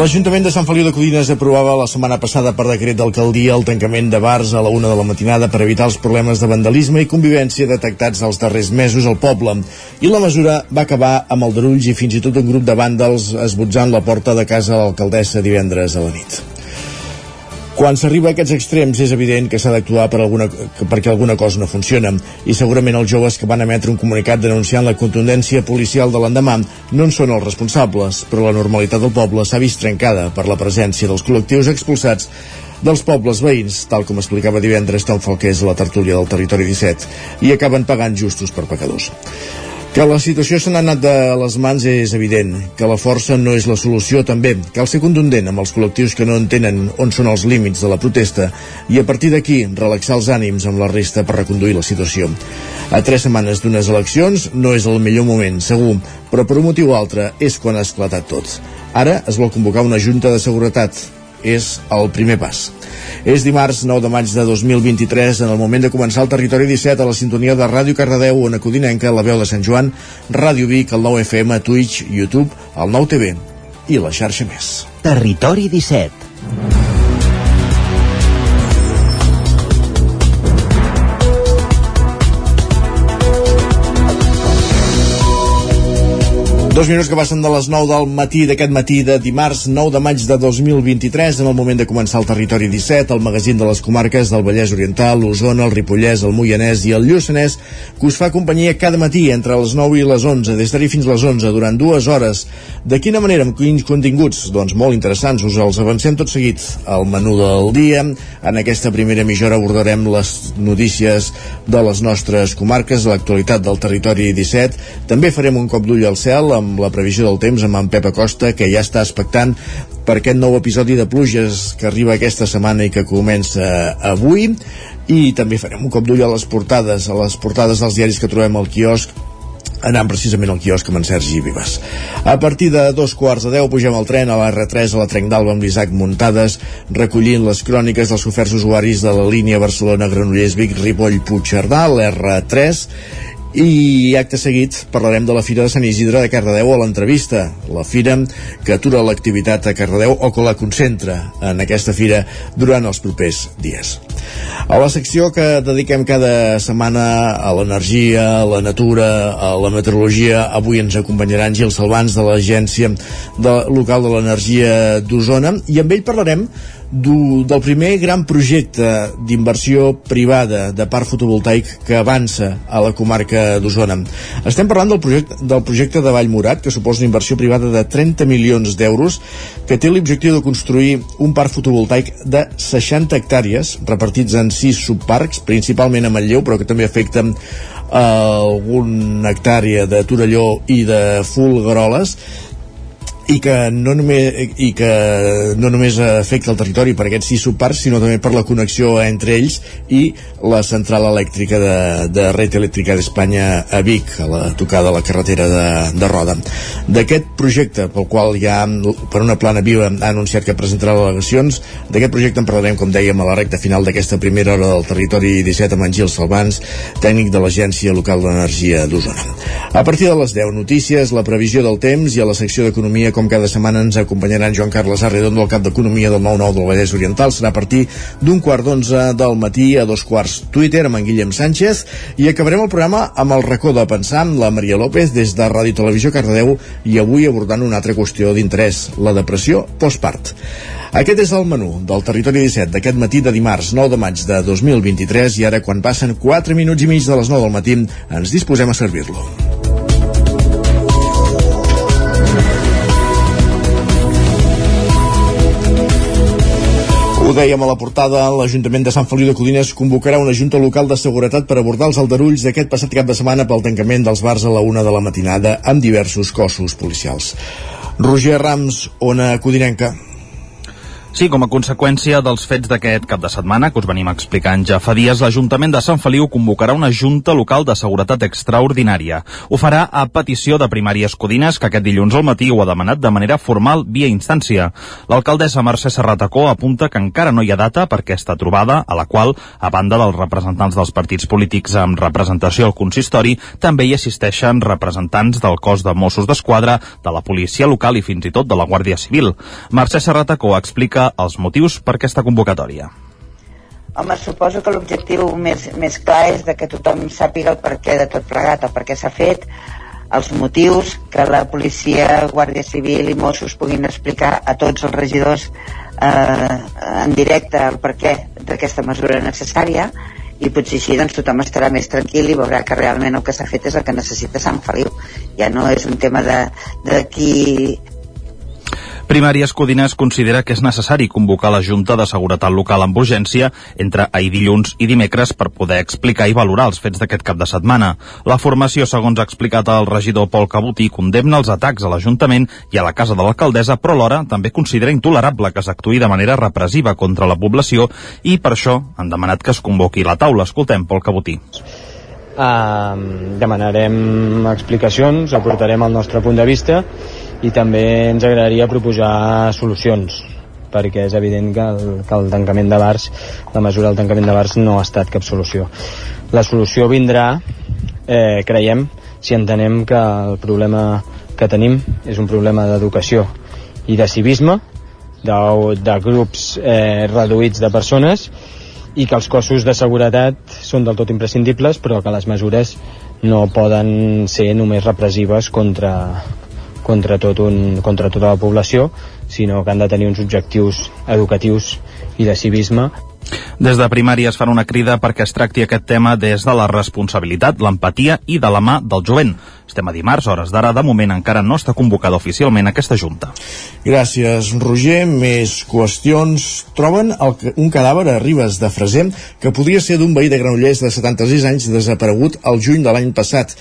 L'Ajuntament de Sant Feliu de Codines aprovava la setmana passada per decret d'alcaldia el tancament de bars a la una de la matinada per evitar els problemes de vandalisme i convivència detectats els darrers mesos al poble. I la mesura va acabar amb el darulls i fins i tot un grup de vàndals esbotzant la porta de casa de l'alcaldessa divendres a la nit. Quan s'arriba a aquests extrems és evident que s'ha d'actuar per alguna, perquè alguna cosa no funciona i segurament els joves que van emetre un comunicat denunciant la contundència policial de l'endemà no en són els responsables, però la normalitat del poble s'ha vist trencada per la presència dels col·lectius expulsats dels pobles veïns, tal com explicava divendres Tom Falqués a la tertúlia del Territori 17, i acaben pagant justos per pecadors. Que la situació se n'ha anat de les mans és evident, que la força no és la solució també. Cal ser contundent amb els col·lectius que no entenen on són els límits de la protesta i a partir d'aquí relaxar els ànims amb la resta per reconduir la situació. A tres setmanes d'unes eleccions no és el millor moment, segur, però per un motiu o altre és quan ha esclatat tot. Ara es vol convocar una junta de seguretat. És el primer pas. És dimarts 9 de maig de 2023, en el moment de començar el Territori 17 a la sintonia de Ràdio Cardedeu, on Codinenca, la veu de Sant Joan, Ràdio Vic, el 9 FM, Twitch, YouTube, el 9 TV i la xarxa més. Territori 17 Dos minuts que passen de les 9 del matí d'aquest matí de dimarts 9 de maig de 2023 en el moment de començar el Territori 17, el magazín de les comarques del Vallès Oriental, l'Osona, el Ripollès, el Moianès i el Lluçanès, que us fa companyia cada matí entre les 9 i les 11, des d'ara fins les 11, durant dues hores. De quina manera, amb quins continguts? Doncs molt interessants, us els avancem tot seguit. El menú del dia, en aquesta primera mitja hora abordarem les notícies de les nostres comarques, l'actualitat del Territori 17, també farem un cop d'ull al cel, amb la previsió del temps amb en Pep Acosta, que ja està expectant per aquest nou episodi de pluges que arriba aquesta setmana i que comença avui i també farem un cop d'ull a les portades a les portades dels diaris que trobem al quiosc anant precisament al quiosc amb en Sergi Vives. A partir de dos quarts de deu pugem al tren a la R3 a la Trenc d'Alba amb l'Isaac Muntades recollint les cròniques dels oferts usuaris de la línia Barcelona-Granollers-Vic Ripoll-Puigcerdà, l'R3 i acte seguit parlarem de la Fira de Sant Isidre de Cardedeu a l'entrevista. La fira que atura l'activitat a Cardedeu o que la concentra en aquesta fira durant els propers dies. A la secció que dediquem cada setmana a l'energia, a la natura, a la meteorologia, avui ens acompanyaran Gil Salvans de l'Agència de, Local de l'Energia d'Osona i amb ell parlarem du, del primer gran projecte d'inversió privada de parc fotovoltaic que avança a la comarca d'Osona. Estem parlant del projecte, del projecte de Vallmorat, que suposa una inversió privada de 30 milions d'euros, que té l'objectiu de construir un parc fotovoltaic de 60 hectàrees, repartits en 6 subparcs, principalment a Manlleu, però que també afecten eh, algun hectàrea de Torelló i de Fulgaroles, i que no només, i que no només afecta el territori per aquests sis subparcs, sinó també per la connexió entre ells i la central elèctrica de, de Red Elèctrica d'Espanya a Vic, a la tocada de la carretera de, de Roda. D'aquest projecte, pel qual ja per una plana viva ha anunciat que presentarà al·legacions, d'aquest projecte en parlarem, com dèiem, a la recta final d'aquesta primera hora del territori 17 amb en Gil Salvans, tècnic de l'Agència Local d'Energia d'Osona. A partir de les 10 notícies, la previsió del temps i a la secció d'Economia com cada setmana ens acompanyaran Joan Carles Arredondo, el cap d'Economia del 9-9 del Vallès Oriental. Serà a partir d'un quart d'onze del matí a dos quarts Twitter amb en Guillem Sánchez i acabarem el programa amb el racó de pensar amb la Maria López des de Ràdio Televisió Cardedeu i avui abordant una altra qüestió d'interès, la depressió postpart. Aquest és el menú del Territori 17 d'aquest matí de dimarts 9 de maig de 2023 i ara quan passen 4 minuts i mig de les 9 del matí ens disposem a servir-lo. Ho dèiem a la portada, l'Ajuntament de Sant Feliu de Codines convocarà una junta local de seguretat per abordar els aldarulls d'aquest passat cap de setmana pel tancament dels bars a la una de la matinada amb diversos cossos policials. Roger Rams, Ona Codinenca. Sí, com a conseqüència dels fets d'aquest cap de setmana que us venim explicant ja fa dies, l'Ajuntament de Sant Feliu convocarà una Junta Local de Seguretat Extraordinària. Ho farà a petició de Primàries Codines, que aquest dilluns al matí ho ha demanat de manera formal via instància. L'alcaldessa Mercè Serratacó apunta que encara no hi ha data per aquesta trobada, a la qual, a banda dels representants dels partits polítics amb representació al consistori, també hi assisteixen representants del cos de Mossos d'Esquadra, de la policia local i fins i tot de la Guàrdia Civil. Mercè Serratacó explica explica els motius per aquesta convocatòria. Home, suposo que l'objectiu més, més clar és de que tothom sàpiga el perquè de tot plegat, el perquè s'ha fet, els motius, que la policia, Guàrdia Civil i Mossos puguin explicar a tots els regidors eh, en directe el perquè d'aquesta mesura necessària i potser així doncs, tothom estarà més tranquil i veurà que realment el que s'ha fet és el que necessita Sant Feliu. Ja no és un tema de, de qui Primàries Codines considera que és necessari convocar la Junta de Seguretat Local amb urgència entre ahir dilluns i dimecres per poder explicar i valorar els fets d'aquest cap de setmana. La formació, segons ha explicat el regidor Pol Cabutí, condemna els atacs a l'Ajuntament i a la casa de l'alcaldessa, però alhora també considera intolerable que s'actuï de manera repressiva contra la població i per això han demanat que es convoqui la taula. Escoltem Pol Cabutí. Uh, demanarem explicacions, aportarem el nostre punt de vista i també ens agradaria proposar solucions perquè és evident que el, que el tancament de bars, la mesura del tancament de bars no ha estat cap solució. La solució vindrà, eh, creiem, si entenem que el problema que tenim és un problema d'educació i de civisme, de, de grups eh, reduïts de persones i que els cossos de seguretat són del tot imprescindibles però que les mesures no poden ser només repressives contra, contra, tot un, contra tota la població, sinó que han de tenir uns objectius educatius i de civisme des de primària es fan una crida perquè es tracti aquest tema des de la responsabilitat, l'empatia i de la mà del jovent. Estem a dimarts, hores d'ara, de moment encara no està convocada oficialment aquesta junta. Gràcies, Roger. Més qüestions. Troben el, un cadàver a Ribes de Freser que podria ser d'un veí de Granollers de 76 anys desaparegut al juny de l'any passat.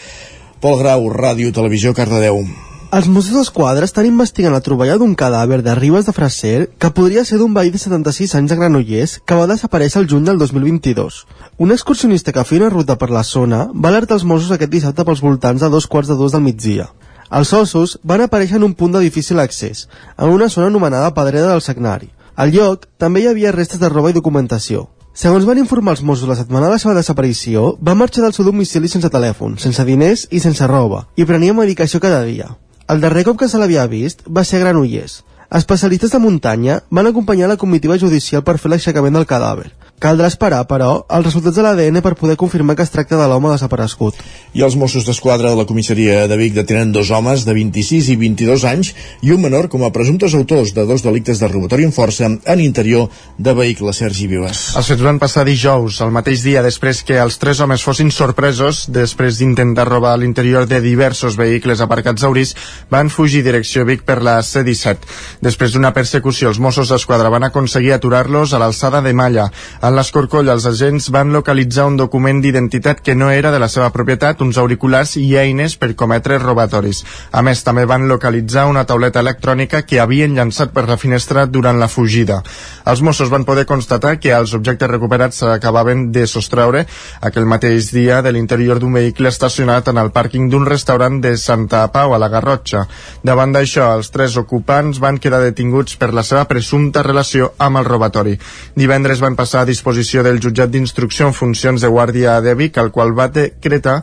Pol Grau, Ràdio Televisió, Cardedeu. Els Mossos d'Esquadra estan investigant la troballa d'un cadàver de Ribes de Freser que podria ser d'un veí de 76 anys de Granollers que va desaparèixer el juny del 2022. Un excursionista que feia una ruta per la zona va alertar els Mossos aquest dissabte pels voltants de dos quarts de dos del migdia. Els ossos van aparèixer en un punt de difícil accés, en una zona anomenada Pedrera del Sagnari. Al lloc també hi havia restes de roba i documentació. Segons van informar els Mossos la setmana de la seva desaparició, va marxar del seu domicili sense telèfon, sense diners i sense roba, i prenia medicació cada dia. El darrer cop que se l'havia vist va ser a Granollers. Especialistes de muntanya van acompanyar la comitiva judicial per fer l'aixecament del cadàver. Caldrà esperar, però, els resultats de l'ADN per poder confirmar que es tracta de l'home desaparegut. I els Mossos d'Esquadra de la comissaria de Vic detenen dos homes de 26 i 22 anys i un menor com a presumptes autors de dos delictes de robatori en força en interior de vehicle Sergi Vives. Els fets van passar dijous, el mateix dia després que els tres homes fossin sorpresos després d'intentar robar l'interior de diversos vehicles aparcats a Uris, van fugir direcció Vic per la C-17. Després d'una persecució, els Mossos d'Esquadra van aconseguir aturar-los a l'alçada de Malla. En l'escorcoll, els agents van localitzar un document d'identitat que no era de la seva propietat, uns auriculars i eines per cometre robatoris. A més, també van localitzar una tauleta electrònica que havien llançat per la finestra durant la fugida. Els Mossos van poder constatar que els objectes recuperats s'acabaven de sostreure aquell mateix dia de l'interior d'un vehicle estacionat en el pàrquing d'un restaurant de Santa Pau, a la Garrotxa. Davant d'això, els tres ocupants van quedar detinguts per la seva presumpta relació amb el robatori. Divendres van passar a disposició del jutjat d'instrucció en funcions de guàrdia de Vic, el qual va decretar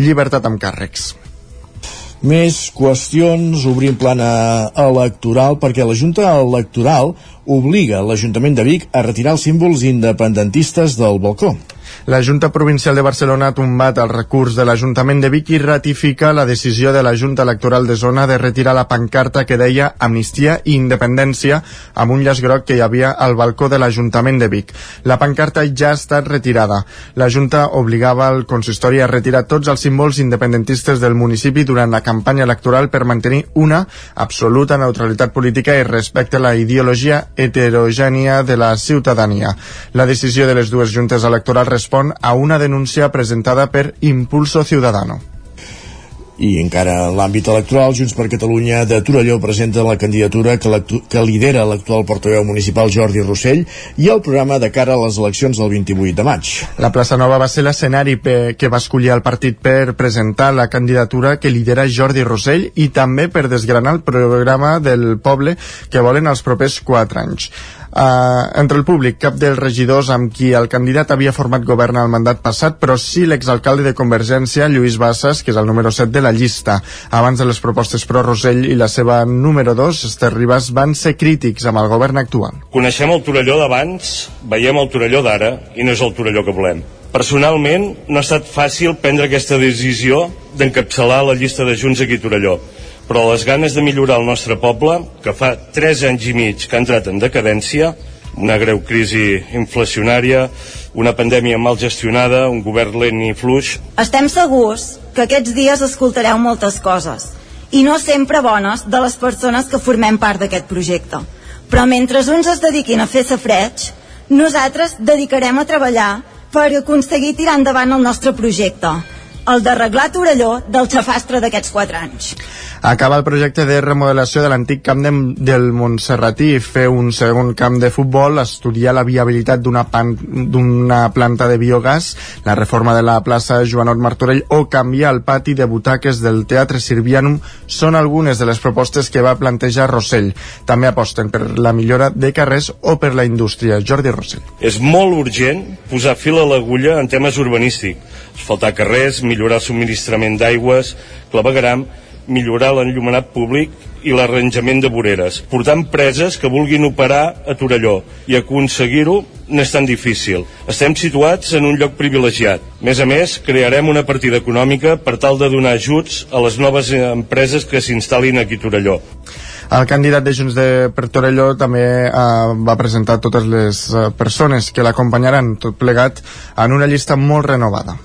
llibertat amb càrrecs. Més qüestions, obrim plana electoral, perquè la Junta Electoral obliga l'Ajuntament de Vic a retirar els símbols independentistes del balcó. La Junta Provincial de Barcelona ha tombat el recurs de l'Ajuntament de Vic i ratifica la decisió de la Junta Electoral de Zona de retirar la pancarta que deia Amnistia i Independència amb un llaç groc que hi havia al balcó de l'Ajuntament de Vic. La pancarta ja ha estat retirada. La Junta obligava el consistori a retirar tots els símbols independentistes del municipi durant la campanya electoral per mantenir una absoluta neutralitat política i respecte a la ideologia heterogènia de la ciutadania. La decisió de les dues juntes electorals respon a una denúncia presentada per Impulso Ciudadano. I encara en l'àmbit electoral, Junts per Catalunya de Torelló presenta la candidatura que, que lidera l'actual portaveu municipal Jordi Rossell i el programa de cara a les eleccions del 28 de maig. La plaça Nova va ser l'escenari que va escollir el partit per presentar la candidatura que lidera Jordi Rossell i també per desgranar el programa del poble que volen els propers quatre anys. Uh, entre el públic, cap dels regidors amb qui el candidat havia format govern al mandat passat, però sí l'exalcalde de Convergència, Lluís Bassas, que és el número 7 de la llista. Abans de les propostes pro Rosell i la seva número 2, Esther Ribas, van ser crítics amb el govern actual. Coneixem el Torelló d'abans, veiem el Torelló d'ara i no és el Torelló que volem. Personalment, no ha estat fàcil prendre aquesta decisió d'encapçalar la llista de Junts aquí a Torelló però les ganes de millorar el nostre poble, que fa 3 anys i mig que ha entrat en decadència, una greu crisi inflacionària, una pandèmia mal gestionada, un govern lent i fluix... Estem segurs que aquests dies escoltareu moltes coses, i no sempre bones de les persones que formem part d'aquest projecte. Però mentre uns es dediquin a fer safreig, nosaltres dedicarem a treballar per aconseguir tirar endavant el nostre projecte, el d'arreglar Torelló del xafastre d'aquests quatre anys. Acaba el projecte de remodelació de l'antic camp de, del Montserratí, fer un segon camp de futbol, estudiar la viabilitat d'una planta de biogàs, la reforma de la plaça Joanot Martorell o canviar el pati de butaques del Teatre Sirvianum són algunes de les propostes que va plantejar Rossell. També aposten per la millora de carrers o per la indústria. Jordi Rossell. És molt urgent posar fil a l'agulla en temes urbanístics. Asfaltar carrers, millorar el subministrament d'aigües, clavegaram millorar l'enllumenat públic i l'arranjament de voreres, portar empreses que vulguin operar a Torelló i aconseguir-ho no és tan difícil. Estem situats en un lloc privilegiat. A més a més, crearem una partida econòmica per tal de donar ajuts a les noves empreses que s'instal·lin aquí a Torelló. El candidat de Junts de per Torelló també eh, va presentar totes les eh, persones que l'acompanyaran tot plegat en una llista molt renovada.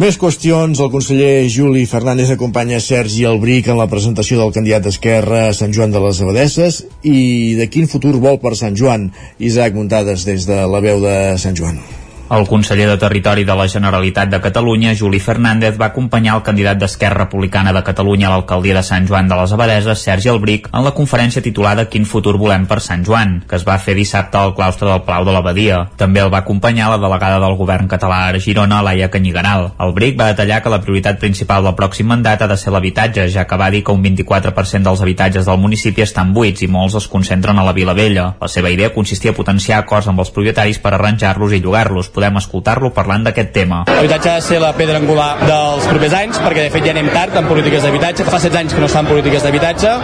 Més qüestions. El conseller Juli Fernández acompanya Sergi Albric en la presentació del candidat d'Esquerra a Sant Joan de les Abadesses i de quin futur vol per Sant Joan. Isaac Muntades des de la veu de Sant Joan. El conseller de Territori de la Generalitat de Catalunya, Juli Fernández, va acompanyar el candidat d'Esquerra Republicana de Catalunya a l'alcaldia de Sant Joan de les Abadeses, Sergi Albric, en la conferència titulada Quin futur volem per Sant Joan, que es va fer dissabte al claustre del Palau de l'Abadia. També el va acompanyar la delegada del govern català a Girona, Laia Canyigaral. Albric va detallar que la prioritat principal del pròxim mandat ha de ser l'habitatge, ja que va dir que un 24% dels habitatges del municipi estan buits i molts es concentren a la Vila Vella. La seva idea consistia a potenciar acords amb els propietaris per arranjar-los i llogar-los, podem escoltar-lo parlant d'aquest tema. L'habitatge ha de ser la pedra angular dels propers anys, perquè de fet ja anem tard en polítiques d'habitatge, fa 16 anys que no es fan polítiques d'habitatge,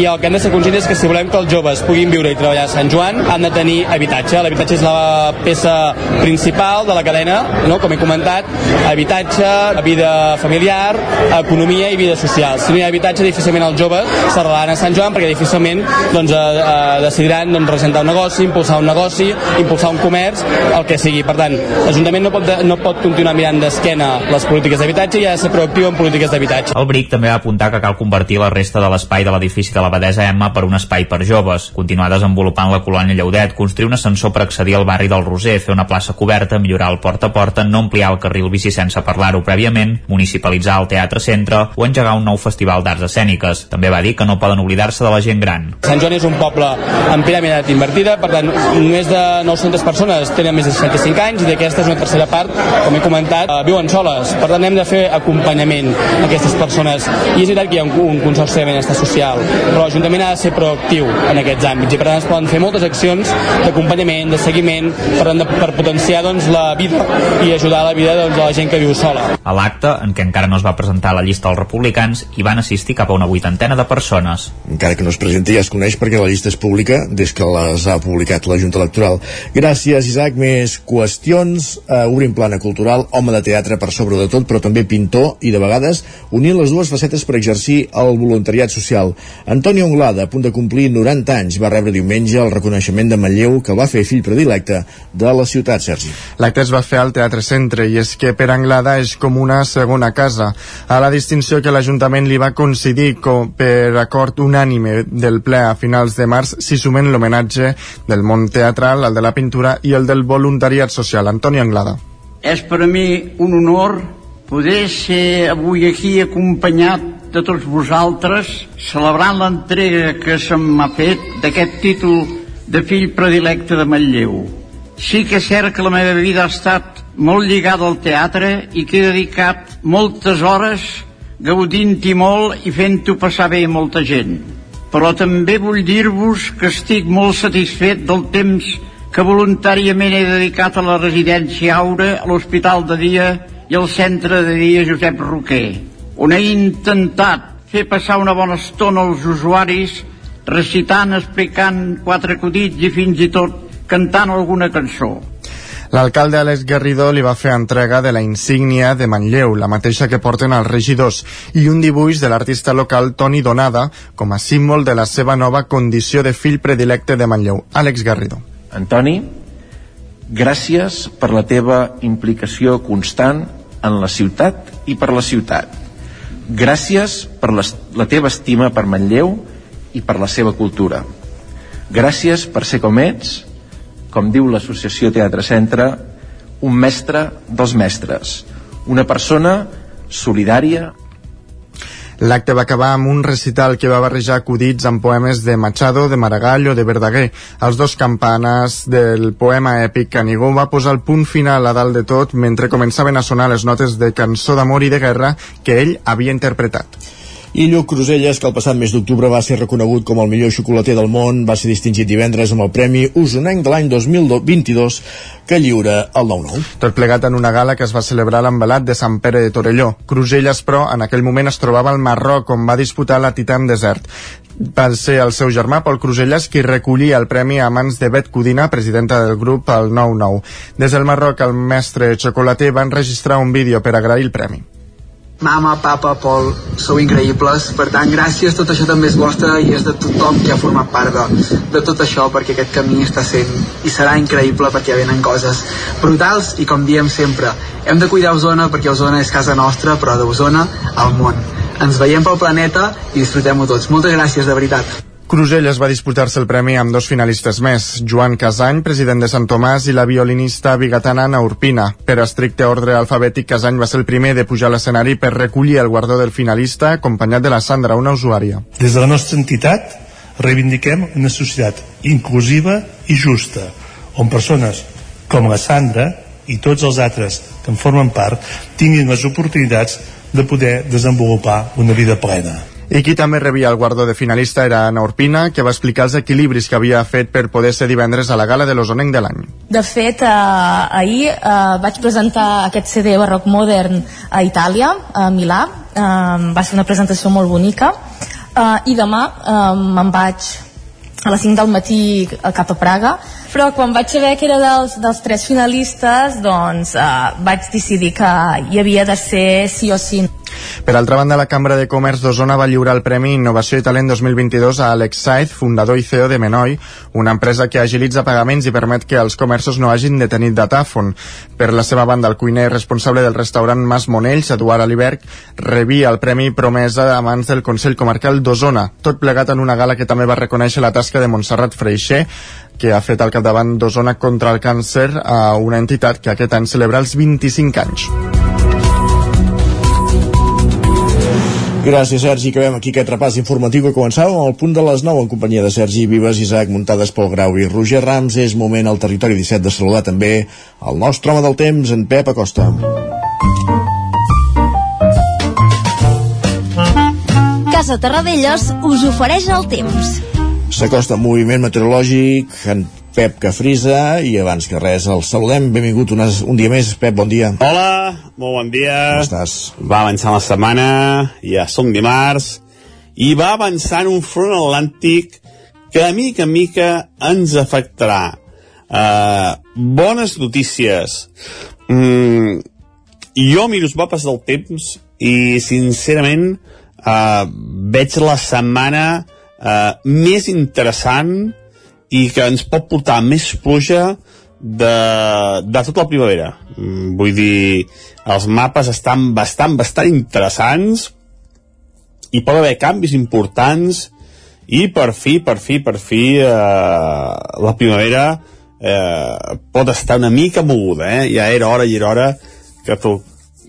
i el que hem de ser conscients és que si volem que els joves puguin viure i treballar a Sant Joan, han de tenir habitatge. L'habitatge és la peça principal de la cadena, no? com he comentat, habitatge, vida familiar, economia i vida social. Si no hi ha habitatge, difícilment els joves s'arrelaran a Sant Joan perquè difícilment doncs, eh, eh, decidiran doncs, resentar un negoci, impulsar un negoci, impulsar un comerç, el que sigui. Per tant, l'Ajuntament no, pot, no pot continuar mirant d'esquena les polítiques d'habitatge i ha de ser proactiu en polítiques d'habitatge. El BRIC també va apuntar que cal convertir la resta de l'espai de l'edifici de la Badesa Emma per un espai per joves, continuar desenvolupant la colònia Lleudet, construir un ascensor per accedir al barri del Roser, fer una plaça coberta, millorar el porta a porta, no ampliar el carril bici sense parlar-ho prèviament, municipalitzar el teatre centre o engegar un nou festival d'arts escèniques. També va dir que no poden oblidar-se de la gent gran. Sant Joan és un poble amb piràmide invertida, per tant, més de 900 persones tenen més de 65 anys i d'aquestes una tercera part, com he comentat, eh, viuen soles. Per tant, hem de fer acompanyament a aquestes persones. I és veritat que hi ha un, un consorci de benestar social, però l'Ajuntament ha de ser proactiu en aquests àmbits i per tant es poden fer moltes accions d'acompanyament, de seguiment, per, de, per potenciar doncs, la vida i ajudar la vida doncs, de la gent que viu sola. A l'acte, en què encara no es va presentar la llista dels republicans, hi van assistir cap a una vuitantena de persones. Encara que no es presenti ja es coneix perquè la llista és pública des que les ha publicat la Junta Electoral. Gràcies, Isaac. Més qüestions. Uh, obrim plana cultural, home de teatre per sobre de tot, però també pintor i de vegades unint les dues facetes per exercir el voluntariat social. Antoni Anglada, a punt de complir 90 anys, va rebre diumenge el reconeixement de Manlleu que va fer fill predilecte de la ciutat, Sergi. L'acte es va fer al Teatre Centre i és que per Anglada és com una segona casa. A la distinció que l'Ajuntament li va coincidir com per acord unànime del ple a finals de març s'hi sumen l'homenatge del món teatral, el de la pintura i el del voluntariat social. Antoni Anglada. És per a mi un honor poder ser avui aquí acompanyat de tots vosaltres celebrant l'entrega que se m'ha fet d'aquest títol de fill predilecte de Manlleu. Sí que és cert que la meva vida ha estat molt lligada al teatre i que he dedicat moltes hores gaudint-hi molt i fent-ho passar bé a molta gent. Però també vull dir-vos que estic molt satisfet del temps que voluntàriament he dedicat a la residència Aura, a l'Hospital de Dia i al Centre de Dia Josep Roquer, on he intentat fer passar una bona estona als usuaris recitant, explicant quatre acudits i fins i tot cantant alguna cançó. L'alcalde Àlex Garrido li va fer entrega de la insígnia de Manlleu, la mateixa que porten els regidors, i un dibuix de l'artista local Toni Donada com a símbol de la seva nova condició de fill predilecte de Manlleu. Àlex Garrido. Antoni, gràcies per la teva implicació constant en la ciutat i per la ciutat. Gràcies per la, la teva estima per Manlleu i per la seva cultura. Gràcies per ser com ets, com diu l'associació Teatre Centre, un mestre dels mestres, una persona solidària, L'acte va acabar amb un recital que va barrejar acudits amb poemes de Machado, de Maragall o de Verdaguer. Els dos campanes del poema èpic Canigó va posar el punt final a dalt de tot mentre començaven a sonar les notes de cançó d'amor i de guerra que ell havia interpretat. I Lluc Cruselles, que el passat mes d'octubre va ser reconegut com el millor xocolater del món, va ser distingit divendres amb el Premi Usonenc de l'any 2022 que lliura el 9-9. Tot plegat en una gala que es va celebrar a l'embalat de Sant Pere de Torelló. Cruselles, però, en aquell moment es trobava al Marroc, on va disputar la Titan Desert. Va ser el seu germà, Pol Cruselles, qui recollia el premi a mans de Bet Codina, presidenta del grup al 9-9. Des del Marroc, el mestre xocolater va enregistrar un vídeo per agrair el premi. Mama, papa, Pol, sou increïbles, per tant, gràcies, tot això també és vostre i és de tothom que ha format part de, de tot això, perquè aquest camí està sent i serà increïble perquè venen coses brutals i com diem sempre, hem de cuidar Osona perquè Osona és casa nostra, però d'Osona al món. Ens veiem pel planeta i disfrutem-ho tots. Moltes gràcies, de veritat. Cruselles va disputar-se el premi amb dos finalistes més, Joan Casany, president de Sant Tomàs, i la violinista bigatana Ana Urpina. Per estricte ordre alfabètic, Casany va ser el primer de pujar a l'escenari per recollir el guardó del finalista, acompanyat de la Sandra, una usuària. Des de la nostra entitat reivindiquem una societat inclusiva i justa, on persones com la Sandra i tots els altres que en formen part tinguin les oportunitats de poder desenvolupar una vida plena. I qui també rebia el guardó de finalista era Ana Urpina, que va explicar els equilibris que havia fet per poder ser divendres a la gala de l'Osonenc de l'any. De fet, eh, ahir eh, vaig presentar aquest CD barroc modern a Itàlia, a Milà. Eh, va ser una presentació molt bonica. Eh, I demà eh, me'n vaig a les 5 del matí cap a Praga però quan vaig saber que era dels, dels tres finalistes doncs eh, vaig decidir que hi havia de ser sí o sí per altra banda, la Cambra de Comerç d'Osona va lliurar el Premi Innovació i Talent 2022 a Alex Said, fundador i CEO de Menoi, una empresa que agilitza pagaments i permet que els comerços no hagin de tenir datàfon. Per la seva banda, el cuiner responsable del restaurant Mas Monells, Eduard Aliberg, rebia el Premi Promesa a mans del Consell Comarcal d'Osona, tot plegat en una gala que també va reconèixer la tasca de Montserrat Freixer, que ha fet al capdavant d'Osona contra el càncer a una entitat que aquest any celebra els 25 anys. Gràcies, Sergi. Acabem aquí aquest repàs informatiu que començàvem al punt de les 9 en companyia de Sergi Vives, Isaac Muntades, Pol Grau i Roger Rams. És moment al territori 17 de saludar també el nostre home del temps, en Pep Acosta. Casa Terradellos us ofereix el temps. S'acosta moviment meteorològic, en Pep que frisa i abans que res el saludem. Benvingut un, un dia més. Pep, bon dia. Hola, molt bon dia. Com estàs? Va avançant la setmana, ja som dimarts, i va avançant un front atlàntic que a mica en mica ens afectarà. Uh, bones notícies. Mm, jo miro els mapes del temps i sincerament uh, veig la setmana uh, més interessant i que ens pot portar més pluja de, de tota la primavera. Mm, vull dir, els mapes estan bastant, bastant interessants i pot haver canvis importants i per fi, per fi, per fi eh, la primavera eh, pot estar una mica moguda, eh? Ja era hora i era hora que, to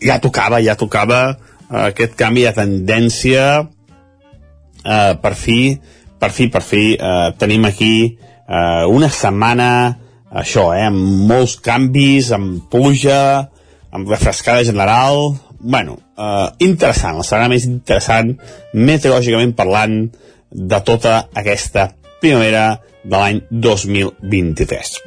ja tocava, ja tocava uh, aquest canvi de tendència uh, per fi, per fi, per fi uh, tenim aquí uh, una setmana això, eh, amb molts canvis, amb pluja, amb refrescada general, bueno, uh, interessant, la setmana més interessant meteorològicament parlant de tota aquesta primavera de l'any 2023.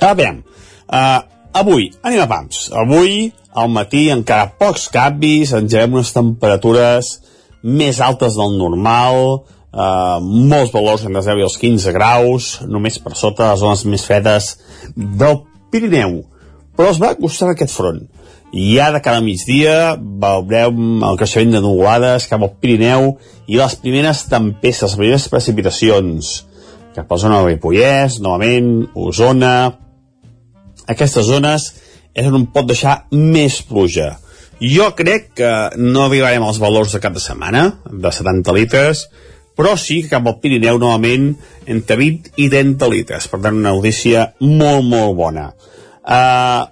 A veure, uh, avui, anem a pams. Avui, al matí, encara pocs canvis, engegem unes temperatures més altes del normal, uh, molts valors entre 0 i els 15 graus, només per sota les zones més fredes del Pirineu. Però es va acostar aquest front. I ja de cada migdia veurem el creixement de nuvolades cap al Pirineu i les primeres tempestes, les primeres precipitacions cap a la zona de Ripollès, novament, Osona... Aquestes zones és on pot deixar més pluja. Jo crec que no arribarem als valors de cap de setmana, de 70 litres, però sí que cap al Pirineu novament entre 20 i 30 litres. Per tant, una notícia molt, molt bona. Uh,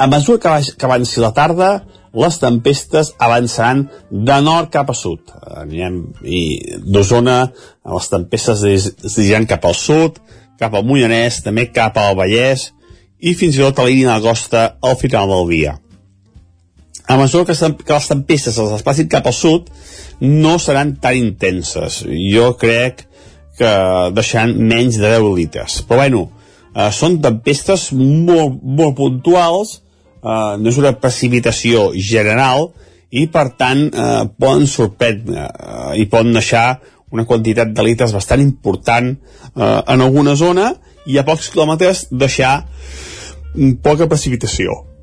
a mesura que, que avanci la tarda, les tempestes avançaran de nord cap a sud. Anirem i d'Osona, les tempestes es dirigiran cap al sud, cap al Mollanès, també cap al Vallès i fins i tot a la línia de costa al final del dia. A mesura que, que les tempestes es desplacin cap al sud, no seran tan intenses. Jo crec que deixaran menys de 10 litres. Però bueno, eh, són tempestes molt, molt puntuals, eh, no és una precipitació general i per tant eh, poden sorprendre eh, i poden deixar una quantitat de litres bastant important eh, en alguna zona i a pocs quilòmetres deixar poca precipitació Mm,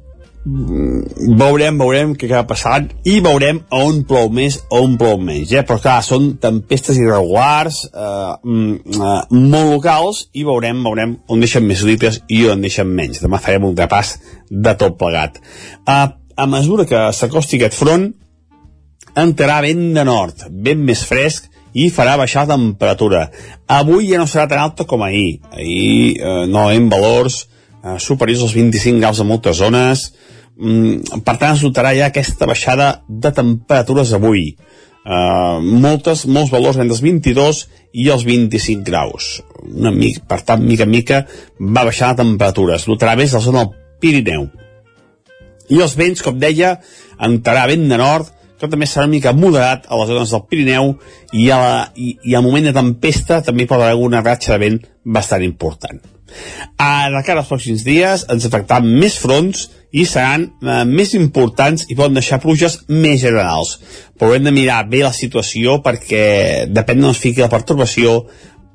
veurem, veurem què acaba passant i veurem on plou més o on plou menys, eh? però clar, són tempestes irregulars eh, mm, eh, molt locals i veurem, veurem on deixen més litres i on deixen menys demà farem un repàs de tot plegat eh, a mesura que s'acosti aquest front entrarà vent de nord, vent més fresc i farà baixar la temperatura. Avui ja no serà tan alta com ahir. Ahir eh, no hem valors eh, superiors als 25 graus a moltes zones, mm, per tant es notarà ja aquesta baixada de temperatures avui. Uh, moltes, molts valors entre els 22 i els 25 graus. Una mica, per tant, mica en mica va baixar la temperatura. Es notarà més la zona del Pirineu. I els vents, com deia, entrarà vent de nord, que també serà una mica moderat a les zones del Pirineu i, a la, i, i al moment de tempesta també pot haver una ratxa de vent bastant important. A de cara als pròxims dies ens afectaran més fronts i seran eh, més importants i poden deixar pluges més generals. Però hem de mirar bé la situació perquè depèn d'on es fiqui la pertorbació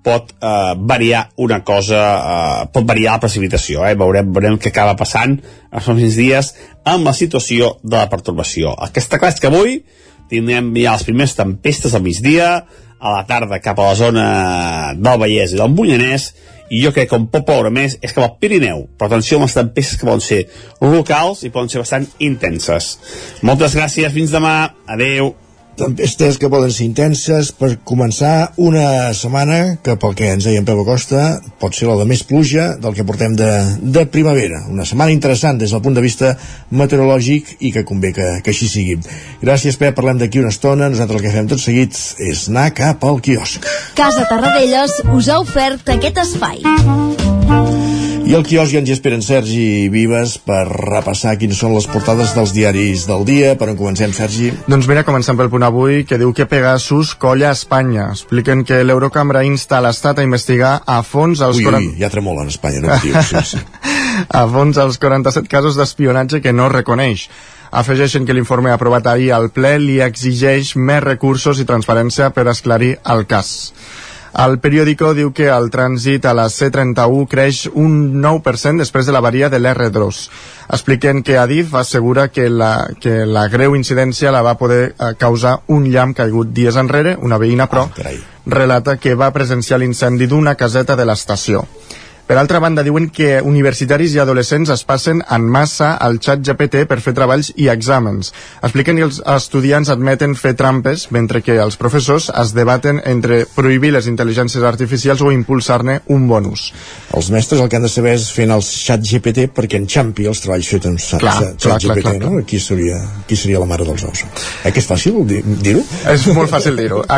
pot eh, variar una cosa, eh, pot variar la precipitació, eh? veurem, veurem què acaba passant els pròxims dies amb la situació de la pertorbació. El que està clar és que avui tindrem ja les primeres tempestes al migdia, a la tarda cap a la zona del Vallès i del Mollanès, i jo crec que un pot ploure més és que al Pirineu, però atenció amb les tempestes que poden ser locals i poden ser bastant intenses. Moltes gràcies, fins demà, adeu tempestes que poden ser intenses per començar una setmana que pel que ens deia en Peu Acosta pot ser la de més pluja del que portem de, de primavera. Una setmana interessant des del punt de vista meteorològic i que convé que, que així sigui. Gràcies, Pep, parlem d'aquí una estona. Nosaltres el que fem tot seguit és anar cap al quiosc. Casa Tarradellas us ha ofert aquest espai. I al quiosc ja ens hi esperen Sergi Vives per repassar quines són les portades dels diaris del dia. Per on comencem, Sergi? Doncs mira, comencem pel punt avui, que diu que Pegasus colla a Espanya. Expliquen que l'Eurocambra insta l'Estat a investigar a fons els... Ui, ui, ja tremola en Espanya, no tio, sí, sí. a fons els 47 casos d'espionatge que no reconeix. Afegeixen que l'informe aprovat ahir al ple li exigeix més recursos i transparència per esclarir el cas. El periòdico diu que el trànsit a la C31 creix un 9% després de la varia de l'R2. Expliquen que Adif assegura que la, que la greu incidència la va poder eh, causar un llamp caigut dies enrere. Una veïna, però, relata que va presenciar l'incendi d'una caseta de l'estació. Per altra banda, diuen que universitaris i adolescents es passen en massa al xat GPT per fer treballs i exàmens. Expliquen que els estudiants admeten fer trampes, mentre que els professors es debaten entre prohibir les intel·ligències artificials o impulsar-ne un bonus. Els mestres el que han de saber és fent el xat GPT perquè enxampi els treballs fets en xat, Clar, xat clar, clar, GPT, clar, no? Aquí seria, aquí seria la mare dels ous. Eh, que és fàcil dir- dir-ho? És molt fàcil dir-ho.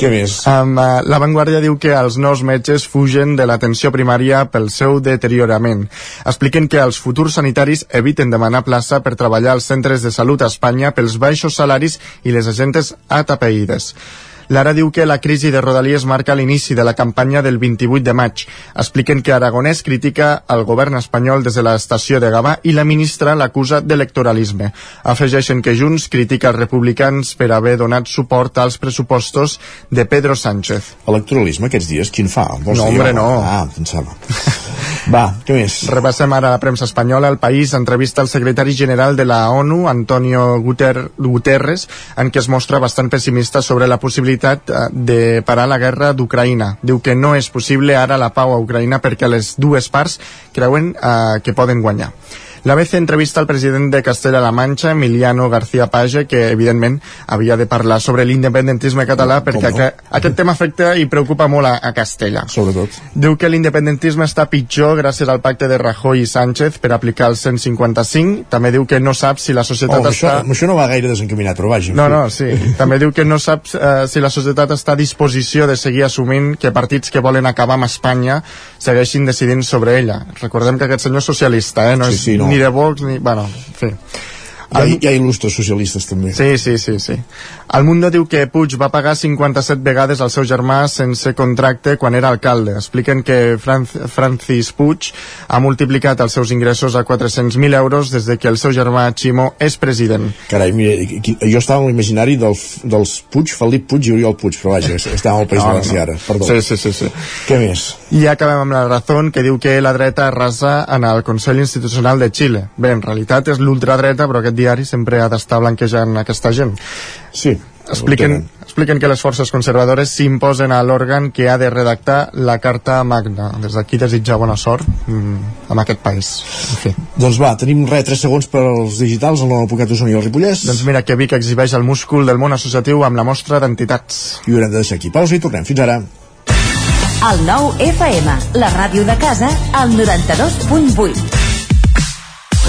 Què més? Um, uh, la Vanguardia diu que els nous metges fugen de l'atenció primària pel seu deteriorament. Expliquen que els futurs sanitaris eviten demanar plaça per treballar als centres de salut a Espanya pels baixos salaris i les agentes atapeïdes. Lara diu que la crisi de Rodalies marca l'inici de la campanya del 28 de maig. Expliquen que Aragonès critica el govern espanyol des de l'estació de Gavà i la ministra l'acusa d'electoralisme. Afegeixen que Junts critica els republicans per haver donat suport als pressupostos de Pedro Sánchez. Electoralisme aquests dies, quin fa? Vols No, hombre, home? no. Ah, pensava. Va, què més? Repassem ara la premsa espanyola. El País entrevista al secretari general de la ONU, Antonio Guter Guterres, en què es mostra bastant pessimista sobre la possibilitat eh, de parar la guerra d'Ucraïna. Diu que no és possible ara la pau a Ucraïna perquè les dues parts creuen eh, que poden guanyar. L'ABC entrevista al president de Castella-La Manxa, Emiliano García Page, que evidentment havia de parlar sobre l'independentisme català perquè no? aquest, aquest tema afecta i preocupa molt a, a Castella. Sobretot. Diu que l'independentisme està pitjor gràcies al pacte de Rajoy i Sánchez per aplicar el 155. També diu que no sap si la societat Oh, això, està... això no va gaire desencaminat, però vaja. en No, no, sí. També diu que no sap eh, si la societat està a disposició de seguir assumint que partits que volen acabar amb Espanya segueixin decidint sobre ella. Recordem que aquest senyor és socialista, eh? No Sí, és sí, no. Ni de Vox ni... Bueno, en fi. Hi ha, hi ha il·lustres socialistes també. Sí, sí, sí, sí. El Mundo diu que Puig va pagar 57 vegades al seu germà sense contracte quan era alcalde. Expliquen que Franz, Francis Puig ha multiplicat els seus ingressos a 400.000 euros des de que el seu germà Ximo és president. Carai, mira, jo estava en l'imaginari del, dels Puig, Felip Puig i Oriol Puig, però vaja, estava al País No, Valencià no. ara, perdó. Sí, sí, sí, sí. Què més? I acabem amb la Razón, que diu que la dreta arrasa en el Consell Institucional de Xile. Bé, en realitat és l'ultradreta, però aquest diari sempre ha d'estar blanquejant aquesta gent. Sí. Expliquen, expliquen que les forces conservadores s'imposen a l'òrgan que ha de redactar la Carta Magna. Des d'aquí desitjar bona sort mm, amb aquest país. En fi. Doncs va, tenim res, 3 segons per als digitals, el nou Apocat Osona i el Ripollès. Doncs mira que Vic exhibeix el múscul del món associatiu amb la mostra d'entitats. I ho haurem de deixar aquí. Pausa i tornem. Fins ara. El nou FM, la ràdio de casa, al 92.8.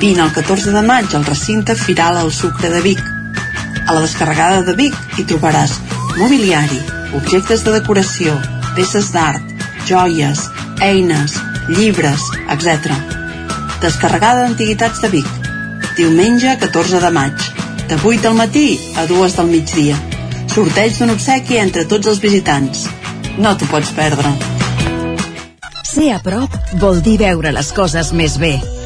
vine el 14 de maig al recinte Firal al Sucre de Vic. A la descarregada de Vic hi trobaràs mobiliari, objectes de decoració, peces d'art, joies, eines, llibres, etc. Descarregada d'antiguitats de Vic. Diumenge 14 de maig, de 8 del matí a 2 del migdia. Sorteig d'un obsequi entre tots els visitants. No t'ho pots perdre. Ser a prop vol dir veure les coses més bé.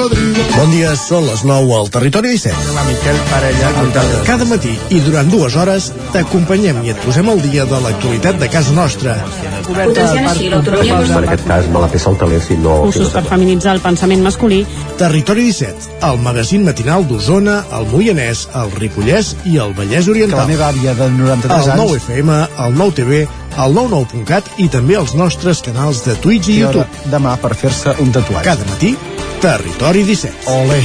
Bon dia, són les 9 al Territori 17. La Miquel Parella. Cada matí i durant dues hores t'acompanyem i et posem al dia de l'actualitat de casa nostra. En aquest cas me la peça el teler si no... Cursos per feminitzar el pensament masculí. Territori 17, el magazín matinal d'Osona, el Moianès, el Ripollès i el Vallès Oriental. Que la meva àvia de 93 el anys... 9 FM, el 9 TV, el 99.cat i també els nostres canals de Twitch i I ara, YouTube. demà per fer-se un tatuatge. Cada matí, Territori 17. Ole.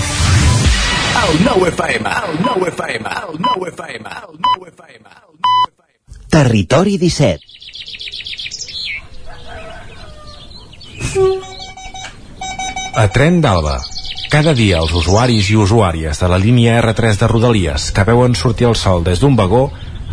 El 9 FM, el 9 FM, el 9 FM, el 9 FM. Territori 17. A Tren d'Alba. Cada dia els usuaris i usuàries de la línia R3 de Rodalies que veuen sortir el sol des d'un vagó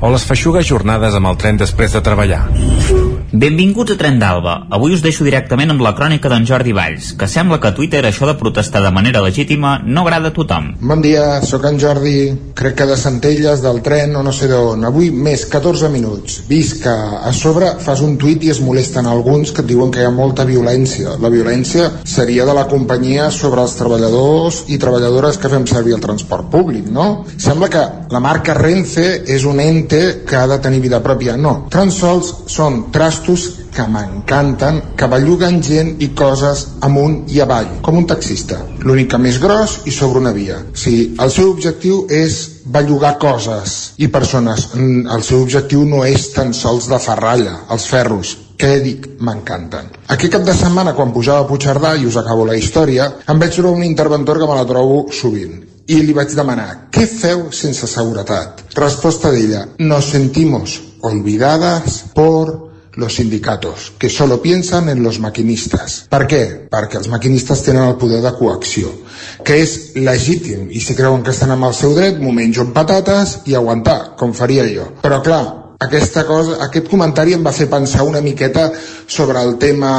o les feixugues jornades amb el tren després de treballar. Benvinguts a Tren d'Alba. Avui us deixo directament amb la crònica d'en Jordi Valls, que sembla que a Twitter això de protestar de manera legítima no agrada a tothom. Bon dia, sóc en Jordi, crec que de Centelles, del tren o no sé d'on. Avui més 14 minuts. Vist que a sobre fas un tuit i es molesten alguns que et diuen que hi ha molta violència. La violència seria de la companyia sobre els treballadors i treballadores que fem servir el transport públic, no? Sembla que la marca Renfe és un ente que ha de tenir vida pròpia. No, tan sols són trastos que m'encanten, que belluguen gent i coses amunt i avall, com un taxista. L'únic més gros i sobre una via. Sí, el seu objectiu és bellugar coses i persones. Mm, El seu objectiu no és tan sols de ferralla, els ferros, què dic? M'encanten. Aquest cap de setmana, quan pujava a Puigcerdà, i us acabo la història, em vaig trobar un interventor que me la trobo sovint. I li vaig demanar, què feu sense seguretat? Resposta d'ella, nos sentimos olvidadas por los sindicatos, que solo piensan en los maquinistas. Per què? Perquè els maquinistes tenen el poder de coacció, que és legítim, i si creuen que estan amb el seu dret, m'ho menjo amb patates i aguantar, com faria jo. Però clar, aquesta cosa, aquest comentari em va fer pensar una miqueta sobre el tema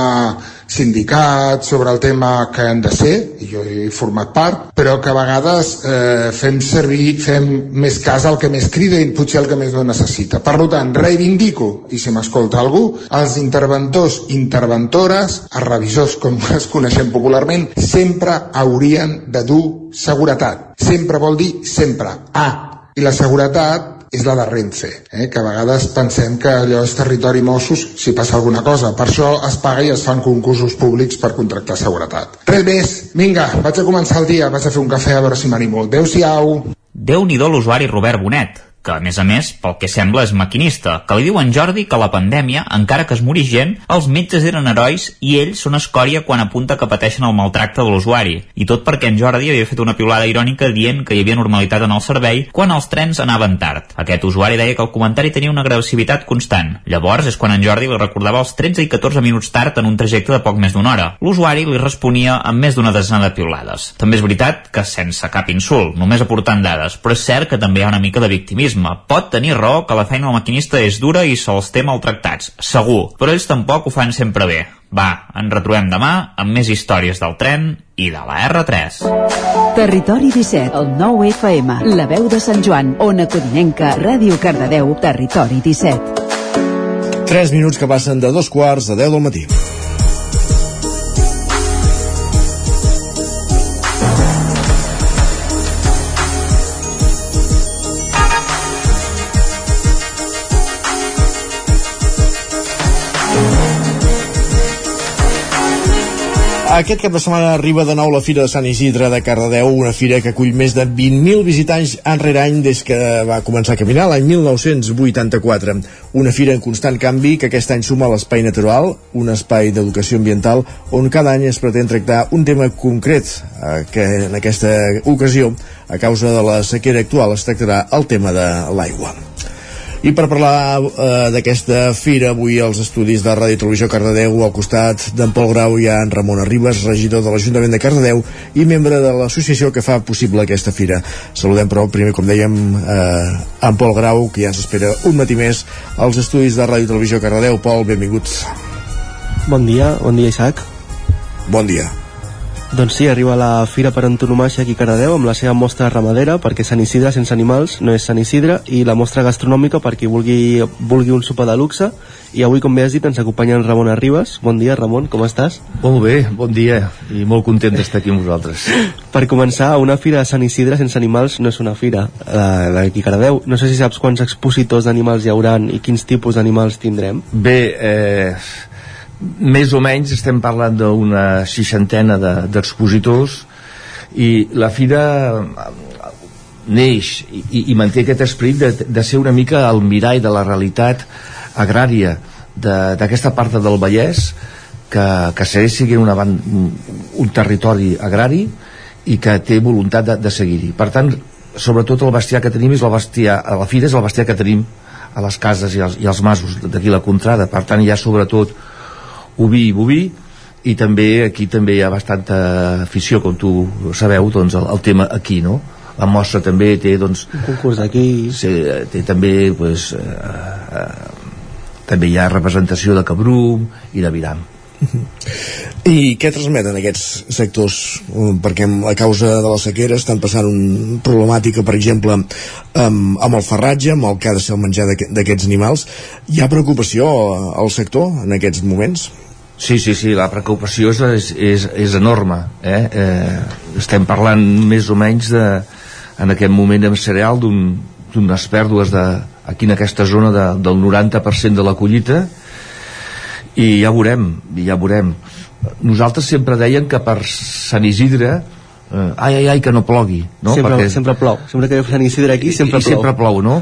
sindicat, sobre el tema que han de ser, i jo he format part, però que a vegades eh, fem servir, fem més cas al que més crida i potser al que més no necessita. Per tant, reivindico, i si m'escolta algú, els interventors, interventores, els revisors, com es coneixem popularment, sempre haurien de dur seguretat. Sempre vol dir sempre. Ah, i la seguretat és la de Renfe, eh? que a vegades pensem que allò és territori Mossos si passa alguna cosa. Per això es paga i es fan concursos públics per contractar seguretat. Res més, vinga, vaig a començar el dia, vaig a fer un cafè a veure si m'animo. Adéu-siau. Déu-n'hi-do l'usuari Robert Bonet, que a més a més, pel que sembla és maquinista, que li diu en Jordi que la pandèmia, encara que es morís gent, els metges eren herois i ells són escòria quan apunta que pateixen el maltracte de l'usuari. I tot perquè en Jordi havia fet una piulada irònica dient que hi havia normalitat en el servei quan els trens anaven tard. Aquest usuari deia que el comentari tenia una agressivitat constant. Llavors és quan en Jordi li recordava els 13 i 14 minuts tard en un trajecte de poc més d'una hora. L'usuari li responia amb més d'una desena de piulades. També és veritat que sense cap insult, només aportant dades, però és cert que també hi ha una mica de victimisme Pot tenir raó que la feina del maquinista és dura i se'ls té maltractats, segur, però ells tampoc ho fan sempre bé. Va, ens retrobem demà amb més històries del tren i de la R3. Territori 17, el 9 FM, la veu de Sant Joan, Ona Codinenca, Ràdio Cardedeu, Territori 17. 3 minuts que passen de dos quarts a 10 del matí. Aquest cap de setmana arriba de nou la Fira de Sant Isidre de Cardedeu, una fira que acull més de 20.000 visitants any rere any des que va començar a caminar l'any 1984. Una fira en constant canvi que aquest any suma l'Espai Natural, un espai d'educació ambiental on cada any es pretén tractar un tema concret, eh, que en aquesta ocasió, a causa de la sequera actual, es tractarà el tema de l'aigua. I per parlar eh, d'aquesta fira, avui als estudis de Ràdio Televisió Cardedeu, al costat d'en Pol Grau hi ha en Ramon Arribas, regidor de l'Ajuntament de Cardedeu i membre de l'associació que fa possible aquesta fira. Saludem però primer, com dèiem, eh, en Pol Grau, que ja ens espera un matí més als estudis de Ràdio Televisió Cardedeu. Pol, benvinguts. Bon dia, bon dia Isaac. Bon dia. Doncs sí, arriba la Fira per Antonomàcia aquí a Cardedeu amb la seva mostra ramadera perquè Sant Isidre sense animals no és Sant Isidre i la mostra gastronòmica per qui vulgui, vulgui un sopar de luxe i avui, com bé has dit, ens acompanya en Ramon Arribas. Bon dia, Ramon, com estàs? Molt bé, bon dia i molt content d'estar aquí amb vosaltres. Per començar, una fira de Sant Isidre sense animals no és una fira eh, d'aquí a Cardedeu. No sé si saps quants expositors d'animals hi hauran i quins tipus d'animals tindrem. Bé, eh, més o menys estem parlant d'una seixantena d'expositors de, i la fira neix i, i manté aquest esperit de, de ser una mica el mirall de la realitat agrària d'aquesta part del Vallès que, que segueix sent una un territori agrari i que té voluntat de, de seguir-hi. Per tant, sobretot el bestiar que tenim és el bestiar, a la fira és el bestiar que tenim a les cases i als, i als masos d'aquí la contrada. Per tant, hi ha sobretot oví i boví i també aquí també hi ha bastanta afició com tu sabeu doncs el, el tema aquí no? la mostra també té doncs un concurs d'aquí sí, té també pues, eh, eh, també hi ha representació de Cabrum i de Viram i què transmeten aquests sectors? Perquè a causa de la sequera estan passant una problemàtica, per exemple, amb, amb el ferratge, amb el que ha de ser el menjar d'aquests animals. Hi ha preocupació al sector en aquests moments? Sí, sí, sí, la preocupació és, és, és enorme. Eh? Eh, estem parlant més o menys de, en aquest moment en cereal d'unes pèrdues de, aquí en aquesta zona de, del 90% de la collita i ja veurem, ja veurem. Nosaltres sempre deien que per Sant Isidre eh, ai, ai, ai, que no plogui no? sempre, Perquè... sempre plou, sempre que Sant Isidre aquí sempre i, plou. sempre plou no?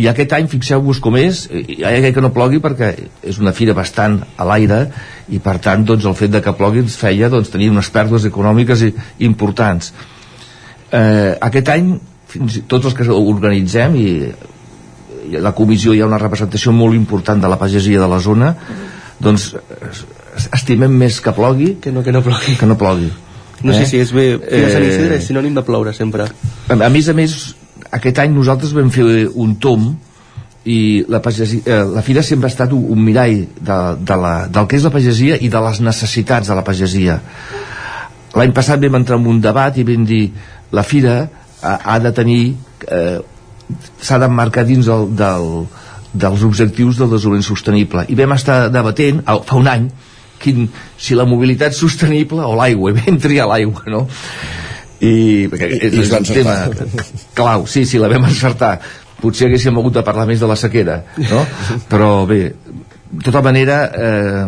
i aquest any fixeu-vos com és ai, ai, ai, que no plogui perquè és una fira bastant a l'aire i per tant doncs, el fet de que plogui ens feia doncs, tenir unes pèrdues econòmiques i, importants eh, aquest any fins, tots els que organitzem i, i la comissió hi ha una representació molt important de la pagesia de la zona doncs estimem més que plogui que no, que no plogui, que no plogui no sé eh? si és bé, Fira Sant Isidre és sinònim de ploure sempre. A, més a més, aquest any nosaltres vam fer un tom i la, pagesia, eh, la fira sempre ha estat un, un mirall de, de la, del que és la pagesia i de les necessitats de la pagesia. L'any passat vam entrar en un debat i vam dir la fira ha, ha de tenir eh, s'ha d'emmarcar dins del, del, dels objectius del desenvolupament sostenible i vam estar debatent fa un any quin, si la mobilitat sostenible o l'aigua, i vam triar l'aigua, no? I, perquè és, I és un tema clau, sí, sí, la vam encertar. Potser haguéssim hagut de parlar més de la sequera, no? Però bé, de tota manera, eh,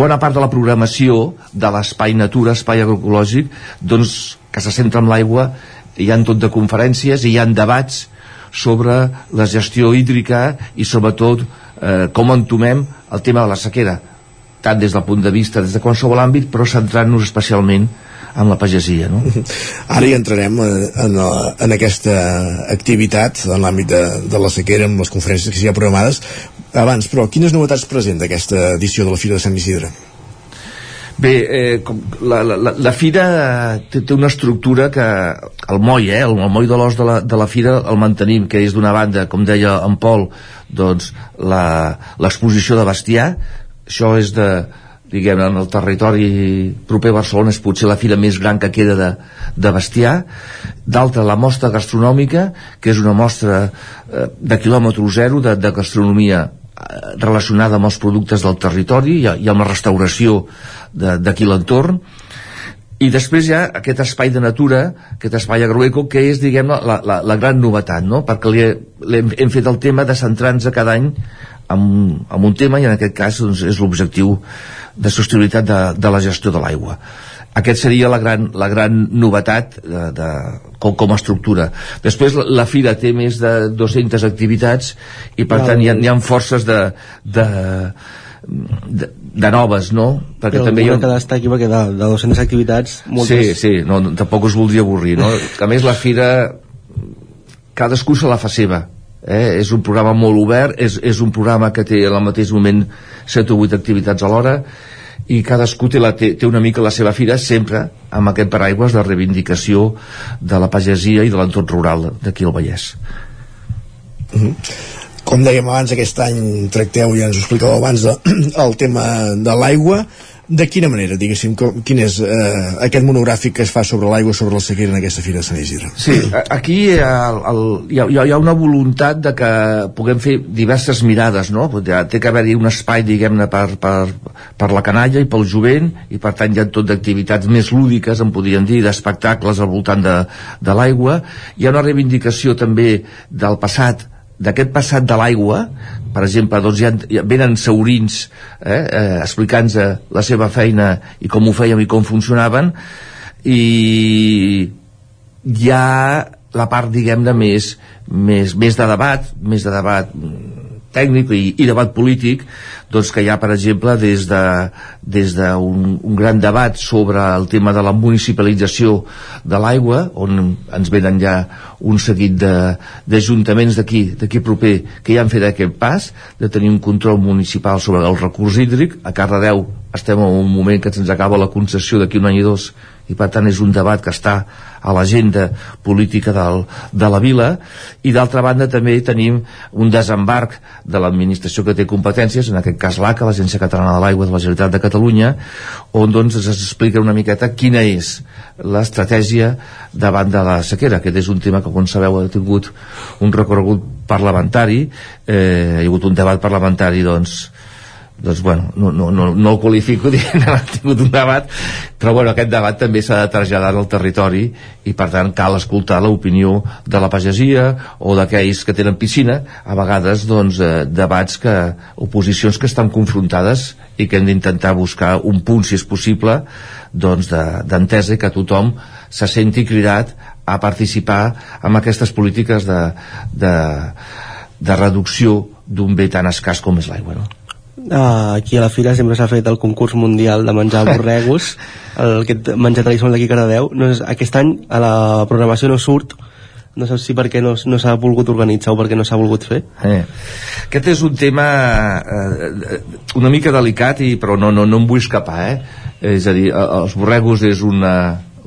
bona part de la programació de l'espai natura, espai agroecològic, doncs, que se centra en l'aigua, hi han tot de conferències, i hi han debats sobre la gestió hídrica i sobretot eh, com entomem el tema de la sequera tant des del punt de vista des de qualsevol àmbit però centrant-nos especialment en la pagesia no? Ara hi entrarem en, en, en aquesta activitat en l'àmbit de, de la sequera amb les conferències que s'hi ha programades abans, però quines novetats presenta aquesta edició de la Fira de Sant Isidre? Bé, eh, com la, la, la fira té, té una estructura que el moll, eh, el, el moll de l'os de, la, de la fira el mantenim, que és d'una banda, com deia en Pol, doncs l'exposició de bestiar, això és de diguem en el territori proper a Barcelona és potser la fira més gran que queda de, de bestiar d'altra la mostra gastronòmica que és una mostra eh, de quilòmetre zero de, de gastronomia eh, relacionada amb els productes del territori i, i amb la restauració d'aquí l'entorn i després hi ha aquest espai de natura, aquest espai agroeco, que és, diguem, la, la, la gran novetat, no? perquè li, hem, hem fet el tema de centrar-nos cada any amb, amb un tema i en aquest cas doncs, és l'objectiu de sostenibilitat de, de la gestió de l'aigua aquest seria la gran, la gran novetat de, de, com, com a estructura després la, la fira té més de 200 activitats i per tant hi ha, hi ha forces de, de, de, de noves, no? Perquè Però també hi ha... que destaqui perquè de, de 200 activitats moltes... Sí, sí, no, tampoc us voldria avorrir, no? A més la fira cadascú se la fa seva eh? és un programa molt obert és, és un programa que té al mateix moment 7 o 8 activitats alhora i cadascú té, la, té, té una mica la seva fira sempre amb aquest paraigües de reivindicació de la pagesia i de l'entorn rural d'aquí al Vallès mm -hmm. com dèiem abans aquest any tracteu, ja ens ho explicàveu abans de, el tema de l'aigua de quina manera, diguéssim, com, quin és eh, aquest monogràfic que es fa sobre l'aigua sobre la sequera en aquesta Fira de Sant Isidre? Sí, aquí el, el, hi, ha, hi ha una voluntat de que puguem fer diverses mirades, no? Té que haver-hi un espai, diguem-ne, per, per, per la canalla i pel jovent, i per tant hi ha tot d'activitats més lúdiques, en podríem dir, d'espectacles al voltant de, de l'aigua. Hi ha una reivindicació també del passat d'aquest passat de l'aigua per exemple, doncs ja, ja venen saurins eh, eh, explicant-nos la seva feina i com ho fèiem i com funcionaven i hi ha la part, diguem-ne, més, més, més de debat, més de debat tècnic i, i debat polític doncs que hi ha per exemple des de des d'un un gran debat sobre el tema de la municipalització de l'aigua on ens venen ja un seguit d'ajuntaments d'aquí proper que ja han fet aquest pas de tenir un control municipal sobre el recurs hídric. A Cardedeu estem en un moment que se'ns acaba la concessió d'aquí un any i dos i per tant és un debat que està a l'agenda política del, de la vila i d'altra banda també tenim un desembarc de l'administració que té competències, en aquest cas l'ACA, l'Agència Catalana de l'Aigua de la Generalitat de Catalunya on doncs es explica una miqueta quina és l'estratègia davant de la sequera. Aquest és un tema que, com sabeu, ha tingut un recorregut parlamentari, eh, hi ha hagut un debat parlamentari doncs, doncs bueno, no, no, no, no el qualifico dient ha tingut un debat però bueno, aquest debat també s'ha de traslladar al territori i per tant cal escoltar l'opinió de la pagesia o d'aquells que tenen piscina a vegades doncs eh, debats que oposicions que estan confrontades i que hem d'intentar buscar un punt si és possible doncs d'entesa de, i que tothom se senti cridat a participar en aquestes polítiques de, de, de reducció d'un bé tan escàs com és l'aigua no? Uh, aquí a la fira sempre s'ha fet el concurs mundial de menjar borregos el, aquest menjar tradicional d'aquí a Cardedeu no és, aquest any a la programació no surt no sé si perquè no, no s'ha volgut organitzar o perquè no s'ha volgut fer eh. aquest és un tema eh, una mica delicat i, però no, no, no em vull escapar eh? és a dir, els borregos és una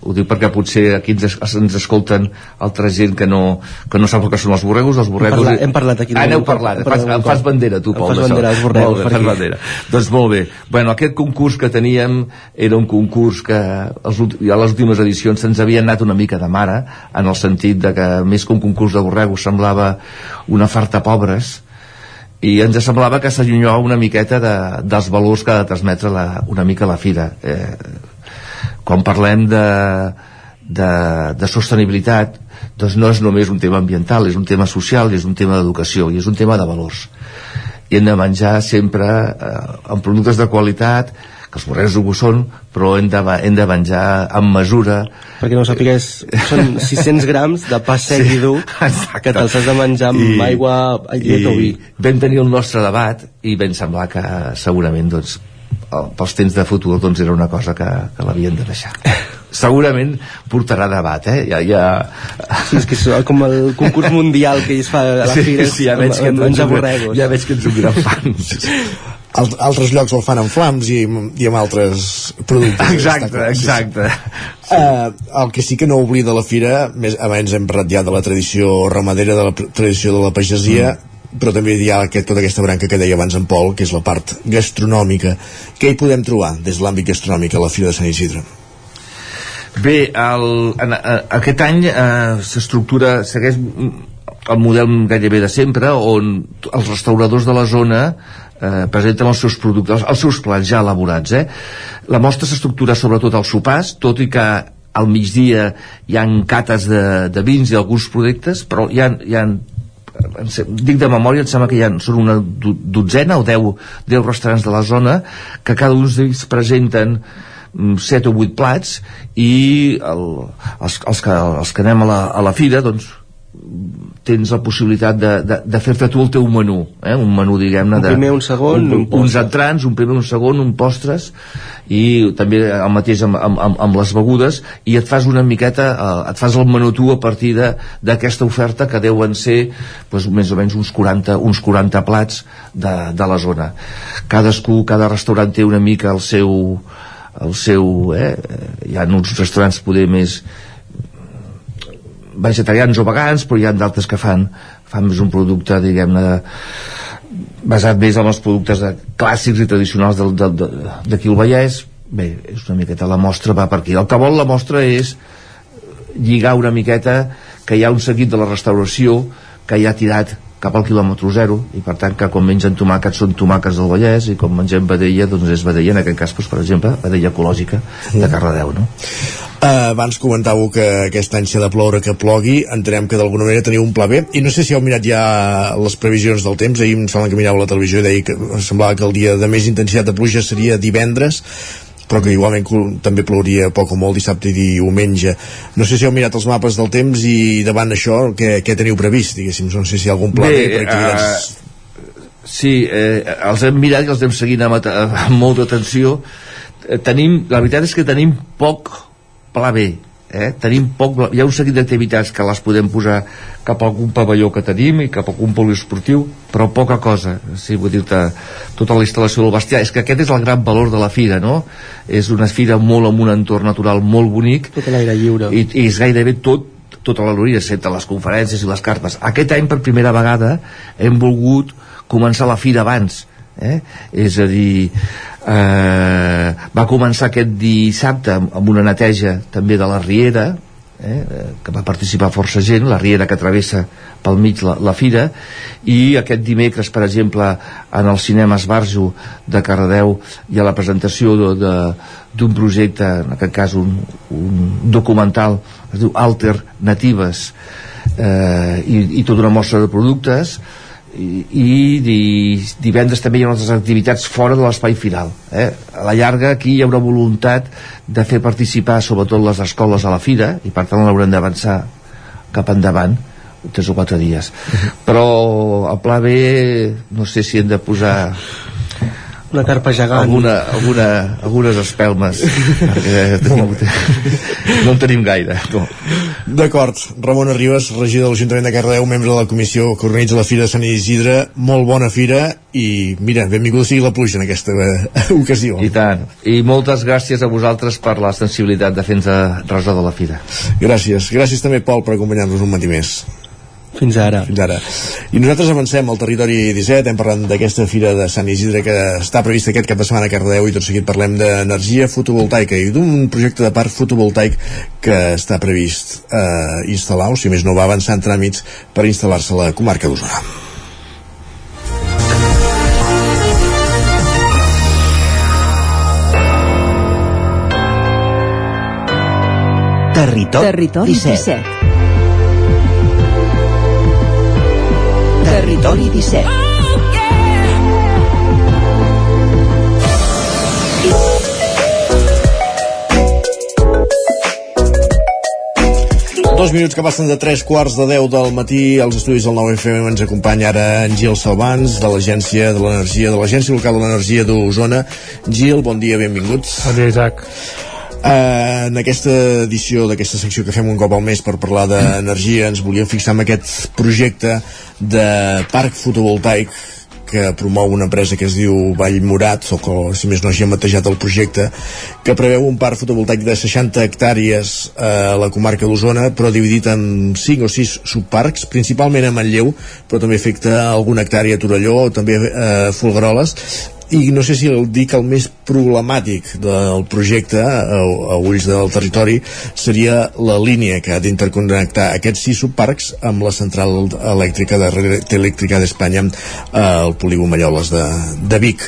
ho dic perquè potser aquí ens, ens escolten altra gent que no, que no sap el que són els borregos. Els borregos... Hem parlat, hem parlat aquí ah, n'heu parlat, fas, em fas bandera tu Pol em fas bandera, els borregos molt bé, fas bandera. doncs molt bé, bueno, aquest concurs que teníem era un concurs que els, a les últimes edicions se'ns havia anat una mica de mare en el sentit de que més que un concurs de borregos semblava una farta pobres i ens semblava que s'allunyava una miqueta de, dels valors que ha de transmetre la, una mica la fira eh, quan parlem de, de, de sostenibilitat doncs no és només un tema ambiental és un tema social, és un tema d'educació i és un tema de valors. I hem de menjar sempre eh, amb productes de qualitat que els borrecs ho són però hem de, hem de menjar amb mesura. Perquè no ho sapigués són 600 grams de pa sec sí, i dur exacte. que te'ls has de menjar amb I, aigua llet o vi. vam tenir el nostre debat i vam semblar que segurament doncs, pels temps de futur doncs era una cosa que, que l'havien de deixar. Segurament portarà debat eh? ja, ja... Sí, és que és com el concurs mundial que es fa a la sí, fira sí, ja veig que, ets un, ja veig que ets un gran fan Al, altres llocs el fan amb flams i, i amb altres productes. Exacte, exacte. Uh, el que sí que no oblida la fira més, abans hem parlat ja de la tradició ramadera de la tradició de la pagesia mm però també hi ha aquest, tota aquesta branca que deia abans en Pol, que és la part gastronòmica. Què hi podem trobar des de l'àmbit gastronòmic a la Fira de Sant Isidre? Bé, el, en, a, aquest any eh, s'estructura, segueix el model gairebé de sempre, on els restauradors de la zona eh, presenten els seus productes, els seus plans ja elaborats. Eh? La mostra s'estructura sobretot als sopars, tot i que al migdia hi han cates de, de vins i alguns productes, però hi ha, hi ha dic de memòria, em sembla que hi ha, són una dotzena o deu, deu restaurants de la zona que cada un d'ells presenten 7 mm, o 8 plats i el, els, els, que, els que anem a la, a la fira doncs tens la possibilitat de, de, de fer-te tu el teu menú, eh? un menú, diguem-ne... Un primer, un segon, un, un uns entrants, un primer, un segon, un postres, i també el mateix amb, amb, amb, amb les begudes, i et fas una miqueta, eh, et fas el menú tu a partir d'aquesta oferta que deuen ser doncs, més o menys uns 40, uns 40 plats de, de la zona. Cadascú, cada restaurant té una mica el seu, el seu eh? hi ha uns restaurants poder més vegetarians o vegans però hi ha d'altres que fan fan més un producte diguem-ne basat més en els productes de, clàssics i tradicionals d'aquí al Vallès. Bé, és una miqueta la mostra va per aquí. El que vol la mostra és lligar una miqueta que hi ha un seguit de la restauració que ja ha tirat cap al quilòmetre zero i per tant que quan mengen tomàquets són tomàquets del Vallès i quan mengem vedella doncs és vedella en aquest cas doncs, per exemple vedella ecològica de Cardedeu no? Uh, abans comentàveu que aquest any s'ha de ploure que plogui, entenem que d'alguna manera teniu un pla B, i no sé si heu mirat ja les previsions del temps, ahir em sembla que mirava la televisió i deia que em semblava que el dia de més intensitat de pluja seria divendres, però que igualment també plouria poc o molt dissabte i diumenge. No sé si heu mirat els mapes del temps i davant això què, què teniu previst, diguéssim, no sé si hi ha algun pla B, per aquí. eh, doncs... Sí, eh, els hem mirat i els hem seguit amb, amb molta atenció. Eh, tenim, la veritat és que tenim poc pla B. Eh? Tenim poc, hi ha un seguit d'activitats que les podem posar cap a algun pavelló que tenim i cap a algun poliesportiu, però poca cosa. Sí, vull dir-te, tota la instal·lació del bestiar. És que aquest és el gran valor de la fira, no? És una fira molt amb un entorn natural molt bonic. Tot l'aire lliure. I, i és gairebé tot tota la loria, excepte les conferències i les cartes. Aquest any, per primera vegada, hem volgut començar la fira abans. Eh? És a dir, eh, va començar aquest dissabte amb una neteja també de la Riera, eh, que va participar força gent, la Riera que travessa pel mig la, la fira, i aquest dimecres, per exemple, en el cinema Esbarjo de Cardedeu hi ha la presentació d'un projecte, en aquest cas un, un documental, es diu Alternatives, eh, i, i tota una mostra de productes, i, i di- divendres també hi ha altres activitats fora de l'espai final eh? a la llarga aquí hi ha una voluntat de fer participar sobretot les escoles a la fira i per tant l'haurem d'avançar cap endavant tres o quatre dies però el pla B no sé si hem de posar una carpa gegant alguna, alguna, algunes espelmes perquè tenim, no en tenim gaire no. D'acord, Ramon Arribas, regidor de l'Ajuntament de Cardedeu, membre de la comissió que organitza la Fira de Sant Isidre, molt bona fira i mira, benvinguda sigui la pluja en aquesta eh, ocasió. I tant. I moltes gràcies a vosaltres per la sensibilitat de fer-nos resar de la fira. Gràcies. Gràcies també, Pol, per acompanyar-nos un matí més. Fins ara. Fins ara. I nosaltres avancem al territori 17, hem parlat d'aquesta fira de Sant Isidre que està prevista aquest cap de setmana a Cardedeu i tot seguit parlem d'energia fotovoltaica i d'un projecte de parc fotovoltaic que està previst eh, instal·lar, o si més no va avançar en tràmits per instal·lar-se a la comarca d'Osona. Territori, Territori 17. 17. Territori 17. Dos minuts que passen de 3 quarts de 10 del matí. Als estudis del 9FM ens acompanya ara en Gil Salvans de l'Agència de l'Energia de l'Agència Local de l'Energia d'Osona. Gil, bon dia, benvinguts. Bon dia, Isaac Uh, en aquesta edició d'aquesta secció que fem un cop al mes per parlar d'energia ens volíem fixar en aquest projecte de parc fotovoltaic que promou una empresa que es diu Vallmorat, o que, si més no hagi matejat el projecte, que preveu un parc fotovoltaic de 60 hectàrees a la comarca d'Osona, però dividit en 5 o 6 subparcs, principalment a Manlleu, però també afecta alguna hectàrea a Torelló, o també a Folgueroles, i no sé si el dic el més problemàtic del projecte a, a ulls del territori seria la línia que ha d'interconnectar aquests sis subparcs amb la central elèctrica de Red Elèctrica d'Espanya eh, al polígon Malloles de, de Vic.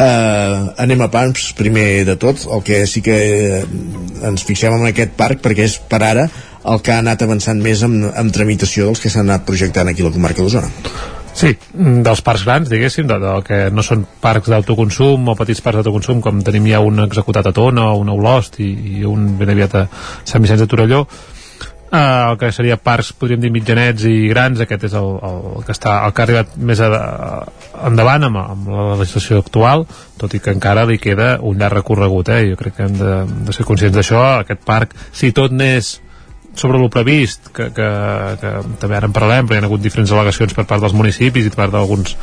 Eh, anem a pams primer de tot. El que sí que ens fixem en aquest parc perquè és per ara el que ha anat avançant més amb, amb tramitació dels que s'han anat projectant aquí a la comarca d'Osona Sí, dels parcs grans, diguéssim, de, de, que no són parcs d'autoconsum o petits parcs d'autoconsum, com tenim ja un executat a Tona un a Olost i, i un ben aviat a Sant Vicenç de Torelló, Uh, el que seria parcs, podríem dir mitjanets i grans, aquest és el, el, que està el que ha arribat més a, a, endavant amb, amb la legislació actual tot i que encara li queda un llarg recorregut eh? jo crec que hem de, de ser conscients d'això aquest parc, si tot n'és sobre el previst, que, que, que també ara en parlarem, però hi ha hagut diferents al·legacions per part dels municipis i per part d'alguns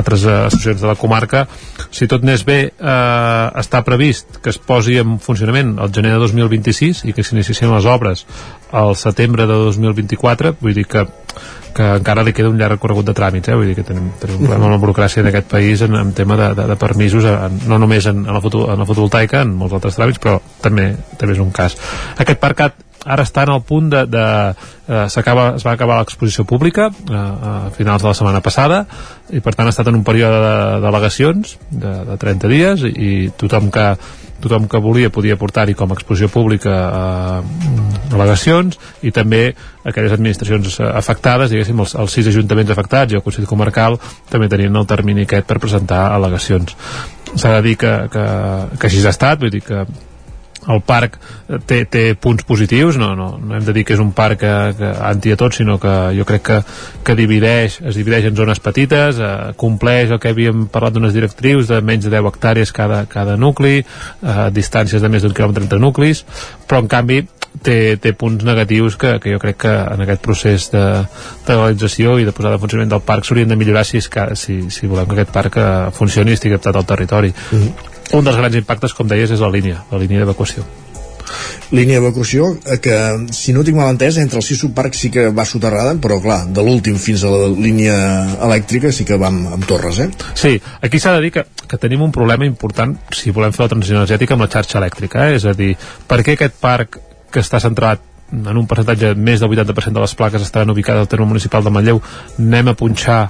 altres eh, associacions de la comarca si tot n'és bé eh, està previst que es posi en funcionament el gener de 2026 i que s'iniciessin les obres al setembre de 2024 vull dir que que encara li queda un llarg recorregut de tràmits, eh? vull dir que tenim, tenim un problema amb la burocràcia d'aquest país en, en tema de, de, de permisos, en, no només en, en, la foto, en la fotovoltaica, en molts altres tràmits, però també, també és un cas. Aquest parcat ara està en el punt de, de eh, s'acaba es va acabar l'exposició pública eh, a finals de la setmana passada i per tant ha estat en un període de delegacions de, de 30 dies i, i tothom que tothom que volia podia portar-hi com a exposició pública eh, al·legacions i també aquelles administracions afectades, diguéssim, els, els sis ajuntaments afectats i el Consell Comarcal també tenien el termini aquest per presentar al·legacions. S'ha de dir que, que, que així ha estat, vull dir que el parc té, té punts positius no, no, no hem de dir que és un parc que, que anti a tot, sinó que jo crec que, que divideix, es divideix en zones petites eh, compleix el que havíem parlat d'unes directrius de menys de 10 hectàrees cada, cada nucli eh, distàncies de més d'un quilòmetre entre nuclis però en canvi té, té punts negatius que, que jo crec que en aquest procés de, de legalització i de posada en funcionament del parc s'haurien de millorar si, si, si volem que aquest parc eh, funcioni i estigui adaptat al territori. Mm -hmm un dels grans impactes, com deies, és la línia, la línia d'evacuació línia d'evacuació eh, que, si no tinc mal entès, entre el sis subparcs sí que va soterrada, però clar, de l'últim fins a la línia elèctrica sí que va amb, amb torres, eh? Sí, aquí s'ha de dir que, que tenim un problema important si volem fer la transició energètica amb la xarxa elèctrica, eh? és a dir, per què aquest parc que està centrat en un percentatge més del 80% de les plaques estaran ubicades al terme municipal de Manlleu, anem a punxar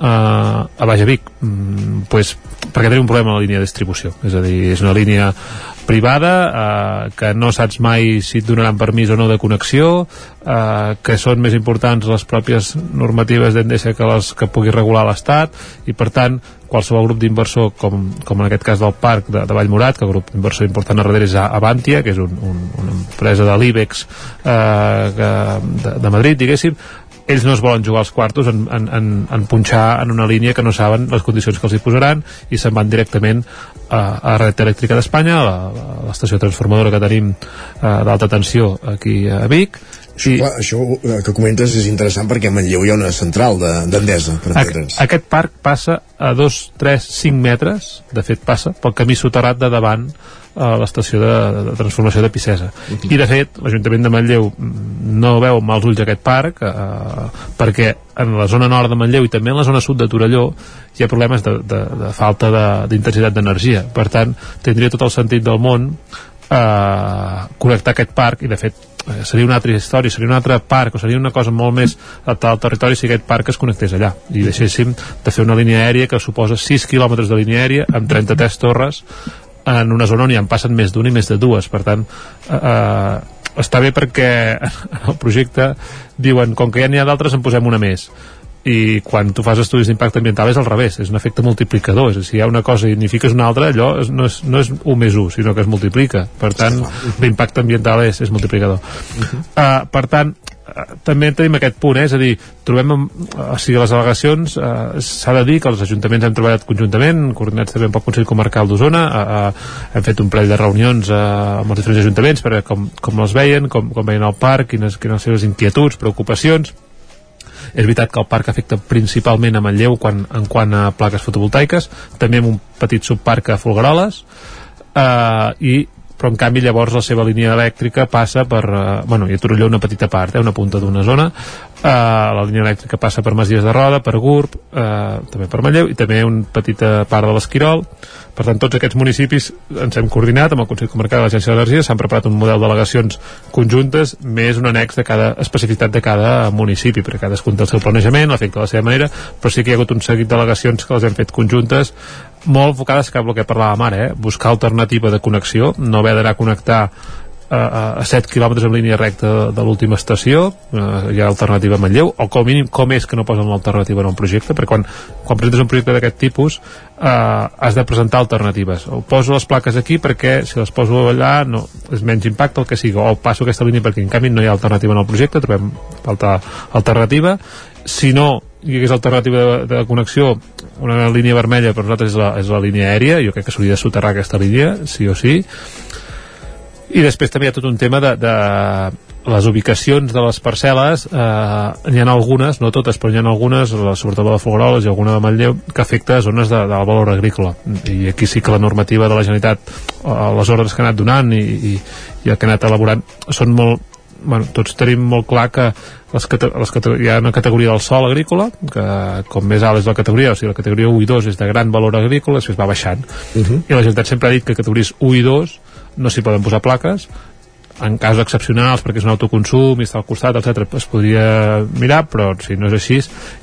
uh, a Baix Vic mm, pues, perquè tenim un problema amb la línia de distribució. És a dir, és una línia privada eh, que no saps mai si et donaran permís o no de connexió eh, que són més importants les pròpies normatives d'Endesa que les que pugui regular l'Estat i per tant qualsevol grup d'inversor com, com en aquest cas del parc de, de Vallmorat que el grup d'inversor important a darrere és Avantia que és un, un, una empresa de l'IBEX eh, de, de Madrid diguéssim ells no es volen jugar els quartos en, en, en, en punxar en una línia que no saben les condicions que els hi posaran i se'n van directament a, a Red Elèctrica d'Espanya, a l'estació transformadora que tenim uh, d'alta tensió aquí a Vic, això, I, clar, això eh, que comentes és interessant perquè a Manlleu hi ha una central d'Endesa, de, Aquest parc passa a 2, 3, 5 metres, de fet passa, pel camí soterrat de davant a l'estació de, de transformació de Picesa. Uh -huh. I de fet, l'Ajuntament de Manlleu no veu mals ulls aquest parc eh, perquè en la zona nord de Manlleu i també en la zona sud de Torelló hi ha problemes de, de, de falta d'intensitat de, d'energia. Per tant, tindria tot el sentit del món eh, connectar aquest parc i de fet eh, seria una altra història, seria un altre parc o seria una cosa molt més adaptada al territori si aquest parc es connectés allà i deixéssim de fer una línia aèria que suposa 6 quilòmetres de línia aèria amb 33 torres en una zona on hi en passen més d'una i més de dues. Per tant eh, eh, està bé perquè en el projecte diuen com que ja n'hi ha d'altres en posem una més. I quan tu fas estudis d'impacte ambiental és al revés, és un efecte multiplicador. És dir, si hi ha una cosa i n'hi fiques una altra allò no, és, no és 1 més 1, sinó que es multiplica. Per tant, l'impacte ambiental és, és multiplicador. Uh, per tant també tenim aquest punt, eh? és a dir, trobem, o sigui, les al·legacions, eh, s'ha de dir que els ajuntaments hem treballat conjuntament, coordinats també pel Consell Comarcal d'Osona, eh, eh, hem fet un parell de reunions eh, amb els diferents ajuntaments per com, com els veien, com, com veien el parc, quines, quines les seves inquietuds, preocupacions, és veritat que el parc afecta principalment a Manlleu quan, en quant a plaques fotovoltaiques, també amb un petit subparc a Folgueroles, eh, i però en canvi llavors la seva línia elèctrica passa per, eh, bueno, i a Torelló una petita part, eh, una punta d'una zona eh, la línia elèctrica passa per Masies de Roda, per Gurb eh, també per Manlleu i també una petita part de l'Esquirol per tant, tots aquests municipis ens hem coordinat amb el Consell Comarcal de l'Agència d'Energia, s'han preparat un model de delegacions conjuntes, més un annex de cada especificitat de cada municipi, perquè cadascun té el seu planejament, l'efecte de la seva manera, però sí que hi ha hagut un seguit de delegacions que les hem fet conjuntes, molt enfocades cap al que parlàvem ara, eh? buscar alternativa de connexió, no haver d'anar a connectar a, a 7 quilòmetres en línia recta de, l'última estació eh, hi ha alternativa a Manlleu o com mínim com és que no posen l'alternativa en un projecte perquè quan, quan presentes un projecte d'aquest tipus eh, has de presentar alternatives. O poso les plaques aquí perquè si les poso allà no, és menys impacte el que sigui o passo aquesta línia perquè en canvi no hi ha alternativa en el projecte trobem falta alternativa. Si no hi hagués alternativa de, de connexió una línia vermella per nosaltres és la, és la línia aèria jo crec que s'hauria de soterrar aquesta línia sí o sí i després també hi ha tot un tema de, de les ubicacions de les parcel·les. Eh, n'hi ha algunes, no totes però n'hi ha algunes, sobretot la de Folgueroles i alguna de Manlleu, que afecta zones de, de valor agrícola. I aquí sí que la normativa de la Generalitat eh, les ordres que ha anat donant i, i, i el que ha anat elaborant són molt bueno, tots tenim molt clar que les, les hi ha una categoria del sol agrícola que com més alt és la categoria o sigui la categoria 1 i 2 és de gran valor agrícola després va baixant. Uh -huh. i la Generalitat sempre ha dit que categories 1 i 2 no s'hi poden posar plaques. En casos excepcionals perquè és un autoconsum i està al costat, etc es podria mirar, però si no és així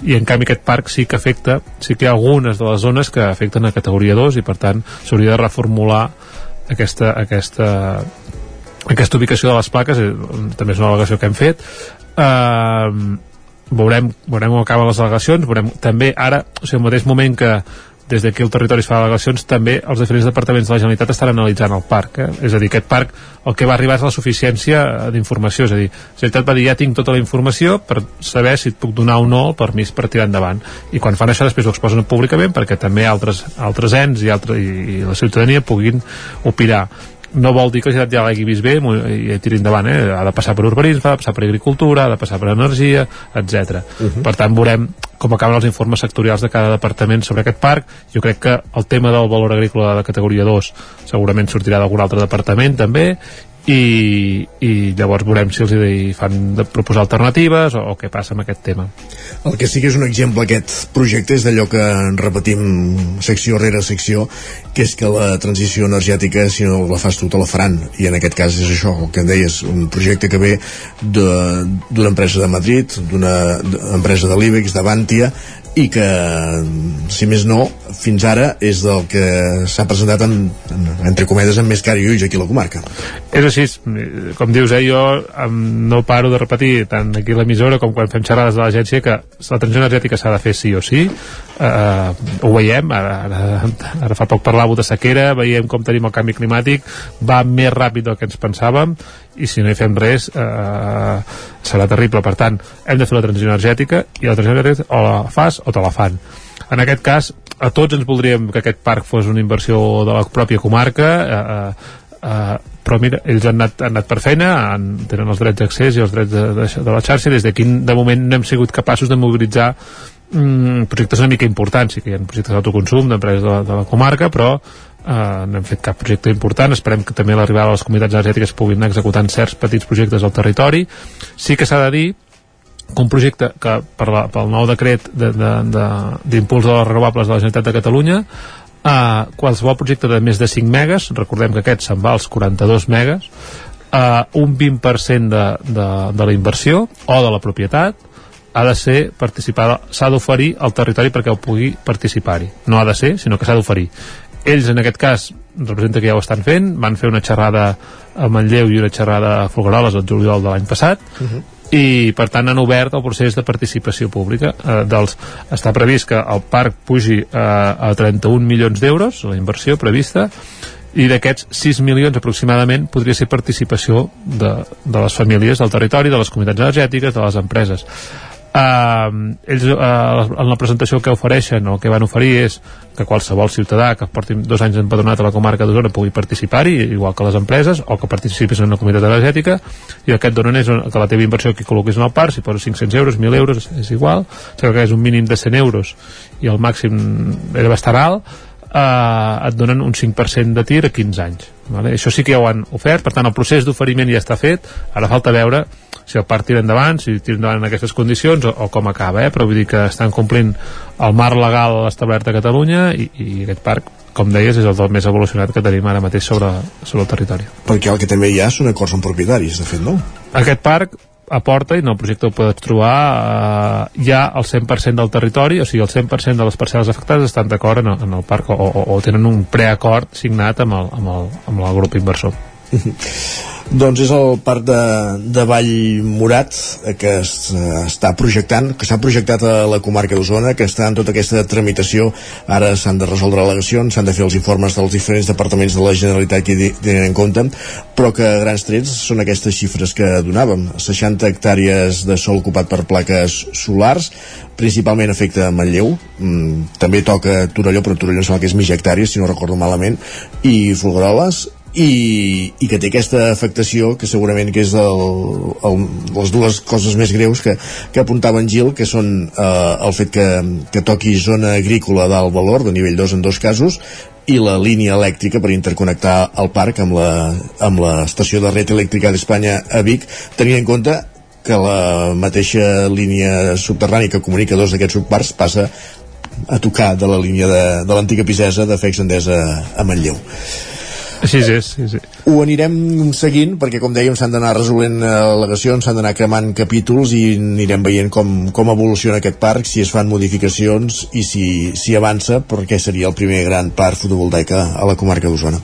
i en canvi aquest parc sí que afecta sí que hi ha algunes de les zones que afecten a categoria 2 i per tant s'hauria de reformular aquesta, aquesta aquesta ubicació de les plaques eh, també és una al·legació que hem fet. Eh, veurem, veurem com acaben les al·legacions veurem també ara, o sigui, al mateix moment que des d'aquí el territori es fa delegacions també els diferents departaments de la Generalitat estan analitzant el parc eh? és a dir, aquest parc el que va arribar és la suficiència d'informació. És a dir, la Generalitat va dir ja tinc tota la informació per saber si et puc donar o no el permís per tirar endavant. I quan fan això després ho exposen públicament perquè també altres, altres ens i, altre, i, i la ciutadania puguin opinar no vol dir que la generalitat ja l'hagi vist bé i tiri endavant, eh? ha de passar per urbanisme ha de passar per agricultura, ha de passar per energia etc. Uh -huh. per tant veurem com acaben els informes sectorials de cada departament sobre aquest parc, jo crec que el tema del valor agrícola de categoria 2 segurament sortirà d'algun altre departament també i, i llavors veurem si els hi fan de proposar alternatives o, o què passa amb aquest tema. El que sí que és un exemple aquest projecte és d'allò que repetim secció rere secció que és que la transició energètica si no la fas tu te la faran. I en aquest cas és això, el que em deies un projecte que ve d'una empresa de Madrid d'una empresa de l'IBEX, d'Avantia i que, si més no, fins ara és del que s'ha presentat en, en, entre comedes amb més cara i ulls aquí a la comarca. És així, com dius, eh, jo no paro de repetir tant aquí a l'emissora com quan fem xerrades de l'agència que la transició energètica s'ha de fer sí o sí, eh, ho veiem, ara, ara, ara fa poc parlàveu de sequera, veiem com tenim el canvi climàtic, va més ràpid del que ens pensàvem i si no hi fem res eh, serà terrible. Per tant hem de fer la transició energètica i la transició energètica o la fas o te la fan. En aquest cas a tots ens voldríem que aquest parc fos una inversió de la pròpia comarca eh, eh, però mira, ells han anat, han anat per feina han, tenen els drets d'accés i els drets de, de, de la xarxa des d'aquí de moment no hem sigut capaços de mobilitzar mm, projectes una mica importants. Sí que hi ha projectes d'autoconsum d'empreses de, de la comarca però eh, no hem fet cap projecte important. Esperem que també l'arribada de les comunitats energètiques puguin anar executant certs petits projectes al territori. Sí que s'ha de dir que un projecte que per la, pel nou decret d'impuls de, de, de les renovables de la Generalitat de Catalunya eh, qualsevol projecte de més de 5 megas recordem que aquest se'n va als 42 megas eh, un 20% de, de, de la inversió o de la propietat ha de ser participada, s'ha d'oferir al territori perquè ho pugui participar-hi. No ha de ser, sinó que s'ha d'oferir ells en aquest cas representa que ja ho estan fent. Van fer una xerrada a Manlleu i una xerrada a Folgueroles el juliol de l'any passat. Uh -huh. i per tant han obert el procés de participació pública eh, dels, està previst que el parc pugi eh, a 31 milions d'euros la inversió prevista i d'aquests 6 milions aproximadament podria ser participació de, de les famílies del territori, de les comunitats energètiques, de les empreses Uh, ells uh, en la presentació que ofereixen o que van oferir és que qualsevol ciutadà que porti dos anys empadronat a la comarca d'Osona pugui participar-hi, igual que les empreses o que participis en una comunitat energètica i el que et donen és que la teva inversió que col·loquis en el parc, si poses 500 euros 1.000 euros és igual, sigui que és un mínim de 100 euros i el màxim era bastant alt uh, et donen un 5% de tir a 15 anys vale? això sí que ja ho han ofert, per tant el procés d'oferiment ja està fet, ara falta veure si el parc tira endavant, si tira endavant en aquestes condicions o, o com acaba, eh? però vull dir que estan complint el marc legal establert a Catalunya i, i aquest parc com deies, és el del més evolucionat que tenim ara mateix sobre, sobre el territori. Perquè el que també hi ha són acords amb propietaris, de fet, no? Aquest parc aporta, i en el projecte ho pots trobar, eh, ja el 100% del territori, o sigui, el 100% de les parcel·les afectades estan d'acord en, en el parc o, o, o tenen un preacord signat amb el, amb el, amb el grup inversor. Doncs és el parc de, de Vall Morat eh, que es, eh, està projectant, que s'ha projectat a la comarca d'Osona, que està en tota aquesta tramitació. Ara s'han de resoldre al·legacions, s'han de fer els informes dels diferents departaments de la Generalitat que tenen en compte, però que a grans trets són aquestes xifres que donàvem. 60 hectàrees de sol ocupat per plaques solars, principalment afecta Manlleu, mm, també toca Torelló, però Torelló sembla que és mig hectàrea, si no recordo malament, i Folgueroles, i, i que té aquesta afectació que segurament que és el, el, les dues coses més greus que, que apuntava en Gil que són eh, el fet que, que toqui zona agrícola d'alt valor de nivell 2 en dos casos i la línia elèctrica per interconnectar el parc amb la, amb l'estació de red elèctrica d'Espanya a Vic tenint en compte que la mateixa línia subterrània que comunica dos d'aquests subparcs passa a tocar de la línia de, de l'antiga Pisesa de Fex Endesa a Manlleu. Així és, sí, sí. Ho anirem seguint perquè, com dèiem, s'han d'anar resolent eh, al·legacions, s'han d'anar cremant capítols i anirem veient com, com evoluciona aquest parc, si es fan modificacions i si, si avança, perquè seria el primer gran parc fotovoltaic a la comarca d'Osona.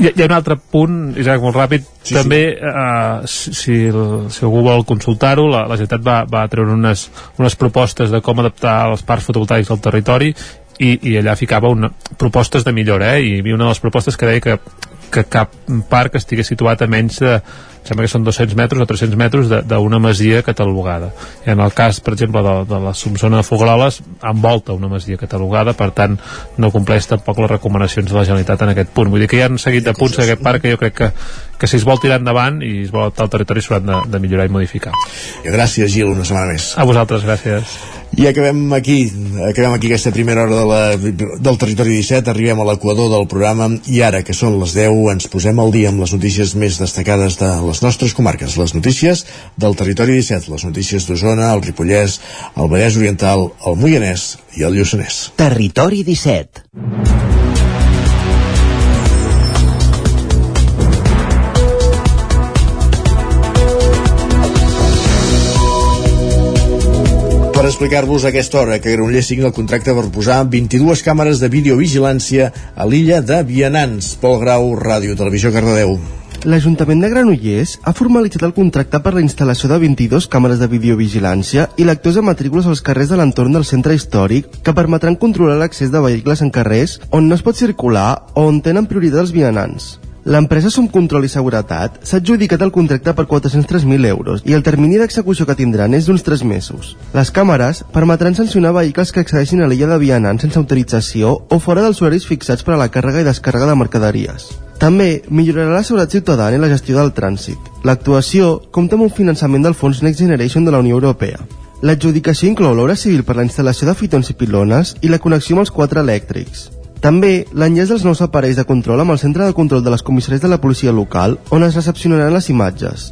Hi, hi ha un altre punt, Isaac, molt ràpid. Sí, També, sí. Uh, si, si, si algú vol consultar-ho, la, la Generalitat va, va treure unes, unes propostes de com adaptar els parcs fotovoltaics al territori i, i allà ficava una, propostes de millora eh? i hi havia una de les propostes que deia que, que cap parc estigués situat a menys de sembla que són 200 metres o 300 metres d'una masia catalogada. I en el cas, per exemple, de, de la subzona de Fogroles, envolta una masia catalogada, per tant, no compleix tampoc les recomanacions de la Generalitat en aquest punt. Vull dir que hi ha un seguit de punts d'aquest parc que jo crec que, que si es vol tirar endavant i es vol adaptar al territori s'hauran de, de millorar i modificar. Gràcies, Gil, una setmana més. A vosaltres, gràcies. I acabem aquí, acabem aquí aquesta primera hora de la, del Territori 17, arribem a l'equador del programa i ara, que són les 10, ens posem al dia amb les notícies més destacades de les nostres comarques, les notícies del Territori 17, les notícies d'Osona, el Ripollès, el Vallès Oriental, el Moianès i el Lluçanès. Territori 17 per explicar-vos a aquesta hora que Granollers signa el contracte per posar 22 càmeres de videovigilància a l'illa de Vianants. Pol Grau, Ràdio, Televisió, Cardedeu. L'Ajuntament de Granollers ha formalitzat el contracte per la instal·lació de 22 càmeres de videovigilància i lectors de matrícules als carrers de l'entorn del centre històric que permetran controlar l'accés de vehicles en carrers on no es pot circular o on tenen prioritat els vianants. L'empresa Som Control i Seguretat s'ha adjudicat el contracte per 403.000 euros i el termini d'execució que tindran és d'uns 3 mesos. Les càmeres permetran sancionar vehicles que accedeixin a l'illa de vianants sense autorització o fora dels horaris fixats per a la càrrega i descàrrega de mercaderies. També millorarà la seguretat ciutadana i la gestió del trànsit. L'actuació compta amb un finançament del Fons Next Generation de la Unió Europea. L'adjudicació inclou l'obra civil per la instal·lació de fitons i pilones i la connexió amb els quatre elèctrics. També l'enllaç dels nous aparells de control amb el centre de control de les comissaries de la policia local, on es recepcionaran les imatges.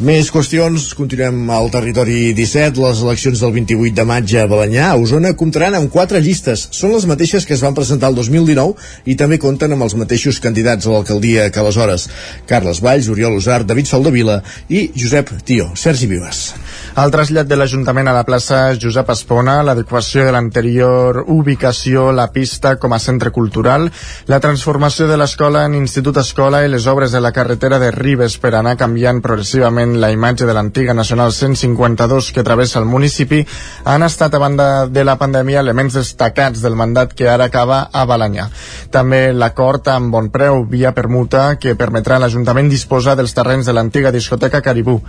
Més qüestions, continuem al territori 17. Les eleccions del 28 de maig a Balanyà, a Osona, comptaran amb quatre llistes. Són les mateixes que es van presentar el 2019 i també compten amb els mateixos candidats a l'alcaldia que aleshores. Carles Valls, Oriol Usar, David Soldavila i Josep Tio. Sergi Vives. El trasllat de l'Ajuntament a la plaça Josep Espona, l'adequació de l'anterior ubicació, la pista com a centre cultural, la transformació de l'escola en institut escola i les obres de la carretera de Ribes per anar canviant progressivament la imatge de l'antiga Nacional 152 que travessa el municipi han estat a banda de la pandèmia elements destacats del mandat que ara acaba a Balanyà. També l'acord amb bon preu via permuta que permetrà a l'Ajuntament disposar dels terrenys de l'antiga discoteca Caribú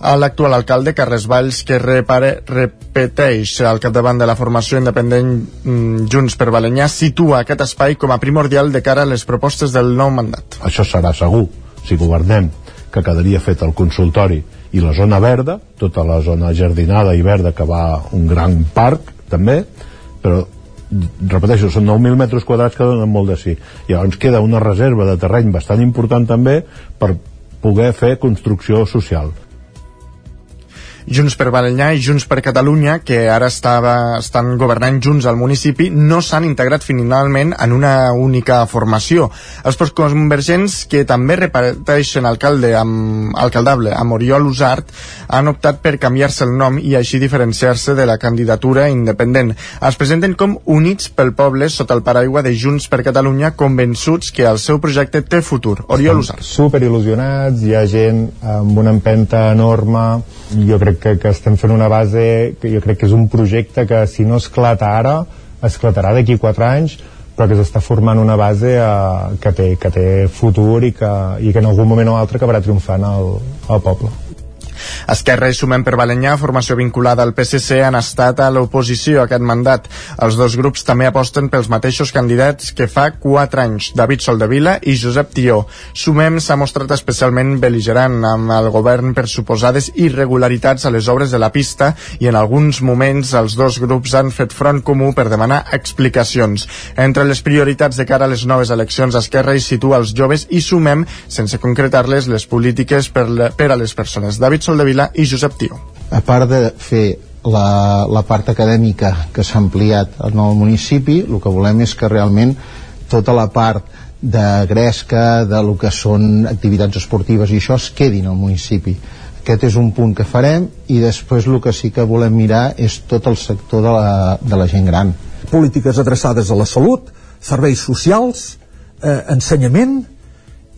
a l'actual alcalde Carles Valls que repare, repeteix al capdavant de la formació independent mm, Junts per Balanyà situa aquest espai com a primordial de cara a les propostes del nou mandat. Això serà segur, si governem, que quedaria fet el consultori i la zona verda, tota la zona jardinada i verda que va un gran parc també, però repeteixo, són 9.000 metres quadrats que donen molt de sí. Llavors queda una reserva de terreny bastant important també per poder fer construcció social Junts per Balanyà i Junts per Catalunya, que ara estava, estan governant junts al municipi, no s'han integrat finalment en una única formació. Els postconvergents, que també reparteixen alcalde amb, alcaldable amb Oriol Usart, han optat per canviar-se el nom i així diferenciar-se de la candidatura independent. Es presenten com units pel poble sota el paraigua de Junts per Catalunya, convençuts que el seu projecte té futur. Oriol Usart. Super il·lusionats, hi ha gent amb una empenta enorme, jo crec que, que estem fent una base, que jo crec que és un projecte que si no esclata ara, esclatarà d'aquí 4 anys, però que s'està formant una base eh, que, té, que té futur i que, i que en algun moment o altre acabarà triomfant al, al poble. Esquerra i Sumem per Balanyà, formació vinculada al PSC, han estat a l'oposició aquest mandat. Els dos grups també aposten pels mateixos candidats que fa 4 anys, David Soldevila i Josep Tió. Sumem s'ha mostrat especialment beligerant amb el govern per suposades irregularitats a les obres de la pista i en alguns moments els dos grups han fet front comú per demanar explicacions. Entre les prioritats de cara a les noves eleccions, Esquerra hi situa els joves i Sumem, sense concretar-les, les polítiques per, per a les persones. David Soldevila i Josep Tió. A part de fer la, la part acadèmica que s'ha ampliat en el municipi, el que volem és que realment tota la part de gresca, de lo que són activitats esportives i això es quedin al municipi. Aquest és un punt que farem i després el que sí que volem mirar és tot el sector de la, de la gent gran. Polítiques adreçades a la salut, serveis socials, eh, ensenyament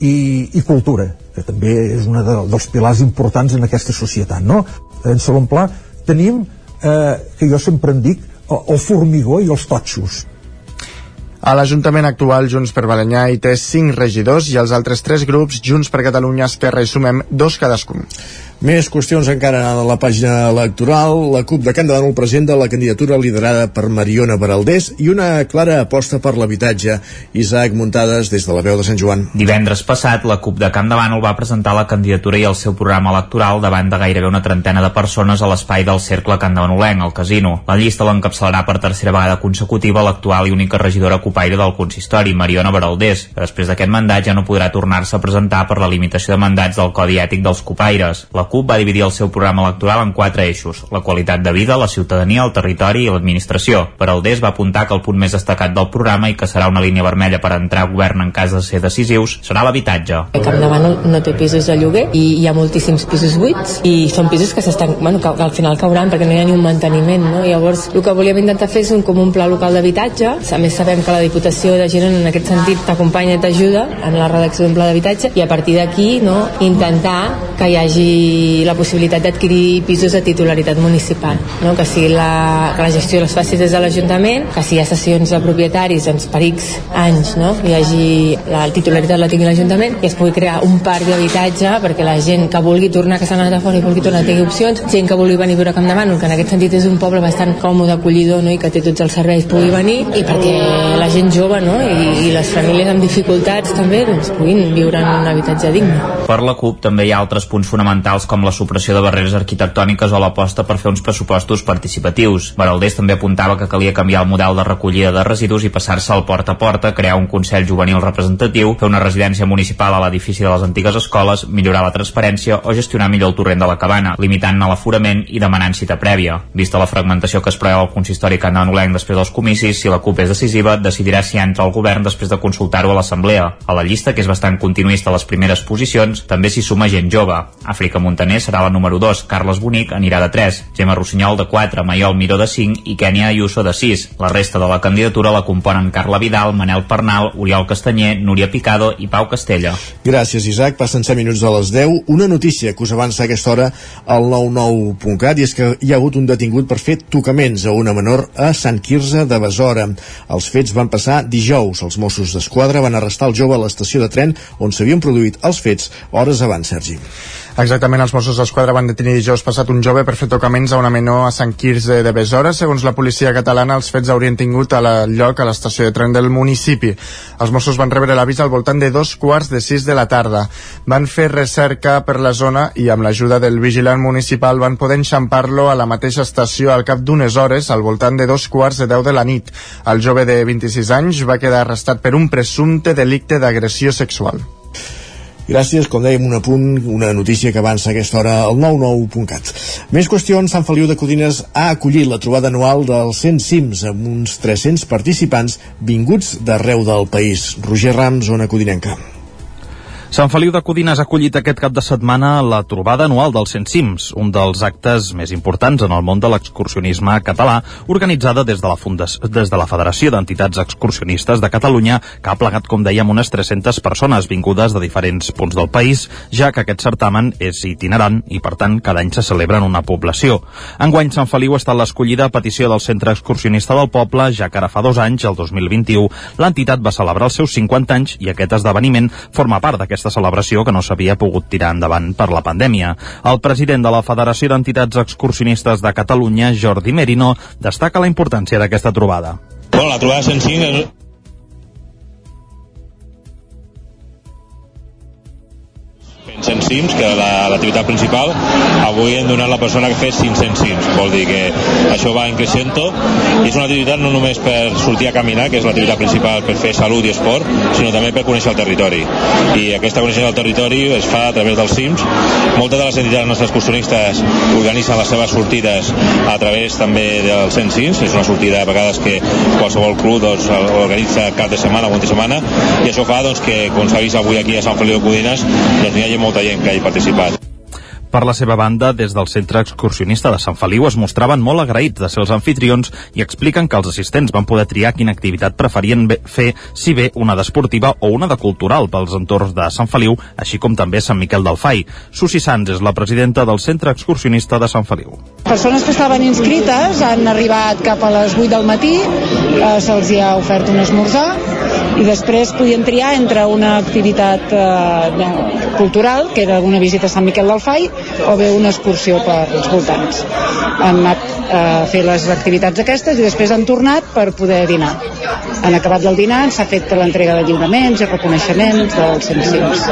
i, i cultura que també és un de, dels pilars importants en aquesta societat no? en segon pla tenim eh, que jo sempre en dic el formigó i els totxos a l'Ajuntament actual, Junts per Balanyà hi té 5 regidors i els altres 3 grups, Junts per Catalunya, Esquerra i Sumem, dos cadascun. Més qüestions encara a la pàgina electoral. La CUP de Can de Bànol presenta la candidatura liderada per Mariona Baraldés i una clara aposta per l'habitatge. Isaac Muntades, des de la veu de Sant Joan. Divendres passat, la CUP de Can de Bànol va presentar la candidatura i el seu programa electoral davant de gairebé una trentena de persones a l'espai del Cercle Can de Banolenc, al casino. La llista l'encapçalarà per tercera vegada consecutiva l'actual i única regidora copaire del consistori, Mariona Baraldés, que després d'aquest mandat ja no podrà tornar-se a presentar per la limitació de mandats del Codi Ètic dels copaires. La CUP va dividir el seu programa electoral en quatre eixos, la qualitat de vida, la ciutadania, el territori i l'administració. Per Aldés va apuntar que el punt més destacat del programa i que serà una línia vermella per entrar a govern en cas de ser decisius serà l'habitatge. Camp de no, no té pisos de lloguer i hi ha moltíssims pisos buits i són pisos que s'estan, bueno, que, que al final cauran perquè no hi ha ni un manteniment, no? Llavors, el que volíem intentar fer és un, com un pla local d'habitatge. A més, sabem que la Diputació de Girona en aquest sentit t'acompanya i t'ajuda en la redacció d'un pla d'habitatge i a partir d'aquí no, intentar que hi hagi la possibilitat d'adquirir pisos de titularitat municipal, no? que, sigui la, que la gestió les faci des de l'Ajuntament, que si hi ha sessions de propietaris doncs, per X anys no? hi hagi la titularitat la tingui l'Ajuntament i es pugui crear un parc d'habitatge perquè la gent que vulgui tornar a casa de fora i vulgui tornar tenir opcions, gent que vulgui venir a viure a Camp de Mànol, que en aquest sentit és un poble bastant còmode, acollidor no? i que té tots els serveis pugui venir i perquè la gent jove no? I, i les famílies amb dificultats també doncs, puguin viure en un habitatge digne. Per la CUP també hi ha altres punts fonamentals com la supressió de barreres arquitectòniques o l'aposta per fer uns pressupostos participatius. Baraldés també apuntava que calia canviar el model de recollida de residus i passar-se al porta a porta, crear un Consell Juvenil representatiu, fer una residència municipal a l'edifici de les antigues escoles, millorar la transparència o gestionar millor el torrent de la cabana, limitant l'aforament i demanant cita prèvia. Vista la fragmentació que es preveu al consistori cananolenc després dels comicis, si la CUP és decisiva, decidirà si entra al govern després de consultar-ho a l'Assemblea. A la llista, que és bastant continuista a les primeres posicions, també s'hi suma gent jove. Àfrica Montaner serà la número 2, Carles Bonic anirà de 3, Gemma Rossinyol de 4, Maiol Miró de 5 i Kènia Ayuso de 6. La resta de la candidatura la componen Carla Vidal, Manel Pernal, Oriol Castanyer, Núria Picado i Pau Castella. Gràcies, Isaac. Passen 7 minuts de les 10. Una notícia que us avança a aquesta hora al 99.cat i és que hi ha hagut un detingut per fer tocaments a una menor a Sant Quirze de Besora. Els fets van passar dijous. Els Mossos d'Esquadra van arrestar el jove a l'estació de tren on s'havien produït els fets hores abans, Sergi. Exactament, els Mossos d'Esquadra van detenir dijous passat un jove per fer tocaments a una menor a Sant Quirze de Besora. Segons la policia catalana, els fets haurien tingut a la lloc a l'estació de tren del municipi. Els Mossos van rebre l'avís al voltant de dos quarts de sis de la tarda. Van fer recerca per la zona i amb l'ajuda del vigilant municipal van poder enxampar-lo a la mateixa estació al cap d'unes hores al voltant de dos quarts de deu de la nit. El jove de 26 anys va quedar arrestat per un presumpte delicte d'agressió sexual. Gràcies, com dèiem, un apunt, una notícia que avança a aquesta hora al 99.cat. Més qüestions, Sant Feliu de Codines ha acollit la trobada anual dels 100 cims amb uns 300 participants vinguts d'arreu del país. Roger Rams, zona codinenca. Sant Feliu de Codines ha acollit aquest cap de setmana la trobada anual dels 100 cims, un dels actes més importants en el món de l'excursionisme català, organitzada des de la, Fundació, des de la Federació d'Entitats Excursionistes de Catalunya, que ha plegat, com dèiem, unes 300 persones vingudes de diferents punts del país, ja que aquest certamen és itinerant i, per tant, cada any se celebra en una població. Enguany, Sant Feliu ha estat l'escollida a petició del Centre Excursionista del Poble, ja que ara fa dos anys, el 2021, l'entitat va celebrar els seus 50 anys i aquest esdeveniment forma part d'aquest aquesta celebració que no s'havia pogut tirar endavant per la pandèmia. El president de la Federació d'Entitats Excursionistes de Catalunya, Jordi Merino, destaca la importància d'aquesta trobada. Bueno, la trobada 105 és, pensa cims, que l'activitat la, principal, avui hem donat la persona que fet 500 cims. Vol dir que això va en creixento i és una activitat no només per sortir a caminar, que és l'activitat principal per fer salut i esport, sinó també per conèixer el territori. I aquesta coneixement del territori es fa a través dels cims. Moltes de les entitats nostres excursionistes organitzen les seves sortides a través també dels 100 cims. És una sortida a vegades que qualsevol club doncs, organitza cap de setmana o de setmana i això fa doncs, que, com s'ha vist avui aquí a Sant Feliu de Codines, doncs, hi hagi molta gent que hi participat. Per la seva banda, des del Centre Excursionista de Sant Feliu es mostraven molt agraïts de ser els anfitrions i expliquen que els assistents van poder triar quina activitat preferien fer, si bé una d'esportiva o una de cultural pels entorns de Sant Feliu, així com també Sant Miquel del Fai. Susi Sanz és la presidenta del Centre Excursionista de Sant Feliu. Persones que estaven inscrites han arribat cap a les 8 del matí, eh, se'ls ha ofert un esmorzar i després podien triar entre una activitat eh, cultural, que era una visita a Sant Miquel del Fai, o bé una excursió per als voltants. Han anat a fer les activitats aquestes i després han tornat per poder dinar. Han acabat del dinar, s'ha fet l'entrega de lliuraments i reconeixements dels sensims.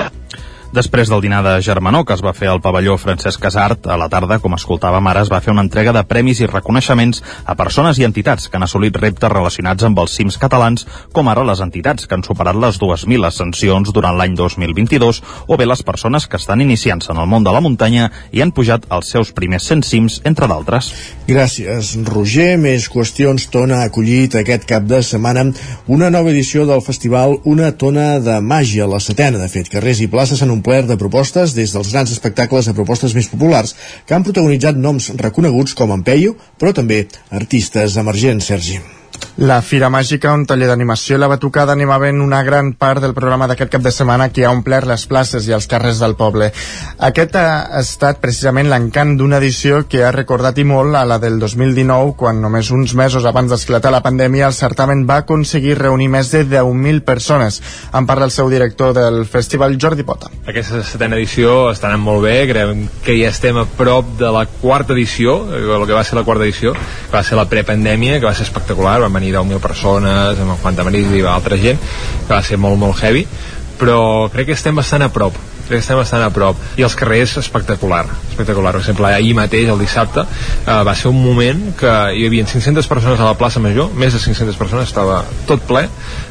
Després del dinar de Germanó, que es va fer al pavelló Francesc Casart, a la tarda, com escoltàvem ara, es va fer una entrega de premis i reconeixements a persones i entitats que han assolit reptes relacionats amb els cims catalans, com ara les entitats que han superat les 2.000 ascensions durant l'any 2022, o bé les persones que estan iniciant-se en el món de la muntanya i han pujat els seus primers 100 cims, entre d'altres. Gràcies, Roger. Més qüestions. Tona ha acollit aquest cap de setmana una nova edició del festival Una tona de màgia, la setena, de fet. Carrers i places s'han omplert de propostes des dels grans espectacles a propostes més populars que han protagonitzat noms reconeguts com en Peyu, però també artistes emergents, Sergi. La Fira Màgica, un taller d'animació i la batucada animaven una gran part del programa d'aquest cap de setmana que ha omplert les places i els carrers del poble. Aquest ha estat precisament l'encant d'una edició que ha recordat i molt a la del 2019, quan només uns mesos abans d'esclatar la pandèmia el certamen va aconseguir reunir més de 10.000 persones. En parla el seu director del festival, Jordi Pota. Aquesta setena edició està anant molt bé, creiem que ja estem a prop de la quarta edició, el que va ser la quarta edició, que va ser la prepandèmia, que va ser espectacular, van venir 10.000 persones amb el Juan i altra gent que va ser molt molt heavy però crec que estem bastant a prop crec que estem bastant a prop. I els carrers espectacular espectacular, per exemple ahir mateix el dissabte eh, va ser un moment que hi havia 500 persones a la plaça Major més de 500 persones, estava tot ple.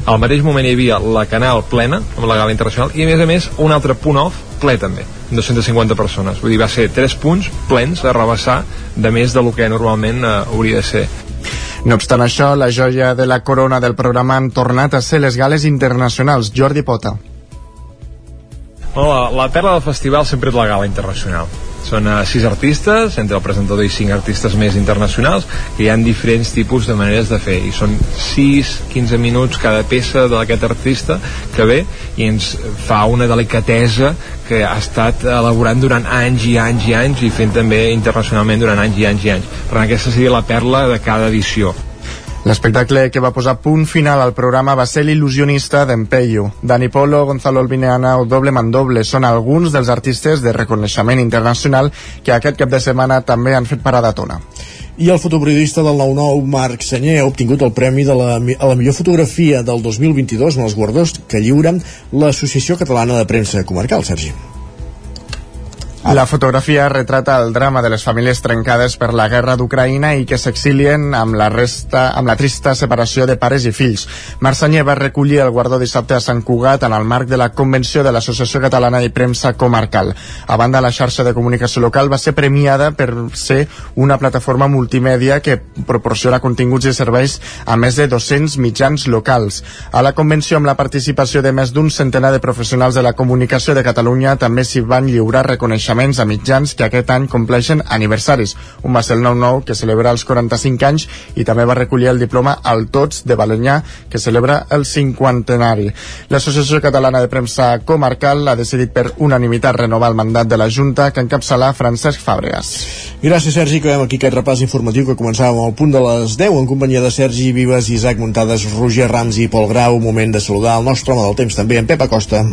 Al mateix moment hi havia la canal plena amb la gala internacional i a més a més un altre punt off ple també 250 persones, vull dir, va ser 3 punts plens a rebassar de més de lo que normalment eh, hauria de ser no obstant això, la joia de la corona del programa han tornat a ser les gales internacionals. Jordi Pota. Bueno, la, la perla del festival sempre és la gala internacional són uh, sis artistes, entre el presentador i cinc artistes més internacionals, que hi ha diferents tipus de maneres de fer, i són 6-15 minuts cada peça d'aquest artista que ve i ens fa una delicatesa que ha estat elaborant durant anys i anys i anys i fent també internacionalment durant anys i anys i anys. Per tant, aquesta seria la perla de cada edició. L'espectacle que va posar punt final al programa va ser l'il·lusionista d'Empeyo. Dani Polo, Gonzalo Albineana o Doble Mandoble són alguns dels artistes de reconeixement internacional que aquest cap de setmana també han fet parada a Tona. I el fotoperiodista del 9-9, Marc Senyer, ha obtingut el premi de la, a la millor fotografia del 2022 en els guardons que lliuren l'Associació Catalana de Premsa Comarcal, Sergi. La fotografia retrata el drama de les famílies trencades per la guerra d'Ucraïna i que s'exilien amb la resta amb la trista separació de pares i fills. Marsanyer va recollir el guardó dissabte a Sant Cugat en el marc de la convenció de l'Associació Catalana de Premsa Comarcal. A banda, la xarxa de comunicació local va ser premiada per ser una plataforma multimèdia que proporciona continguts i serveis a més de 200 mitjans locals. A la convenció, amb la participació de més d'un centenar de professionals de la comunicació de Catalunya, també s'hi van lliurar reconeixements reconeixements a mitjans que aquest any compleixen aniversaris. Un va ser el 9-9, que celebra els 45 anys, i també va recollir el diploma al Tots de Balanyà, que celebra el cinquantenari. L'Associació Catalana de Premsa Comarcal ha decidit per unanimitat renovar el mandat de la Junta que encapçala Francesc Fàbregas. Gràcies, Sergi, que aquí aquest repàs informatiu que començàvem al punt de les 10 en companyia de Sergi Vives, Isaac Muntades, Roger Rams i Pol Grau. Moment de saludar el nostre home del temps també, en Pep Acosta.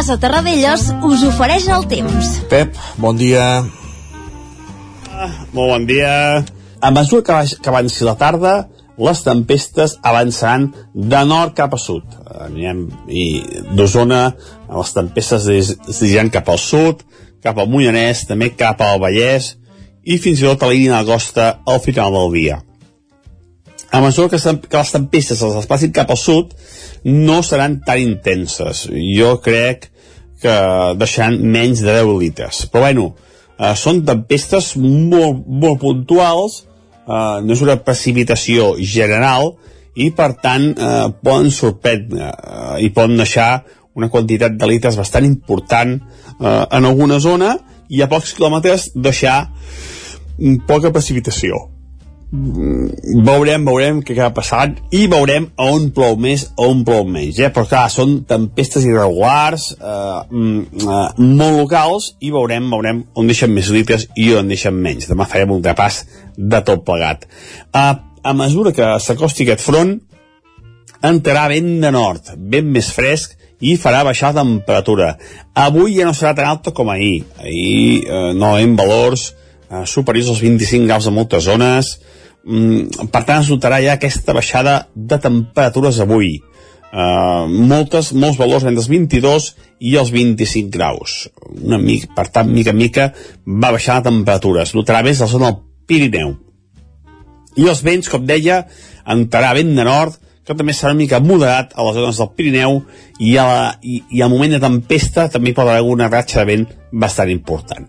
Casa Terradellos us ofereix el temps. Pep, bon dia. Molt bon dia. A mesura que, que avanci la tarda, les tempestes avançaran de nord cap a sud. Anirem i d'Osona, les tempestes es dirigiran cap al sud, cap al Mollanès, també cap al Vallès i fins i tot a la línia de costa al final del dia. A mesura que, que les tempestes es desplacin cap al sud, no seran tan intenses. Jo crec que deixaran menys de 10 litres. Però bueno, eh, són tempestes molt, molt puntuals, eh, no és una precipitació general, i per tant eh, poden sorprendre eh, i poden deixar una quantitat de litres bastant important eh, en alguna zona i a pocs quilòmetres deixar poca precipitació Mm, veurem, veurem què acaba passant i veurem on plou més o on plou menys, eh? però clar, són tempestes irregulars eh, mm, eh, molt locals i veurem, veurem on deixen més litres i on deixen menys demà farem un repàs de tot plegat eh, a mesura que s'acosti aquest front entrarà vent de nord, vent més fresc i farà baixar la temperatura. Avui ja no serà tan alta com ahir. Ahir eh, no hem valors eh, superiors als 25 graus a moltes zones, per tant es notarà ja aquesta baixada de temperatures avui. Uh, moltes, molts valors entre els 22 i els 25 graus. Una mica, per tant mica en mica va baixar la temperatura. Es notarà més la zona del Pirineu. I els vents, com deia entrarà vent de nord que també serà una mica moderat a les zones del Pirineu i, a la, i, i al moment de tempesta també pot haver una ratxa de vent bastant important.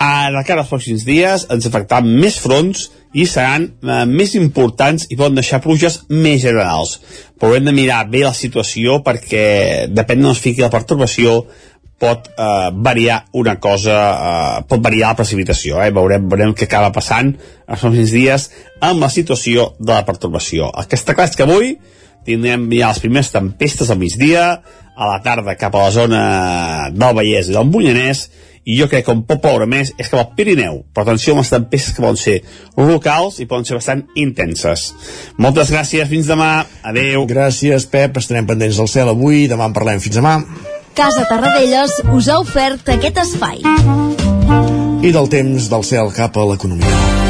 A la cara dels pròxims dies ens afectaran més fronts i seran eh, més importants i poden deixar pluges més generals. Però hem de mirar bé la situació perquè depèn d'on es fiqui la pertorbació pot eh, variar una cosa, eh, pot variar la precipitació, eh? veurem, veurem què acaba passant els pròxims dies amb la situació de la pertorbació. El que està clar és que avui tindrem ja les primeres tempestes al migdia, a la tarda cap a la zona del Vallès i del Mollanès, i jo crec que on pot ploure més és que al Pirineu, però atenció amb les tempestes que poden ser locals i poden ser bastant intenses. Moltes gràcies, fins demà, adeu. Gràcies, Pep, estarem pendents del cel avui, demà en parlem, fins demà. Casa Tarradellas us ha ofert aquest espai. I del temps del cel cap a l'economia.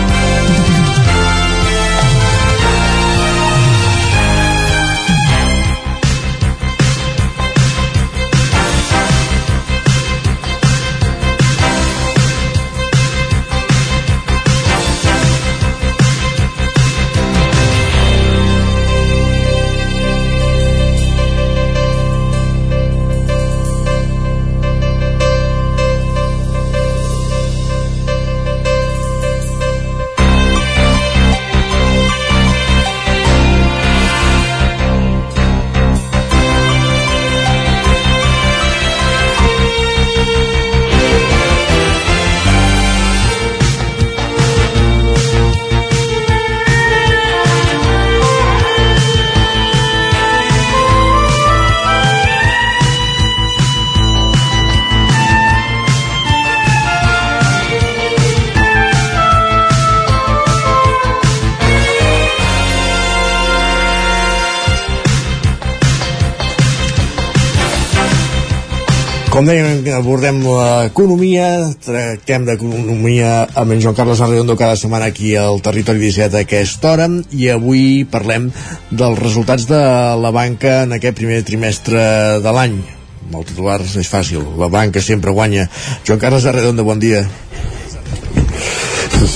Com dèiem, abordem l'economia, tractem d'economia amb en Joan Carles Arredondo cada setmana aquí al Territori 17 a aquesta hora i avui parlem dels resultats de la banca en aquest primer trimestre de l'any. Amb el titular és fàcil, la banca sempre guanya. Joan Carles Arredondo, bon dia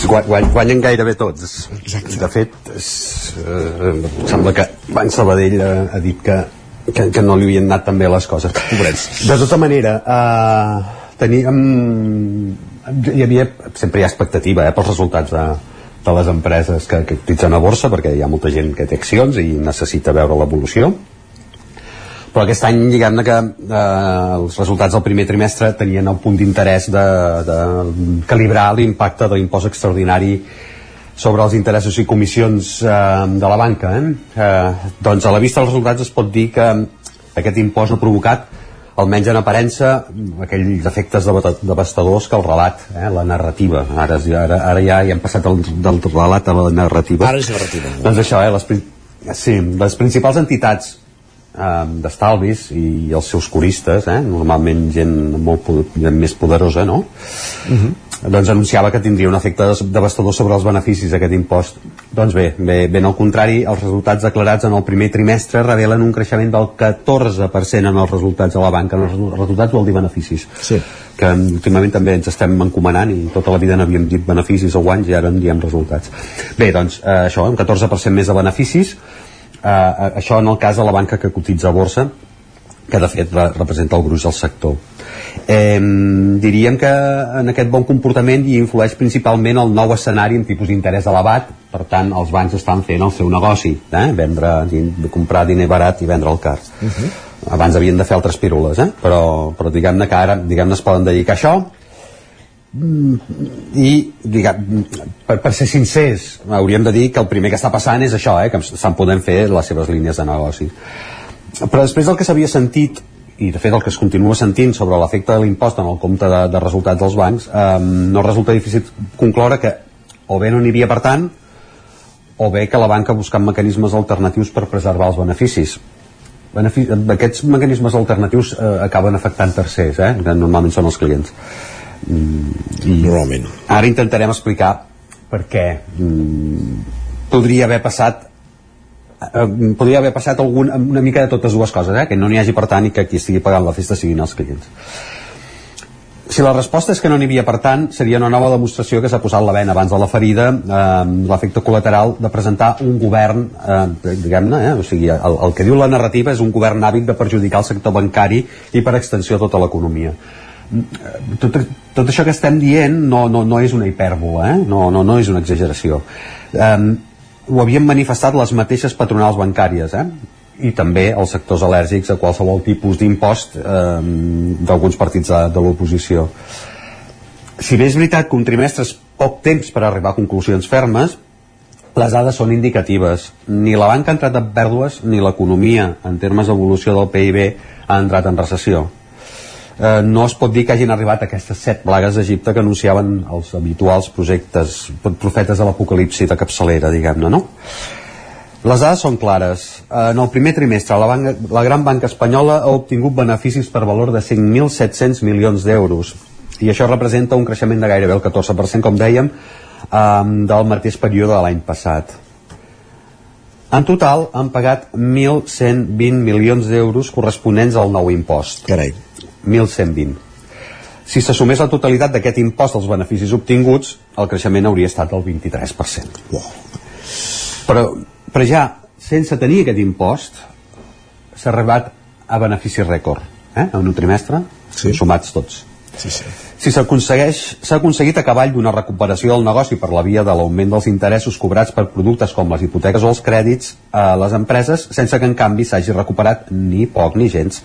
guanyen gairebé tots Exacte. de fet és, eh, sembla que Banc Sabadell ha, ha dit que, que, que no li havien anat tan bé les coses Pobrets. de tota manera eh, teníem hi havia, sempre hi ha expectativa eh, pels resultats de, de les empreses que, que cotitzen a borsa perquè hi ha molta gent que té accions i necessita veure l'evolució però aquest any diguem-ne que eh, els resultats del primer trimestre tenien el punt d'interès de, de calibrar l'impacte de l'impost extraordinari sobre els interessos i comissions eh, de la banca eh? Eh, doncs a la vista dels resultats es pot dir que aquest impost ha provocat almenys en aparença aquells efectes devastadors que el relat, eh, la narrativa ara, ara, ara ja, ja hem passat del, del relat a la narrativa ara és narrativa doncs això, eh, les, sí, les principals entitats eh, d'estalvis i els seus curistes, eh, normalment gent molt gent més poderosa, no? Uh -huh. Doncs anunciava que tindria un efecte devastador sobre els beneficis d'aquest impost. Doncs bé, bé, ben al contrari, els resultats declarats en el primer trimestre revelen un creixement del 14% en els resultats de la banca. En els resultats vol dir beneficis. Sí. Que últimament també ens estem encomanant i tota la vida n'havíem dit beneficis o guanys i ara en diem resultats. Bé, doncs eh, això, un 14% més de beneficis, eh, això en el cas de la banca que cotitza a borsa que de fet representa el gruix del sector eh, diríem que en aquest bon comportament hi influeix principalment el nou escenari en tipus d'interès elevat per tant els bancs estan fent el seu negoci eh? vendre, comprar diner barat i vendre el car uh -huh. abans havien de fer altres pírules eh? però, però diguem-ne que ara diguem es poden dedicar a això i diguem, per, per ser sincers hauríem de dir que el primer que està passant és això, eh, que se'n poden fer les seves línies de negoci però després del que s'havia sentit i de fet el que es continua sentint sobre l'efecte de l'impost en el compte de, de resultats dels bancs eh, no resulta difícil concloure que o bé no n'hi havia per tant o bé que la banca ha buscat mecanismes alternatius per preservar els beneficis. Benefic aquests mecanismes alternatius eh, acaben afectant tercers eh, que normalment són els clients. Mm, i normalment. ara intentarem explicar per què mm, podria haver passat eh, podria haver passat algun, una mica de totes dues coses, eh? que no n'hi hagi per tant i que qui estigui pagant la festa siguin els clients si la resposta és que no n'hi havia per tant, seria una nova demostració que s'ha posat la vena abans de la ferida, eh, l'efecte col·lateral de presentar un govern, eh, diguem-ne, eh, o sigui, el, el que diu la narrativa és un govern hàbit de perjudicar el sector bancari i per extensió tota l'economia tot, tot això que estem dient no, no, no és una hipèrbola, eh? no, no, no és una exageració. Um, ho havien manifestat les mateixes patronals bancàries, eh? i també els sectors al·lèrgics a qualsevol tipus d'impost eh, d'alguns partits de, de l'oposició. Si bé és veritat que un trimestre és poc temps per arribar a conclusions fermes, les dades són indicatives. Ni la banca ha entrat en pèrdues, ni l'economia, en termes d'evolució del PIB, ha entrat en recessió eh, no es pot dir que hagin arribat aquestes set plagues d'Egipte que anunciaven els habituals projectes profetes de l'apocalipsi de capçalera, diguem-ne, no? Les dades són clares. En el primer trimestre, la, banca, la gran banca espanyola ha obtingut beneficis per valor de 5.700 milions d'euros i això representa un creixement de gairebé el 14%, com dèiem, um, del mateix període de l'any passat. En total han pagat 1.120 milions d'euros corresponents al nou impost. Carai. 1.120. Si s'assumés la totalitat d'aquest impost als beneficis obtinguts, el creixement hauria estat del 23%. Wow. Però, però ja, sense tenir aquest impost, s'ha arribat a benefici rècord, eh? en un trimestre, sí. sumats tots. Sí, sí. Si s'ha aconseguit a cavall d'una recuperació del negoci per la via de l'augment dels interessos cobrats per productes com les hipoteques o els crèdits a les empreses, sense que en canvi s'hagi recuperat ni poc ni gens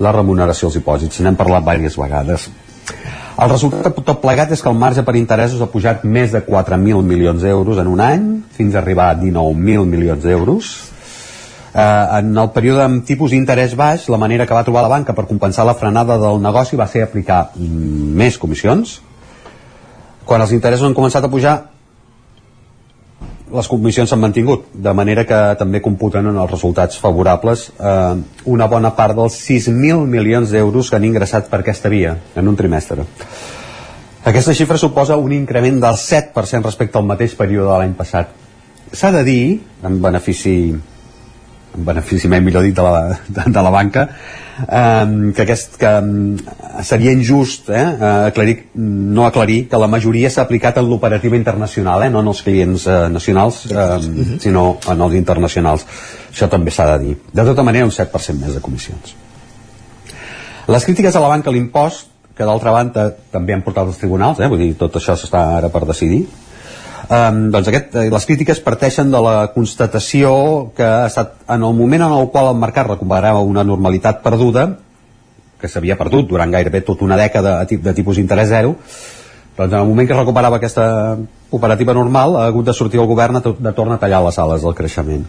la remuneració als dipòsits. N'hem parlat diverses vegades. El resultat de tot plegat és que el marge per interessos ha pujat més de 4.000 milions d'euros en un any, fins a arribar a 19.000 milions d'euros. Eh, en el període amb tipus d'interès baix, la manera que va trobar la banca per compensar la frenada del negoci va ser aplicar més comissions. Quan els interessos han començat a pujar, les comissions s'han mantingut, de manera que també computen en els resultats favorables eh, una bona part dels 6.000 milions d'euros que han ingressat per aquesta via en un trimestre. Aquesta xifra suposa un increment del 7% respecte al mateix període de l'any passat. S'ha de dir, en benefici en benefici mai millor dit de la, de, de la banca eh, que, aquest, que seria injust eh, aclarir, no aclarir que la majoria s'ha aplicat en l'operativa internacional eh, no en els clients eh, nacionals eh, sinó en els internacionals. Això també s'ha de dir. De tota manera un 7% més de comissions. Les crítiques a la banca a l'impost que d'altra banda també han portat als tribunals, eh? vull dir, tot això s'està ara per decidir, Um, doncs aquest, eh, les crítiques parteixen de la constatació que ha estat en el moment en el qual el mercat recuperava una normalitat perduda que s'havia perdut durant gairebé tota una dècada de tipus d'interès zero doncs en el moment que recuperava aquesta operativa normal ha hagut de sortir el govern de tornar a tallar les ales del creixement.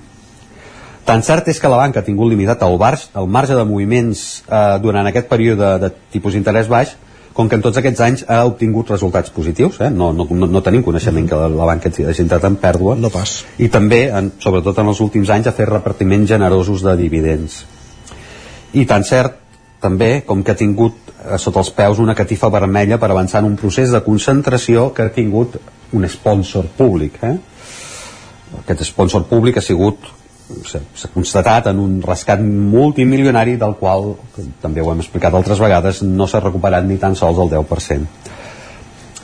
Tan cert és que la banca ha tingut limitat el, bar, el marge de moviments eh, durant aquest període de tipus d'interès baix com que en tots aquests anys ha obtingut resultats positius, eh? no, no, no, no tenim coneixement que la, la banca hagi entrat en pèrdua, no pas. i també, en, sobretot en els últims anys, ha fet repartiments generosos de dividends. I tan cert, també, com que ha tingut eh, sota els peus una catifa vermella per avançar en un procés de concentració que ha tingut un sponsor públic. Eh? Aquest sponsor públic ha sigut s'ha constatat en un rescat multimilionari del qual, també ho hem explicat altres vegades, no s'ha recuperat ni tan sols el 10%.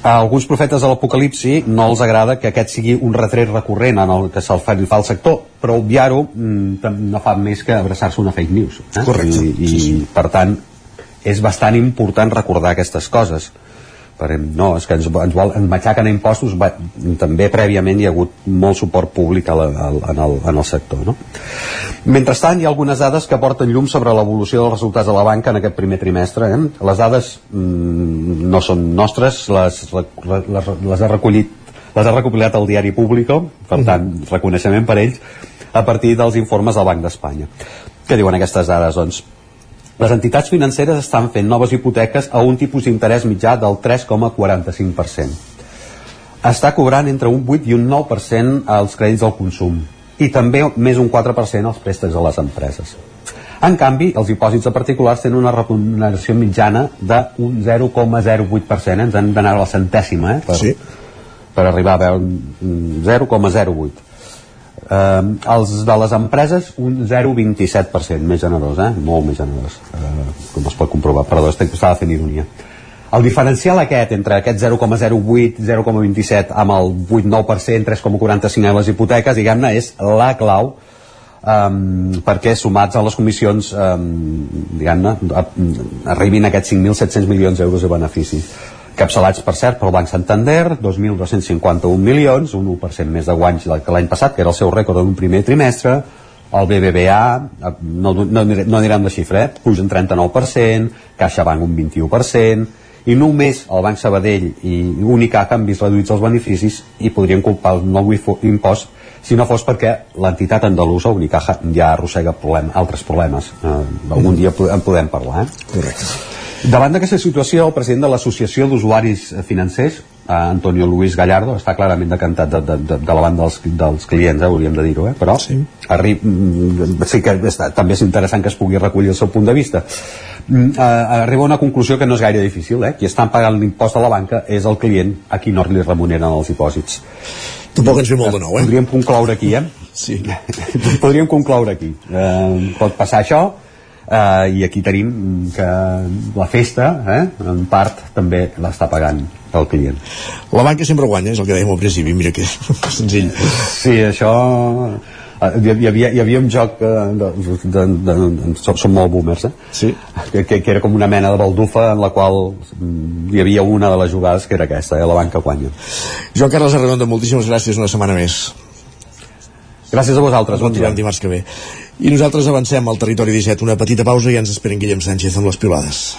A alguns profetes de l'Apocalipsi no els agrada que aquest sigui un retret recurrent en el que se'l fa, fa el sector, però obviar-ho mm, no fa més que abraçar-se una fake news. Eh? Correcte. I, i sí, sí. per tant, és bastant important recordar aquestes coses per, no, és que ens, ens, vol, ens matxaquen a impostos va, també prèviament hi ha hagut molt suport públic a la, a, en, el, en el sector no? mentrestant hi ha algunes dades que porten llum sobre l'evolució dels resultats de la banca en aquest primer trimestre eh? les dades mm, no són nostres les, les, les ha recollit les ha recopilat el diari Público per tant, reconeixement per ells a partir dels informes del Banc d'Espanya què diuen aquestes dades? Doncs les entitats financeres estan fent noves hipoteques a un tipus d'interès mitjà del 3,45%. Està cobrant entre un 8 i un 9% als crèdits al consum i també més un 4% als préstecs a les empreses. En canvi, els dipòsits de particulars tenen una remuneració mitjana d'un 0,08%. Ens han d'anar a la centèsima eh, per, sí. per arribar a veure 0,08 eh, els de les empreses un 0,27% més generós, eh? molt més generós eh, com es pot comprovar, perdó, estic, estava fent ironia. El diferencial aquest entre aquest 0,08, 0,27 amb el 8-9%, 3,45 a les hipoteques, diguem-ne, és la clau um, perquè sumats a les comissions um, diguem-ne, arribin a aquests 5.700 milions d'euros de benefici capçalats per cert pel Banc Santander 2.251 milions un 1% més de guanys que l'any passat que era el seu rècord en un primer trimestre el BBVA no, no, no anirem la xifra, eh? puja un 39% CaixaBank un 21% i només el Banc Sabadell i Unicaja han vist reduïts els beneficis i podrien culpar el nou impost si no fos perquè l'entitat andalusa Unicaja ja arrossega problem, altres problemes eh, algun dia en podem parlar eh? correcte Davant d'aquesta situació, el president de l'Associació d'Usuaris Financers, eh, Antonio Luis Gallardo, està clarament decantat de, de, de, de la banda dels, dels clients, eh, hauríem de dir-ho, eh? però sí. Arri, mm, sí que està, també és interessant que es pugui recollir el seu punt de vista. Mm, eh, arriba a una conclusió que no és gaire difícil, eh? qui estan pagant l'impost a la banca és el client a qui no li remuneren els dipòsits. Tampoc ens ve molt de nou, eh? Podríem concloure aquí, eh? Sí. Podríem concloure aquí. Eh, pot passar això, eh, i aquí tenim que la festa eh, en part també l'està pagant el client. La banca sempre guanya, és el que dèiem al principi, mira que senzill. Sí, això eh, hi havia, hi havia un joc eh, de, de, de, de, som, molt boomers eh? sí. que, que, que era com una mena de baldufa en la qual mm, hi havia una de les jugades que era aquesta, eh? la banca guanya Joan Carles Arredondo, moltíssimes gràcies una setmana més gràcies a vosaltres bon dia. dimarts que ve i nosaltres avancem al territori 17. Una petita pausa i ens esperen Guillem Sánchez amb les pilades.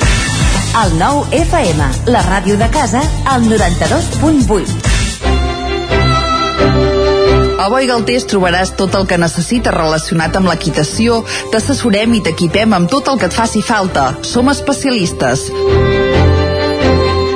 El nou FM, la ràdio de casa, al 92.8. A Boi Galtés trobaràs tot el que necessites relacionat amb l'equitació, t'assessorem i t'equipem amb tot el que et faci falta. Som especialistes.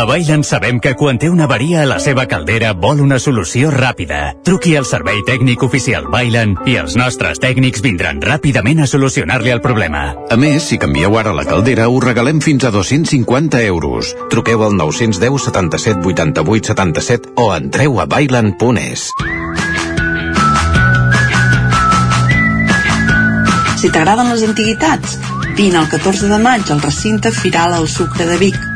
A Bailen sabem que quan té una avaria a la seva caldera vol una solució ràpida. Truqui al servei tècnic oficial Bailen i els nostres tècnics vindran ràpidament a solucionar-li el problema. A més, si canvieu ara la caldera, us regalem fins a 250 euros. Truqueu al 910 77 88 77 o entreu a bailen.es. Si t'agraden les antiguitats, vine el 14 de maig al recinte Firal al Sucre de Vic.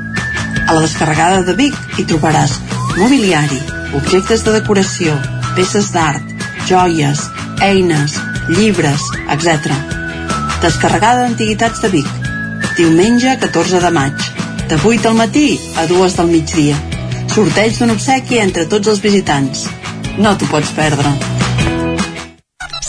A la descarregada de Vic hi trobaràs mobiliari, objectes de decoració, peces d'art, joies, eines, llibres, etc. Descarregada d'antiguitats de Vic. Diumenge 14 de maig. De 8 al matí a 2 del migdia. Sorteig d'un obsequi entre tots els visitants. No t'ho pots perdre.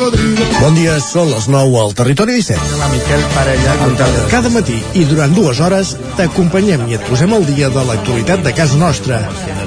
Bon dia, són les 9 al Territori 17. La Miquel Parella. Cada matí i durant dues hores t'acompanyem i et posem al dia de l'actualitat de casa nostra.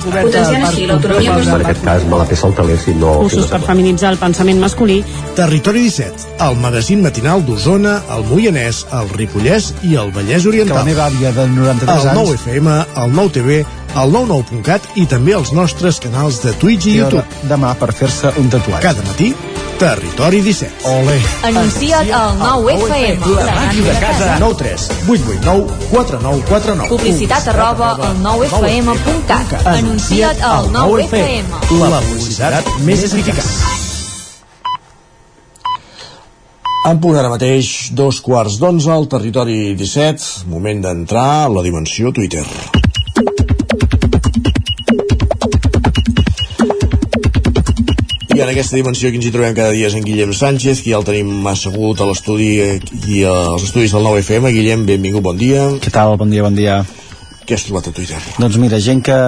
Potenciant així l'autonomia En aquest cas, mala peça al taler si no... cursos per feminitzar el pensament masculí. Territori 17, el magazín matinal d'Osona, el Moianès, el Ripollès i el Vallès Oriental. Que la meva àvia de 93 el anys... 9 FM, el 9 TV, el 99.cat i també els nostres canals de Twitch i I YouTube. demà per fer-se un tatuatge. Cada matí, Territori 17. Ole. Anuncia't al 9FM. La màquina de casa. 9 3 8 8 9 4 9 4 9. Publicitat arroba al 9FM.cat. Anuncia't al 9FM. La publicitat més eficaç. En punt ara mateix, dos quarts d'onze al territori 17, moment d'entrar a la dimensió Twitter. I en aquesta dimensió que ens hi trobem cada dia és en Guillem Sánchez, que ja el tenim assegut a l'estudi i als estudis del 9FM. Guillem, benvingut, bon dia. Què tal? Bon dia, bon dia. Què has trobat a Twitter? Doncs mira, gent que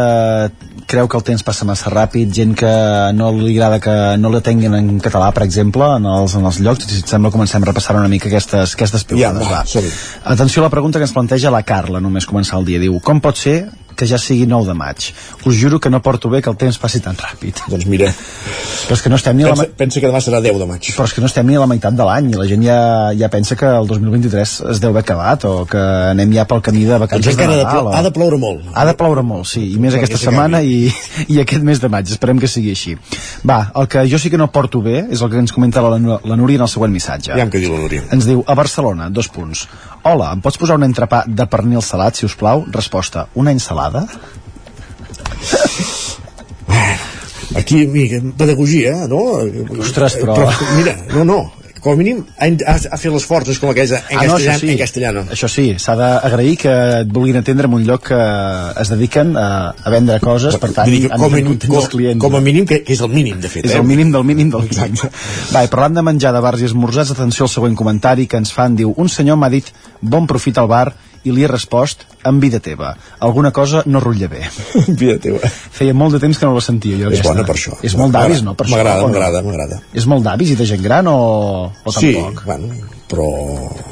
creu que el temps passa massa ràpid, gent que no li agrada que no la tinguin en català, per exemple, en els, en els llocs, si et sembla comencem a repassar una mica aquestes, aquestes piulades. Ja, va, som-hi. Atenció a la pregunta que ens planteja la Carla, només començar el dia. Diu, com pot ser que ja sigui 9 de maig? Us juro que no porto bé que el temps passi tan ràpid. Doncs mira, Però és que no estem ni a la, pensa, pensa que demà serà 10 de maig. però és que no estem ni a la meitat de l'any i la gent ja, ja pensa que el 2023 es deu haver acabat o que anem ja pel camí de Doncs vacances de encara ha de, Nadal. o- ha de ploure molt. ha de ploure molt, sí, i més aquesta setmana i, i aquest mes de maig, esperem que sigui així. Va, el que jo sí que no porto bé és el que ens comenta la, la Núria en el següent missatge. Ja què diu la Núria. Ens diu, a Barcelona, dos punts. Hola, em pots posar un entrepà de pernil salat, si us plau? Resposta, una ensalada? Aquí, mira, pedagogia, no? Ostres, però- Mira, no, no, com a mínim ha, ha, fet l'esforç, és com aquella en, Ah, no, castellà, sí. en castellano. Això sí, s'ha d'agrair que et vulguin atendre en un lloc que es dediquen a, a vendre coses, per tant, han com, contents com, els clients. com a mínim, que, que és el mínim, de fet. És eh? el mínim del mínim del mínim. Va, i parlant de menjar de bars i esmorzars, atenció al següent comentari que ens fan. Diu, un senyor m'ha dit bon profit al bar i li he respost en vida teva. Alguna cosa no rutlla bé. vida teva. Feia molt de temps que no la sentia jo. És aquesta. bona per això. És molt d'avis, no? M'agrada, m'agrada, m'agrada. És molt d'avis i de gent gran o, o Sí, tampoc? bueno, però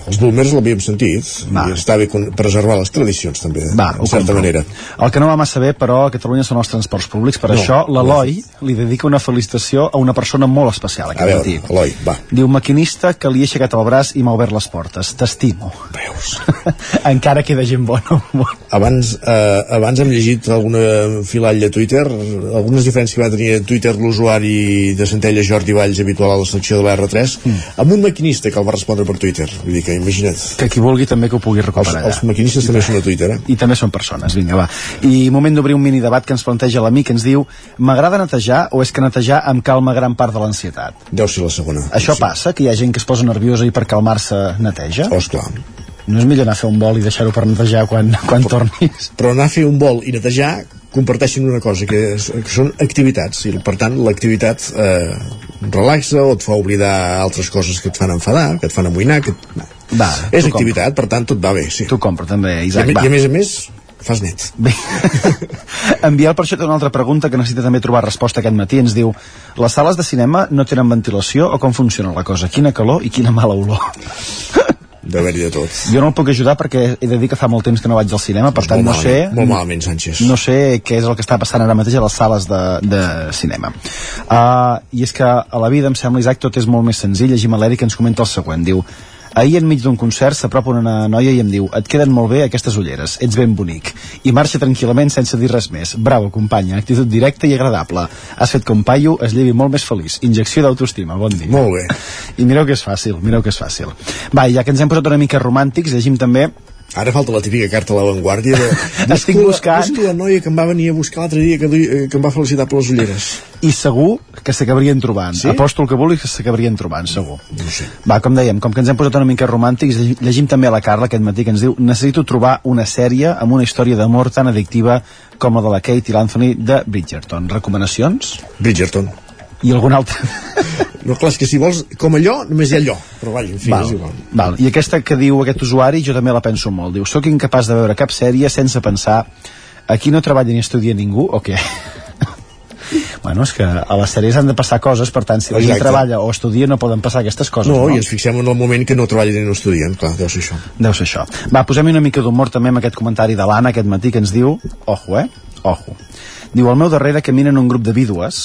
els boomers l'havíem sentit Va. i està bé preservar les tradicions també, Va, en certa compro. manera. El que no va massa bé, però, a Catalunya són els transports públics. Per No, això, no. l'Eloi li dedica una felicitació a una persona molt especial A aquest veure, matí. Eloi, va. Diu, maquinista que li he aixecat el braç i m'ha obert les portes. T'estimo. veus encara queda gent bona abans, eh, abans hem llegit alguna filall de Twitter algunes diferències que va tenir a Twitter l'usuari de Centella Jordi Valls habitual a la secció de la R3 mm. amb un maquinista que el va respondre per Twitter vull dir que imagina't que qui vulgui també que ho pugui recuperar els, els maquinistes també són a Twitter eh? i també són persones, vinga va i moment d'obrir un mini debat que ens planteja l'amic ens diu m'agrada netejar o és que netejar em calma gran part de l'ansietat deu ser la segona això sí. passa, que hi ha gent que es posa nerviosa i per calmar-se neteja? Oh, esclar no és millor anar a fer un vol i deixar-ho per netejar quan, quan tornis? però anar a fer un vol i netejar comparteixen una cosa que, és, que són activitats i per tant l'activitat eh, relaxa o et fa oblidar altres coses que et fan enfadar, que et fan amoïnar que... Va, és activitat, compra. per tant tot va bé sí. tu compra també, Isaac I, a, i a més a més fas net. Bé. en Biel per això té una altra pregunta que necessita també trobar resposta aquest matí. Ens diu, les sales de cinema no tenen ventilació o com funciona la cosa? Quina calor i quina mala olor? d'haver-hi de tot. Jo no el puc ajudar perquè he de dir que fa molt temps que no vaig al cinema, per tant no sé... Molt malament, Sánchez. No sé què és el que està passant ara mateix a les sales de, de cinema. Uh, I és que a la vida, em sembla, Isaac, tot és molt més senzill. Llegim a l'Eric que ens comenta el següent. Diu, Ahir enmig d'un concert s'apropa una noia i em diu et queden molt bé aquestes ulleres, ets ben bonic. I marxa tranquil·lament sense dir res més. Bravo, companya, actitud directa i agradable. Has fet com paio, es llevi molt més feliç. Injecció d'autoestima, bon dia. Molt bé. I mireu que és fàcil, mireu que és fàcil. Va, ja que ens hem posat una mica romàntics, llegim també Ara falta la típica carta a l'avantguàrdia de... Estic buscant... Busco la noia que em va venir a buscar l'altre dia que, que em va felicitar per les ulleres. I segur que s'acabarien trobant. Sí? Aposto el que vulguis que s'acabarien trobant, segur. No sé. Va, com dèiem, com que ens hem posat una mica romàntics, llegim també a la Carla aquest matí que ens diu necessito trobar una sèrie amb una història d'amor tan addictiva com la de la Kate i l'Anthony de Bridgerton. Recomanacions? Bridgerton. I algun altre? No, clar, que si vols com allò, només hi ha allò. Però vaja, en fi, val, és igual. Val. I aquesta que diu aquest usuari, jo també la penso molt. Diu, sóc incapaç de veure cap sèrie sense pensar aquí no treballa ni estudia ningú o què? Bueno, és que a les sèries han de passar coses, per tant, si la gent treballa o estudia no poden passar aquestes coses. No, no? i ens fixem en el moment que no treballen ni no estudien, clar, deu ser això. Deu ser això. Va, posem una mica d'humor també amb aquest comentari de l'Anna aquest matí que ens diu, ojo, eh? Ojo. Diu, al meu darrere caminen un grup de vídues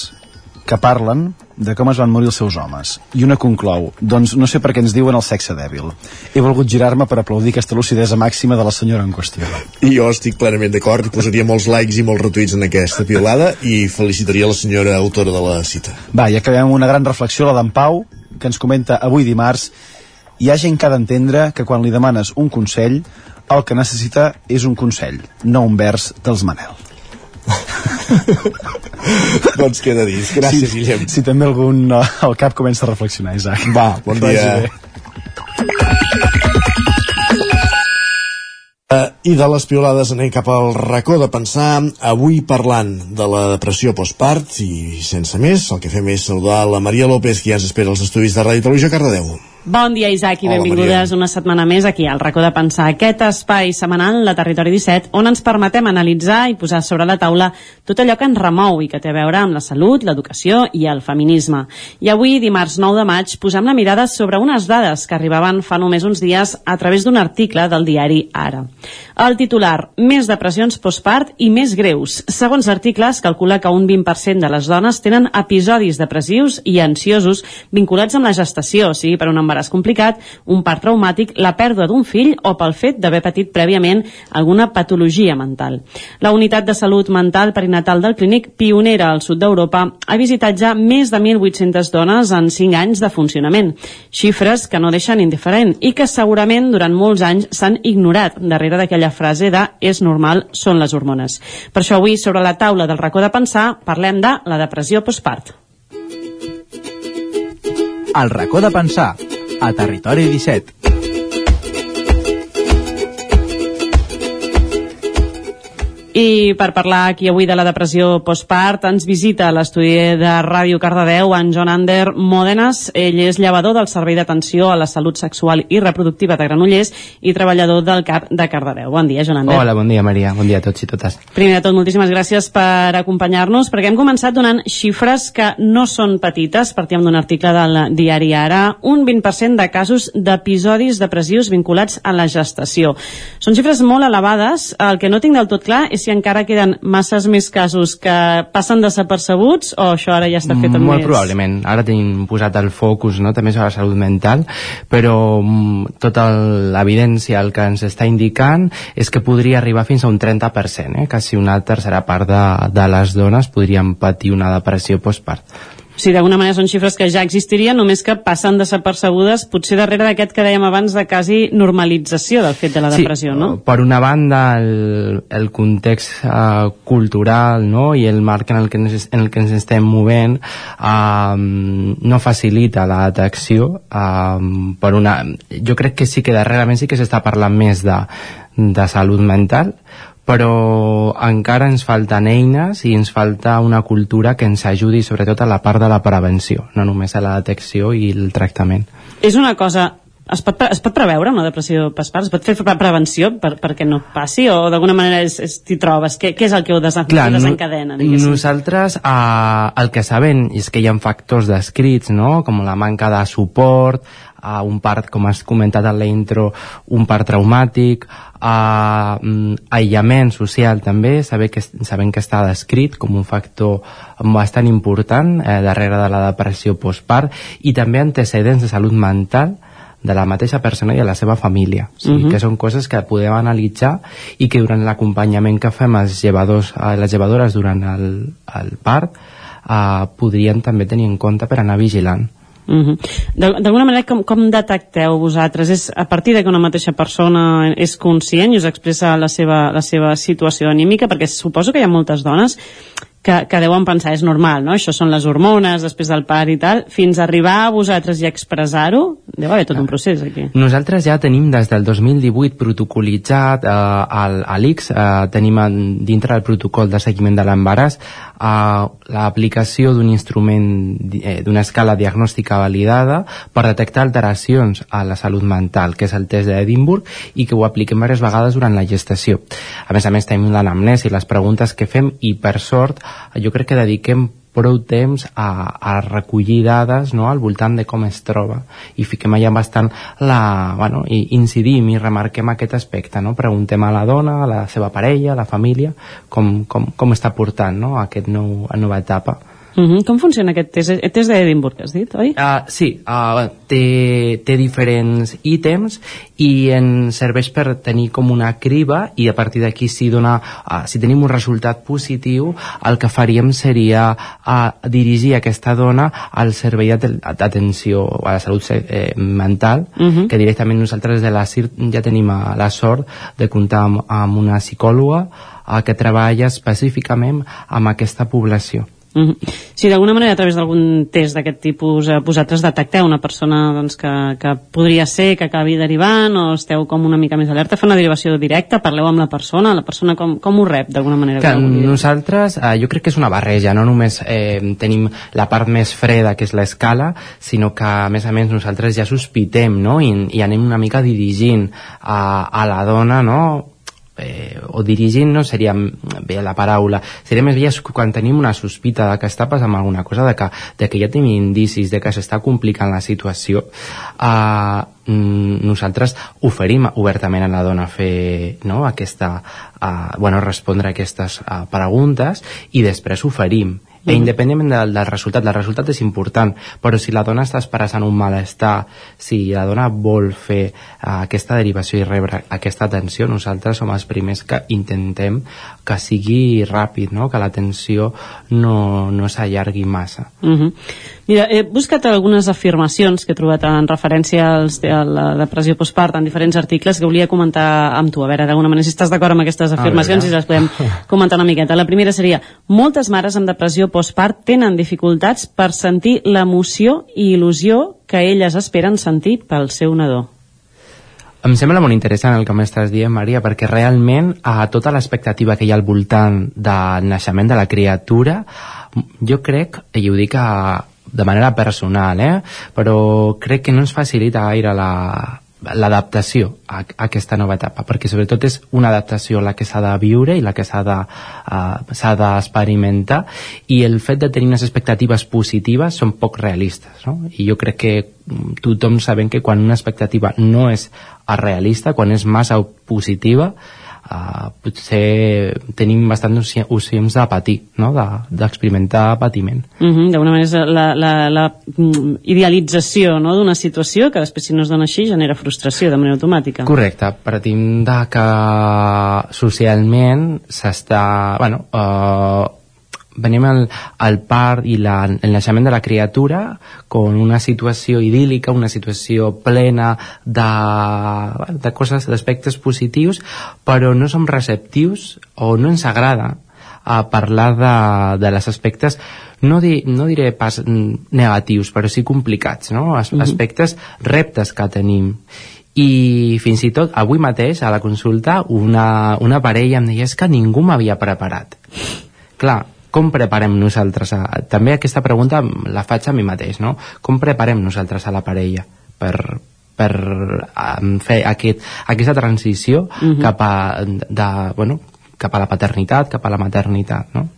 que parlen de com es van morir els seus homes. I una conclou, doncs no sé per què ens diuen el sexe dèbil. He volgut girar-me per aplaudir aquesta lucidesa màxima de la senyora en qüestió. I jo estic plenament d'acord posaria molts likes i molts retuits en aquesta piulada i felicitaria la senyora autora de la cita. Va, i acabem amb una gran reflexió, la d'en Pau, que ens comenta avui dimarts hi ha gent que ha d'entendre que quan li demanes un consell, el que necessita és un consell, no un vers dels Manel. doncs queda dit. Gràcies, si, Guillem. Si també algun uh, al cap comença a reflexionar, Isaac. Va, bon Que dia. Uh, I de les piolades anem cap al racó de pensar, avui parlant de la depressió postpart i sense més, el que fem és saludar la Maria López, que ja ens espera als estudis de Ràdio Televisió Cardedeu. Bon dia, Isaac, i Hola, benvingudes Maria. una setmana més aquí al racó de pensar aquest espai setmanal de Territori 17 on ens permetem analitzar i posar sobre la taula tot allò que ens remou i que té a veure amb la salut, l'educació i el feminisme. I avui, dimarts 9 de maig, posem la mirada sobre unes dades que arribaven fa només uns dies a través d'un article del diari Ara. El titular, més depressions postpart i més greus. Segons l'article, es calcula que un 20% de les dones tenen episodis depressius i ansiosos vinculats amb la gestació, sigui per un embaràs complicat, un part traumàtic, la pèrdua d'un fill o pel fet d'haver patit prèviament alguna patologia mental. La unitat de salut mental perinatal del Clínic, pionera al sud d'Europa, ha visitat ja més de 1.800 dones en 5 anys de funcionament. Xifres que no deixen indiferent i que segurament durant molts anys s'han ignorat darrere d'aquella frase de és normal, són les hormones. Per això avui, sobre la taula del racó de pensar, parlem de la depressió postpart. El racó de pensar, a Territori 17. I per parlar aquí avui de la depressió postpart ens visita l'estudi de Ràdio Cardedeu en John Ander Mòdenes. Ell és llevador del Servei d'Atenció a la Salut Sexual i Reproductiva de Granollers i treballador del CAP de Cardedeu. Bon dia, John Ander. Hola, bon dia, Maria. Bon dia a tots i totes. Primer de tot, moltíssimes gràcies per acompanyar-nos, perquè hem començat donant xifres que no són petites, partíem d'un article del diari Ara, un 20% de casos d'episodis depressius vinculats a la gestació. Són xifres molt elevades, el que no tinc del tot clar és si si encara queden masses més casos que passen desapercebuts o això ara ja està fet amb Molt més... probablement. Ara tenim posat el focus no? també sobre la salut mental, però mm, tota l'evidència el que ens està indicant és que podria arribar fins a un 30%, eh? quasi una tercera part de, de les dones podrien patir una depressió postpart. O sigui, d'alguna manera són xifres que ja existirien, només que passen desapercebudes, potser darrere d'aquest que dèiem abans de quasi normalització del fet de la depressió, sí, no? Per una banda, el, el context uh, cultural no? i el marc en el que ens, en el que ens estem movent uh, no facilita la detecció. Uh, per una, jo crec que sí que darrerament sí que s'està parlant més de, de salut mental, però encara ens falten eines i ens falta una cultura que ens ajudi sobretot a la part de la prevenció, no només a la detecció i el tractament. És una cosa es pot, es pot preveure una depressió postpart? Es pot fer pre- prevenció per, perquè no passi? O d'alguna manera t'hi trobes? Què, què és el que ho desen, Clar, desencadena? diguéssim? nosaltres eh, el que sabem és que hi ha factors descrits, no? com la manca de suport, eh, un part, com has comentat en la intro, un part traumàtic, eh, mm, aïllament social també, saber que, sabem que està descrit com un factor bastant important eh, darrere de la depressió postpart i també antecedents de salut mental de la mateixa persona i de la seva família. O sigui, Mhm. que són coses que podem analitzar i que durant l'acompanyament que fem als llevadors, a les llevadores durant el, el part eh, podrien també tenir en compte per anar vigilant. Mhm. De- D'alguna manera, com, com detecteu vosaltres? És a partir de que una mateixa persona és conscient i us expressa la seva, la seva situació anímica? Perquè suposo que hi ha moltes dones que, que deuen pensar, és normal, no? Això són les hormones, després del part i tal. Fins a arribar a vosaltres i expressar-ho, deu haver tot un procés aquí. Nosaltres ja tenim des del 2018 protocolitzat eh, a l'ICS, eh, tenim en, dintre del protocol de seguiment de l'embaràs eh, l'aplicació d'un instrument, eh, d'una escala diagnòstica validada per detectar alteracions a la salut mental, que és el test d'Edimburg, i que ho apliquem diverses vegades durant la gestació. A més a més, tenim l'anamnesi, les preguntes que fem, i per sort, jo crec que dediquem prou temps a, a recollir dades no, al voltant de com es troba i fiquem allà bastant la, bueno, i incidim i remarquem aquest aspecte no? preguntem a la dona, a la seva parella a la família, com, com, com està portant no? aquest nou, nova etapa Mhm. Com funciona aquest test? El test d'Edimburg, has dit, oi? Uh, sí, uh, té, té diferents ítems i ens serveix per tenir com una criba i a partir d'aquí si, dona, uh, si tenim un resultat positiu el que faríem seria uh, dirigir aquesta dona al servei d'aten- d'atenció a la salut eh, mental Mhm. que directament nosaltres de la CIR ja tenim uh, la sort de comptar amb, amb una psicòloga uh, que treballa específicament amb aquesta població Mhm. Si d'alguna manera a través d'algun test d'aquest tipus eh, vosaltres detecteu una persona doncs, que, que podria ser que acabi derivant o esteu com una mica més alerta, fa una derivació directa, parleu amb la persona, la persona com, com ho rep d'alguna manera? Que nosaltres, eh, jo crec que és una barreja, no només eh, tenim la part més freda, que és l'escala, sinó que, a més a més, nosaltres ja sospitem, no?, i, i anem una mica dirigint a, a la dona, no?, eh, o dirigint no seria bé la paraula. Seria més bé quan tenim una sospita de que està passant alguna cosa de que, de que ja tenim indicis de que s'està complicant la situació eh, nosaltres oferim obertament a la dona fer no, aquesta, eh, bueno, respondre a aquestes eh, preguntes i després oferim I independentment del, del resultat, el resultat és important, però si la dona està expressant un malestar, si la dona vol fer uh, aquesta derivació i rebre aquesta atenció, nosaltres som els primers que intentem que sigui ràpid, no? que l'atenció no, no s'allargui massa. Mhm. Mira, he buscat algunes afirmacions que he trobat en referència als, a la depressió postpart en diferents articles que volia comentar amb tu. A veure, d'alguna manera, si estàs d'acord amb aquestes afirmacions i veure. les podem comentar una miqueta. La primera seria, moltes mares amb depressió postpart tenen dificultats per sentir l'emoció i il·lusió que elles esperen sentir pel seu nadó. Em sembla molt interessant el que m'estàs dient, Maria, perquè realment a tota l'expectativa que hi ha al voltant del naixement de la criatura, jo crec, i ho dic a, de manera personal, eh? però crec que no ens facilita gaire la l'adaptació a, a aquesta nova etapa perquè sobretot és una adaptació la que s'ha de viure i la que s'ha de, uh, s'ha d'experimentar i el fet de tenir unes expectatives positives són poc realistes no? i jo crec que mm, tothom sabem que quan una expectativa no és realista, quan és massa positiva uh, potser tenim bastants opcions de patir, no? d'experimentar de, patiment. Uh -huh, D'alguna manera és la, la, la mm, idealització no? d'una situació que després si no es dona així genera frustració de manera automàtica. Correcte, partim de que socialment s'està... Bueno, uh, venim al, al part i la, el naixement de la criatura con una situació idíl·lica, una situació plena de, de coses, d'aspectes positius, però no som receptius o no ens agrada a parlar de, de les aspectes no, di, no diré pas negatius, però sí complicats, no? As, mm -hmm. aspectes, reptes que tenim i fins i tot avui mateix a la consulta una, una parella em deia és que ningú m'havia preparat clar, com preparem nosaltres a, també aquesta pregunta la faig a mi mateix no? com preparem nosaltres a la parella per, per fer aquest, aquesta transició uh -huh. cap, a, de, bueno, cap a la paternitat, cap a la maternitat no?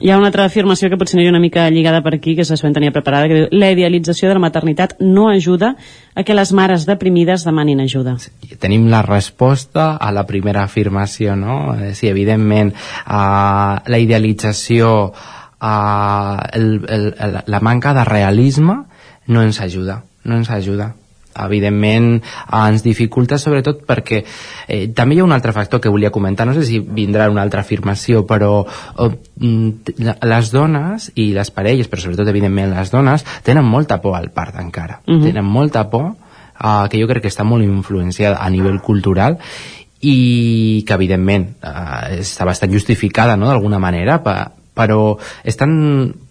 Hi ha una altra afirmació que potser ha una mica lligada per aquí, que se suelen tenia preparada, que diu la idealització de la maternitat no ajuda a que les mares deprimides demanin ajuda. Sí, tenim la resposta a la primera afirmació, no? Eh, sí, evidentment, uh, la idealització, uh, el, el, el, la manca de realisme no ens ajuda, no ens ajuda evidentment ens dificulta sobretot perquè eh, també hi ha un altre factor que volia comentar, no sé si vindrà una altra afirmació però eh, les dones i les parelles, però sobretot evidentment les dones tenen molta por al part encara uh mhm. -huh. tenen molta por eh, que jo crec que està molt influenciada a nivell cultural i que evidentment eh, està bastant justificada no, d'alguna manera per, però és tan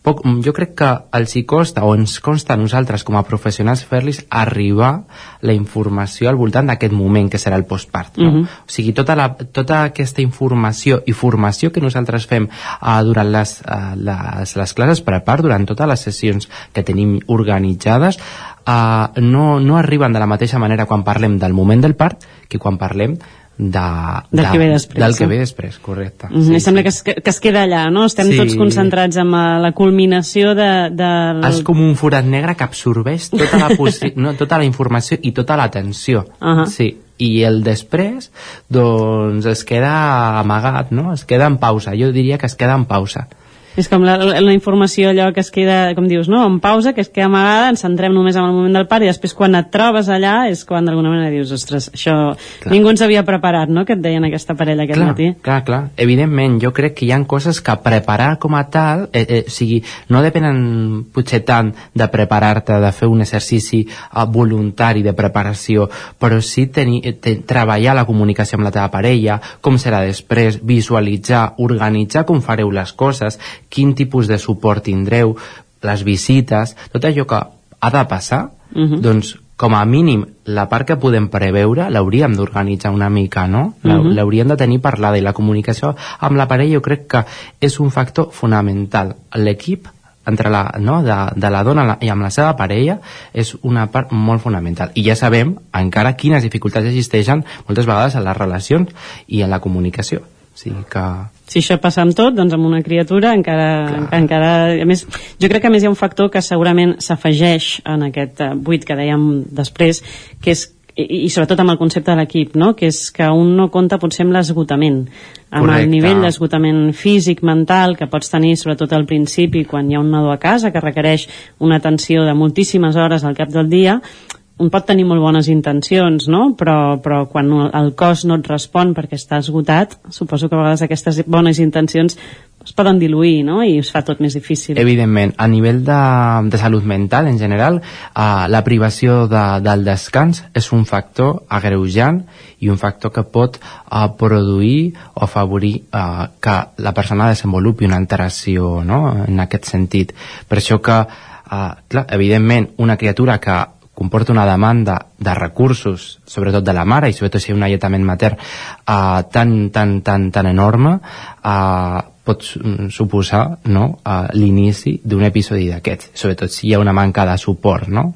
poc, jo crec que els hi costa o ens consta a nosaltres com a professionals fer-los arribar la informació al voltant d'aquest moment que serà el postpart no? Uh -huh. o sigui, tota, la, tota aquesta informació i formació que nosaltres fem uh, durant les, uh, les, les classes per a part, durant totes les sessions que tenim organitzades uh, no, no arriben de la mateixa manera quan parlem del moment del part que quan parlem de, del, de, que ve després, del que ve després, correcte. Mm -hmm. sí, sembla sí. Que, es, que es queda allà, no? Estem sí. tots concentrats en eh, la culminació de... de... És com un forat negre que absorbeix tota la, no, tota la informació i tota l'atenció. Uh -huh. Sí, i el després doncs es queda amagat, no? Es queda en pausa. Jo diria que es queda en pausa. És com la, la, la informació allò que es queda, com dius, no? en pausa, que es queda amagada, ens centrem només en el moment del part i després quan et trobes allà és quan d'alguna manera dius, ostres, això clar. ningú ens havia preparat, no?, que et deien aquesta parella aquest clar, matí. Clar, clar, evidentment, jo crec que hi han coses que preparar com a tal, eh, eh, o sigui, no depenen potser tant de preparar-te, de fer un exercici eh, voluntari de preparació, però sí tenir, te, treballar la comunicació amb la teva parella, com serà després, visualitzar, organitzar com fareu les coses, quin tipus de suport tindreu, les visites, tot allò que ha de passar, uh mhm. -huh. doncs com a mínim la part que podem preveure l'hauríem d'organitzar una mica, no? Uh mhm. -huh. L'hauríem de tenir parlada i la comunicació amb la parella jo crec que és un factor fonamental. L'equip entre la, no, de, de la dona i amb la seva parella és una part molt fonamental i ja sabem encara quines dificultats existeixen moltes vegades en les relacions i en la comunicació o sigui que si això passa amb tot, doncs amb una criatura encara, Clar. encara... A més, jo crec que a més hi ha un factor que segurament s'afegeix en aquest eh, buit que dèiem després, que és i, i sobretot amb el concepte de l'equip, no? que és que un no compta potser amb l'esgotament, amb Correcte. el nivell d'esgotament físic, mental, que pots tenir sobretot al principi quan hi ha un nadó a casa que requereix una atenció de moltíssimes hores al cap del dia, un pot tenir molt bones intencions, no? però, però quan el cos no et respon perquè està esgotat, suposo que a vegades aquestes bones intencions es poden diluir no? i es fa tot més difícil. Evidentment, a nivell de, de salut mental en general, uh, la privació de, del descans és un factor agreujant i un factor que pot uh, produir o afavorir uh, que la persona desenvolupi una alteració no? en aquest sentit. Per això que, uh, clar, evidentment, una criatura que comporta una demanda de recursos, sobretot de la mare i sobretot si hi ha un alletament mater uh, tan, tan, tan, tan enorme uh, pot suposar no, uh, l'inici d'un episodi d'aquests, sobretot si hi ha una manca de suport no?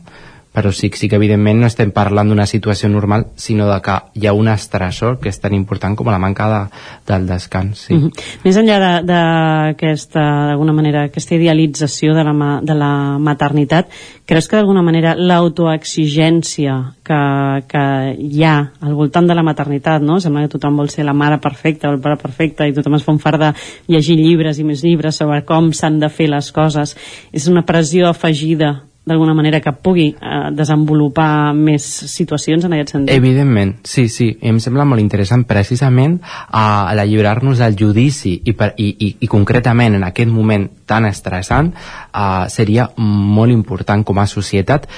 Però sí, sí que evidentment no estem parlant d'una situació normal, sinó de que hi ha un estressor que és tan important com la manca de, del descans. Sí. Mm -hmm. Més enllà d'aquesta, d'alguna manera, aquesta idealització de la, ma, de la maternitat, creus que d'alguna manera l'autoexigència que, que hi ha al voltant de la maternitat, no? Sembla que tothom vol ser la mare perfecta o el pare perfecte i tothom es fa un fart de llegir llibres i més llibres sobre com s'han de fer les coses. És una pressió afegida d'alguna manera que pugui eh, desenvolupar més situacions en aquest sentit. Evidentment, sí, sí. Em sembla molt interessant precisament a, a alliberar-nos del judici i, per, i, i, i concretament en aquest moment tan estressant eh, seria molt important com a societat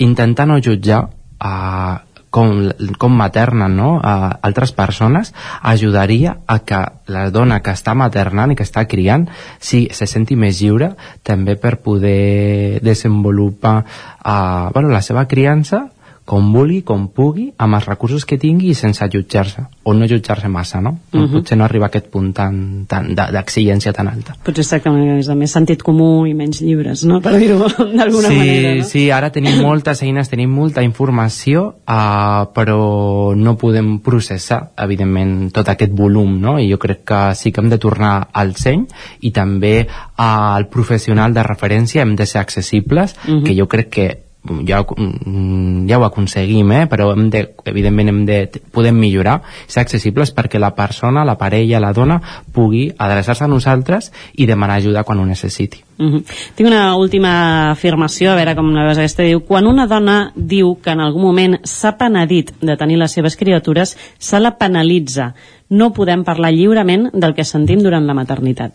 intentar no jutjar eh, com, com materna no? a altres persones ajudaria a que la dona que està maternant i que està criant sí, se senti més lliure també per poder desenvolupar uh, bueno, la seva criança com vulgui, com pugui, amb els recursos que tingui i sense jutjar-se, o no jutjar-se massa, no? Uh Mhm. -huh. Potser no arriba a aquest punt tan, tan d'exigència tan alta. Potser es tracta més de més sentit comú i menys llibres, no? Per dir-ho d'alguna sí, manera, no? Sí, ara tenim moltes eines, tenim molta informació, uh, però no podem processar, evidentment, tot aquest volum, no? I jo crec que sí que hem de tornar al seny i també uh, al professional de referència hem de ser accessibles, Mhm. que jo crec que ja, mm, ja ho aconseguim, eh? però hem de, evidentment hem de, podem millorar, ser accessibles perquè la persona, la parella, la dona pugui adreçar-se a nosaltres i demanar ajuda quan ho necessiti. Uh -huh. Tinc una última afirmació, a veure com la veus aquesta. Diu, quan una dona diu que en algun moment s'ha penedit de tenir les seves criatures, se la penalitza. No podem parlar lliurement del que sentim durant la maternitat.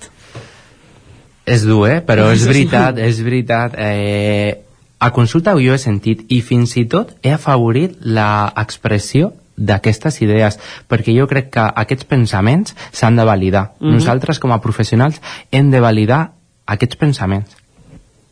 És dur, eh? Però és veritat, és veritat. Eh, a consulta jo he sentit i fins i tot he afavorit l'expressió d'aquestes idees, perquè jo crec que aquests pensaments s'han de validar. Mhm. Nosaltres, com a professionals, hem de validar aquests pensaments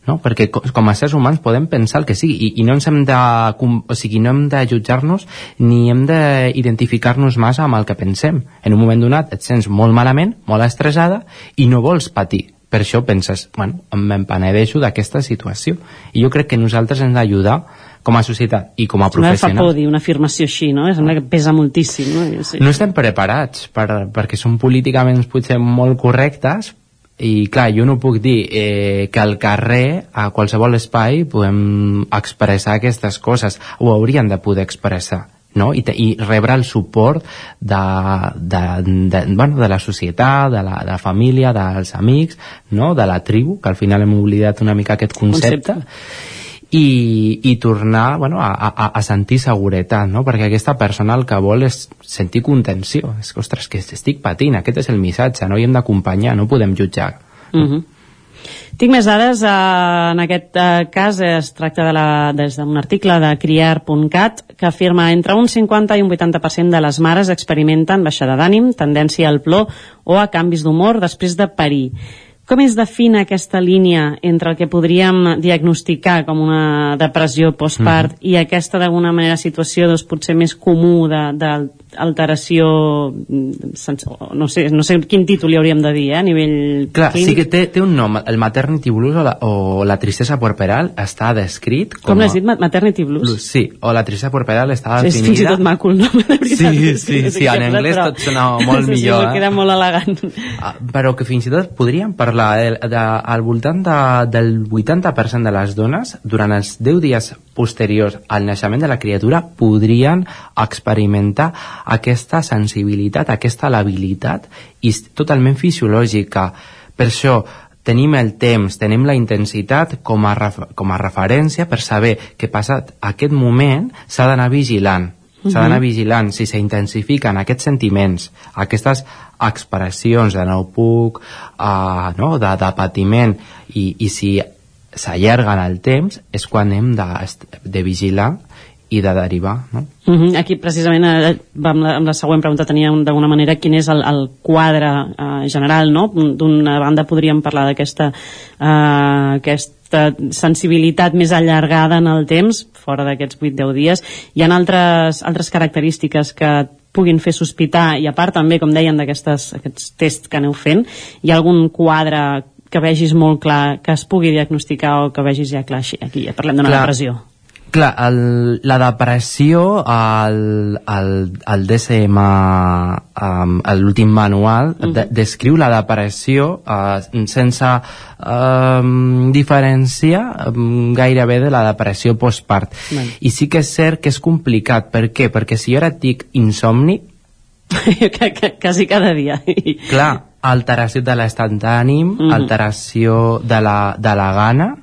no? perquè co- com a éssers humans podem pensar el que sigui i, i no ens hem de, o sigui, no hem de jutjar-nos ni hem d'identificar-nos massa amb el que pensem en un moment donat et sents molt malament molt estressada i no vols patir per això penses, bueno, em penedeixo d'aquesta situació i jo crec que nosaltres hem d'ajudar com a societat i com a No fa por dir una afirmació així, no? Sembla que pesa moltíssim, no? Sé. no estem preparats per, perquè són políticament potser molt correctes i clar, jo no puc dir eh, que al carrer, a qualsevol espai podem expressar aquestes coses ho haurien de poder expressar no? I, te, i rebre el suport de, de, de, bueno, de la societat, de la, de la família, dels amics, no? de la tribu, que al final hem oblidat una mica aquest concepte, i, i tornar bueno, a, a, a sentir seguretat, no? perquè aquesta persona el que vol és sentir contenció, és que, ostres, que estic patint, aquest és el missatge, no? i hem d'acompanyar, no podem jutjar. Uh -huh. Tinc més dades, eh, en aquest eh, cas es tracta de la, des d'un article de criar.cat que afirma entre un 50 i un 80% de les mares experimenten baixada d'ànim, tendència al plor o a canvis d'humor després de parir. Com es defina aquesta línia entre el que podríem diagnosticar com una depressió postpart i aquesta d'alguna manera situació doncs, potser més comú d'alteració mm, sense- no sé, no sé quin títol li hauríem de dir eh, a nivell Clar, clínic? sí que té, té un nom, el maternity blues o la, o la tristesa puerperal està descrit com, Com l'has dit, ma- maternity blues? blues, sí, o la tristesa puerperal està és definida fins i tot maco el nom, de veritat. Sí, sí, sí, en anglès però- tot sona molt sí, millor, Sí, eh? queda molt elegant. Ah, però que fins i tot podríem parlar de, de, al voltant de, del 80% de les dones durant els 10 dies posteriors al naixement de la criatura podrien experimentar aquesta sensibilitat, aquesta labilitat i totalment fisiològica per això tenim el temps, tenim la intensitat com a, com a referència per saber que passat aquest moment s'ha d'anar vigilant s'ha d'anar Mhm. vigilant si s'intensifiquen aquests sentiments, aquestes expressions de no puc, uh, no? de, de patiment, i, i si s'allarguen el temps, és quan hem de, de vigilar i de derivar. No? Uh -huh. Aquí precisament eh, amb, la, amb la següent pregunta tenia un- d'alguna manera quin és el, el quadre eh, general no? d'una banda podríem parlar d'aquesta eh, aquesta sensibilitat més allargada en el temps fora d'aquests 8-10 dies hi ha altres, altres característiques que puguin fer sospitar i a part també com deien d'aquests tests que aneu fent hi ha algun quadre que vegis molt clar que es pugui diagnosticar o que vegis ja clar així, aquí ja parlem d'una depressió Clar, el, la depressió, el, el, el DSM, um, l'últim manual, uh -huh. de, descriu la depressió uh, sense um, diferència um, gairebé de la depressió postpart. Vale. I sí que és cert que és complicat. Per què? Perquè si jo ara et dic insomni, quasi cada dia. clar, alteració de l'estat d'ànim, Mhm. alteració de la, de la gana,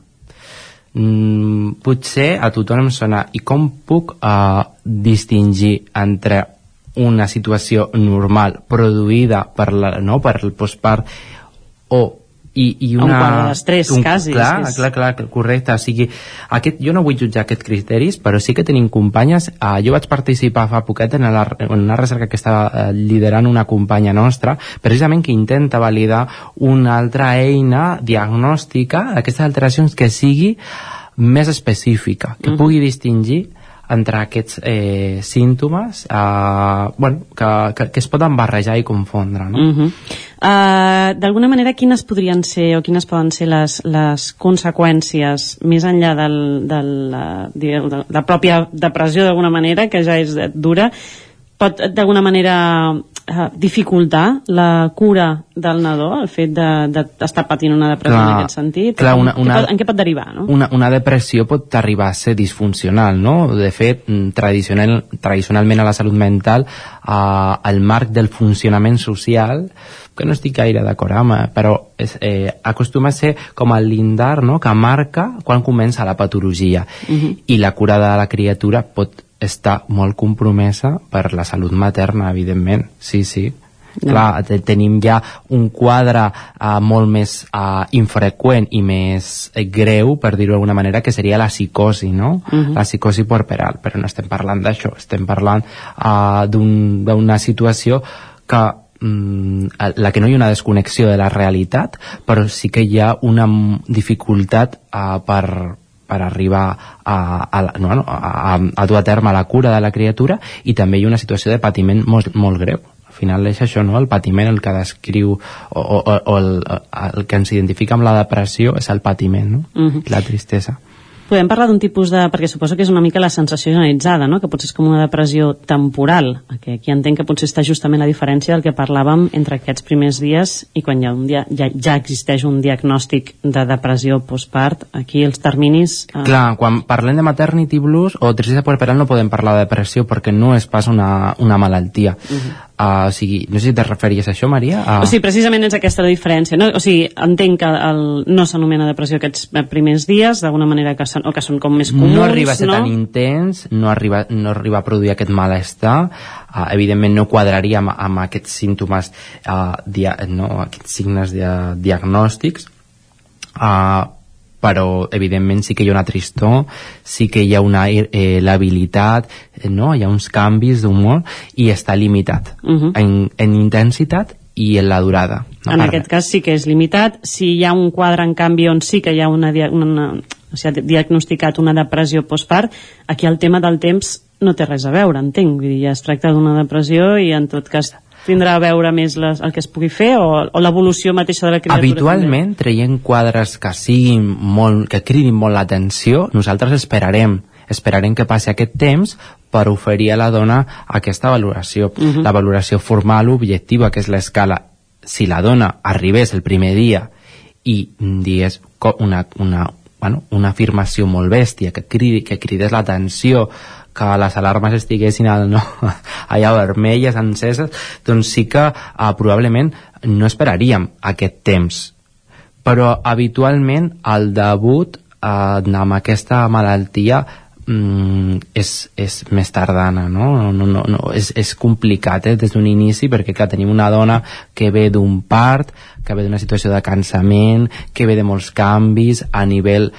mm, potser a tothom em sona i com puc uh, distingir entre una situació normal produïda per, la, no, per el postpart o i, i Un una, quadre d'estrès, quasi, clar, és clar, clar, correcte o sigui, aquest, jo no vull jutjar aquests criteris però sí que tenim companyes uh, jo vaig participar fa poquet en, la, en una recerca que estava uh, liderant una companya nostra precisament que intenta validar una altra eina diagnòstica d'aquestes alteracions que sigui més específica, que Mhm. pugui distingir entre aquests eh, símptomes eh, bueno, que, que, que es poden barrejar i confondre no? Uh -huh. uh, D'alguna manera, quines podrien ser o quines poden ser les, les conseqüències més enllà del, del, uh, digueu, de la pròpia depressió d'alguna manera, que ja és eh, dura, pot d'alguna manera uh, dificultar la cura del nadó, el fet d'estar de, d'estar patint una depressió Clar, en aquest sentit? clar, una- Què una- pot, en què pot derivar, no? una, una depressió pot arribar a ser disfuncional, no? De fet, mm, tradicional, tradicionalment a la salut mental, eh, el marc del funcionament social, que no estic gaire d'acord amb, eh, però és, eh, acostuma a ser com el lindar no? que marca quan comença la patologia. Mhm. I la cura de la criatura pot estar molt compromesa per la salut materna, evidentment. Sí, sí. Ja. Clar, te- tenim ja un quadre uh, molt més uh, infreqüent i més eh, greu, per dir-ho d'alguna manera, que seria la psicosi, no? Mhm. La psicosi puerperal, però no estem parlant d'això, estem parlant uh, d'una situació que mm, la que no hi ha una desconnexió de la realitat, però sí que hi ha una dificultat uh, per, per arribar a, a, no, no, a, a, a dur a terme la cura de la criatura i també hi ha una situació de patiment molt, molt greu al final és això, no? el patiment el que descriu o, o, o- el, el que ens identifica amb la depressió és el patiment no? Mhm. la tristesa Podem parlar d'un tipus de... perquè suposo que és una mica la sensació generalitzada, no? que potser és com una depressió temporal, que aquí entenc que potser està justament la diferència del que parlàvem entre aquests primers dies i quan ha un dia, ja, ja existeix un diagnòstic de depressió postpart, aquí els terminis... eh, Clar, quan parlem de maternity blues o tristesa puerperal no podem parlar de depressió perquè no és pas una, una malaltia. Mhm. Uh, o sigui, no sé si te referies a això, Maria? Uh, O sigui, precisament és aquesta la diferència. No? O sigui, entenc que el, no s'anomena depressió aquests eh, primers dies, d'alguna manera que són, o que són com més comuns, no arriba a ser no? tan intens, no arriba, no arriba a produir aquest malestar, uh, evidentment no quadraria amb, amb aquests símptomes, uh, dia, no, aquests signes de, diagnòstics, uh, però evidentment sí que hi ha una tristor, sí que hi ha una eh, labilitat, eh, no? hi ha uns canvis d'humor i està limitat Mhm. en, en intensitat i en la durada. No en parla. aquest cas sí que és limitat. Si hi ha un quadre, en canvi, on sí que hi ha una, una, o sigui, diagnosticat una depressió postpart, aquí el tema del temps no té res a veure, entenc. Vull dir, ja es tracta d'una depressió i en tot cas tindrà a veure més les, el que es pugui fer o, o l'evolució mateixa de la criatura. Habitualment, traient quadres que siguin molt, que cridin molt l'atenció, nosaltres esperarem esperarem que passi aquest temps per oferir a la dona aquesta valoració. Mhm. La valoració formal objectiva, que és l'escala. Si la dona arribés el primer dia i digués una, una, bueno, una afirmació molt bèstia, que, cridi, que cridés l'atenció, que les alarmes estiguessin al, no, allà vermelles, enceses, doncs sí que uh, probablement no esperaríem aquest temps. Però habitualment el debut eh, amb aquesta malaltia mm, és, és més tardana, no, no, no, no és, és complicat eh, des d'un inici perquè clar, tenim una dona que ve d'un part, que ve d'una situació de cansament, que ve de molts canvis a nivell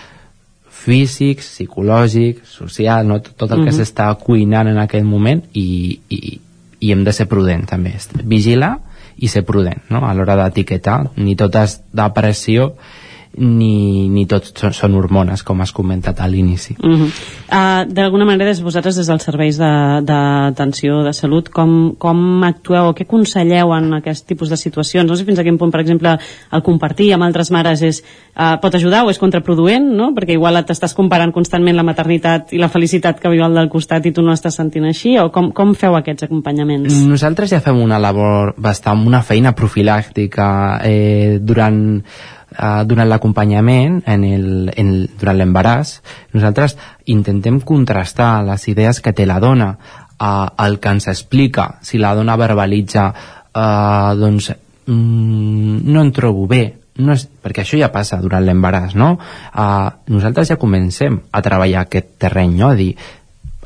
físic, psicològic, social, no? tot, tot el que Mhm. s'està cuinant en aquell moment i, i, i hem de ser prudent també, vigilar i ser prudent no? a l'hora d'etiquetar, ni tot és depressió ni, ni tots són, són hormones, com has comentat a l'inici. Uh -huh. uh, D'alguna manera, des vosaltres, des dels serveis d'atenció de, de, de salut, com, com actueu o què aconselleu en aquest tipus de situacions? No sé fins a quin punt, per exemple, el compartir amb altres mares és, uh, pot ajudar o és contraproduent, no? perquè igual t'estàs comparant constantment la maternitat i la felicitat que viu el del costat i tu no estàs sentint així, o com, com feu aquests acompanyaments? Nosaltres ja fem una labor bastant, una feina profilàctica eh, durant uh, durant l'acompanyament en el, en durant l'embaràs nosaltres intentem contrastar les idees que té la dona uh, el que ens explica si la dona verbalitza uh, doncs mm, no em trobo bé no és, perquè això ja passa durant l'embaràs no? uh, nosaltres ja comencem a treballar aquest terreny no? a dir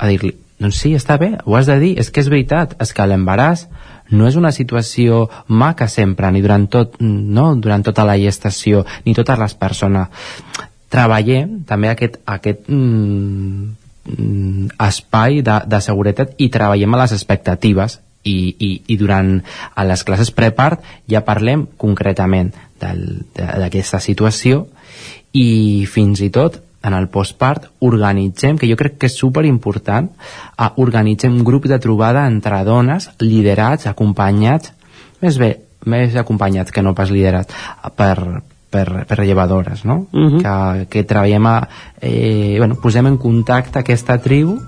dir-li, doncs sí, està bé, ho has de dir, és que és veritat, és que l'embaràs no és una situació maca sempre, ni durant, tot, no? durant tota la gestació, ni totes les persones. Treballem també aquest, aquest mm, espai de, de seguretat i treballem a les expectatives i, i, i durant a les classes prepart ja parlem concretament d'aquesta situació i fins i tot en el postpart organitzem, que jo crec que és super important, uh, organitzem un grup de trobada entre dones, liderats, acompanyats, més bé, més acompanyats que no pas liderats, per, per, per llevadores, no? Uh -huh. que, que treballem a... Eh, bueno, posem en contacte aquesta tribu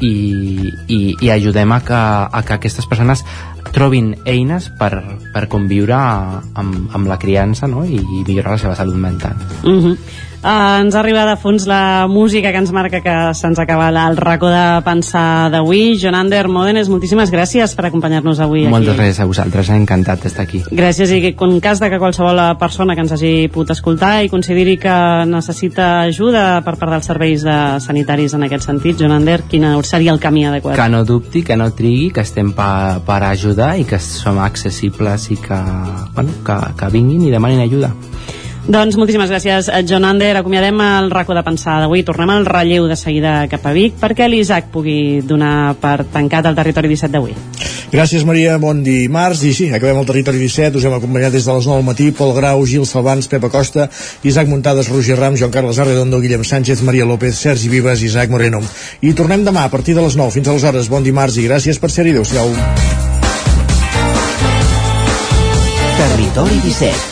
i, i, i ajudem a que, a que aquestes persones trobin eines per, per conviure amb, amb la criança no? i millorar la seva salut mental. Uh -huh. Uh, ens ha arribat a fons la música que ens marca que se'ns acaba el racó de pensar d'avui. John Ander Modenes, moltíssimes gràcies per acompanyar-nos avui aquí. Moltes gràcies a vosaltres, encantat d'estar aquí. Gràcies i que en cas de que qualsevol persona que ens hagi pogut escoltar i consideri que necessita ajuda per part dels serveis de sanitaris en aquest sentit, John Ander, quin seria el camí adequat? Que no dubti, que no trigui, que estem pa, per ajudar i que som accessibles i que, bueno, que, que vinguin i demanin ajuda. Doncs moltíssimes gràcies, John Ander. Acomiadem el racó de pensar d'avui. Tornem al relleu de seguida cap a Vic perquè l'Isaac pugui donar per tancat el territori 17 d'avui. Gràcies, Maria. Bon dimarts. I sí, acabem el territori 17. Us hem acompanyat des de les 9 del matí. Pol Grau, Gil Salvans, Pepa Costa, Isaac Muntades, Roger Ram, Joan Carles Arredondo, Guillem Sánchez, Maria López, Sergi Vives, Isaac Moreno. I tornem demà a partir de les 9. Fins aleshores. Bon dimarts i gràcies per ser-hi. Adéu-siau. Territori 17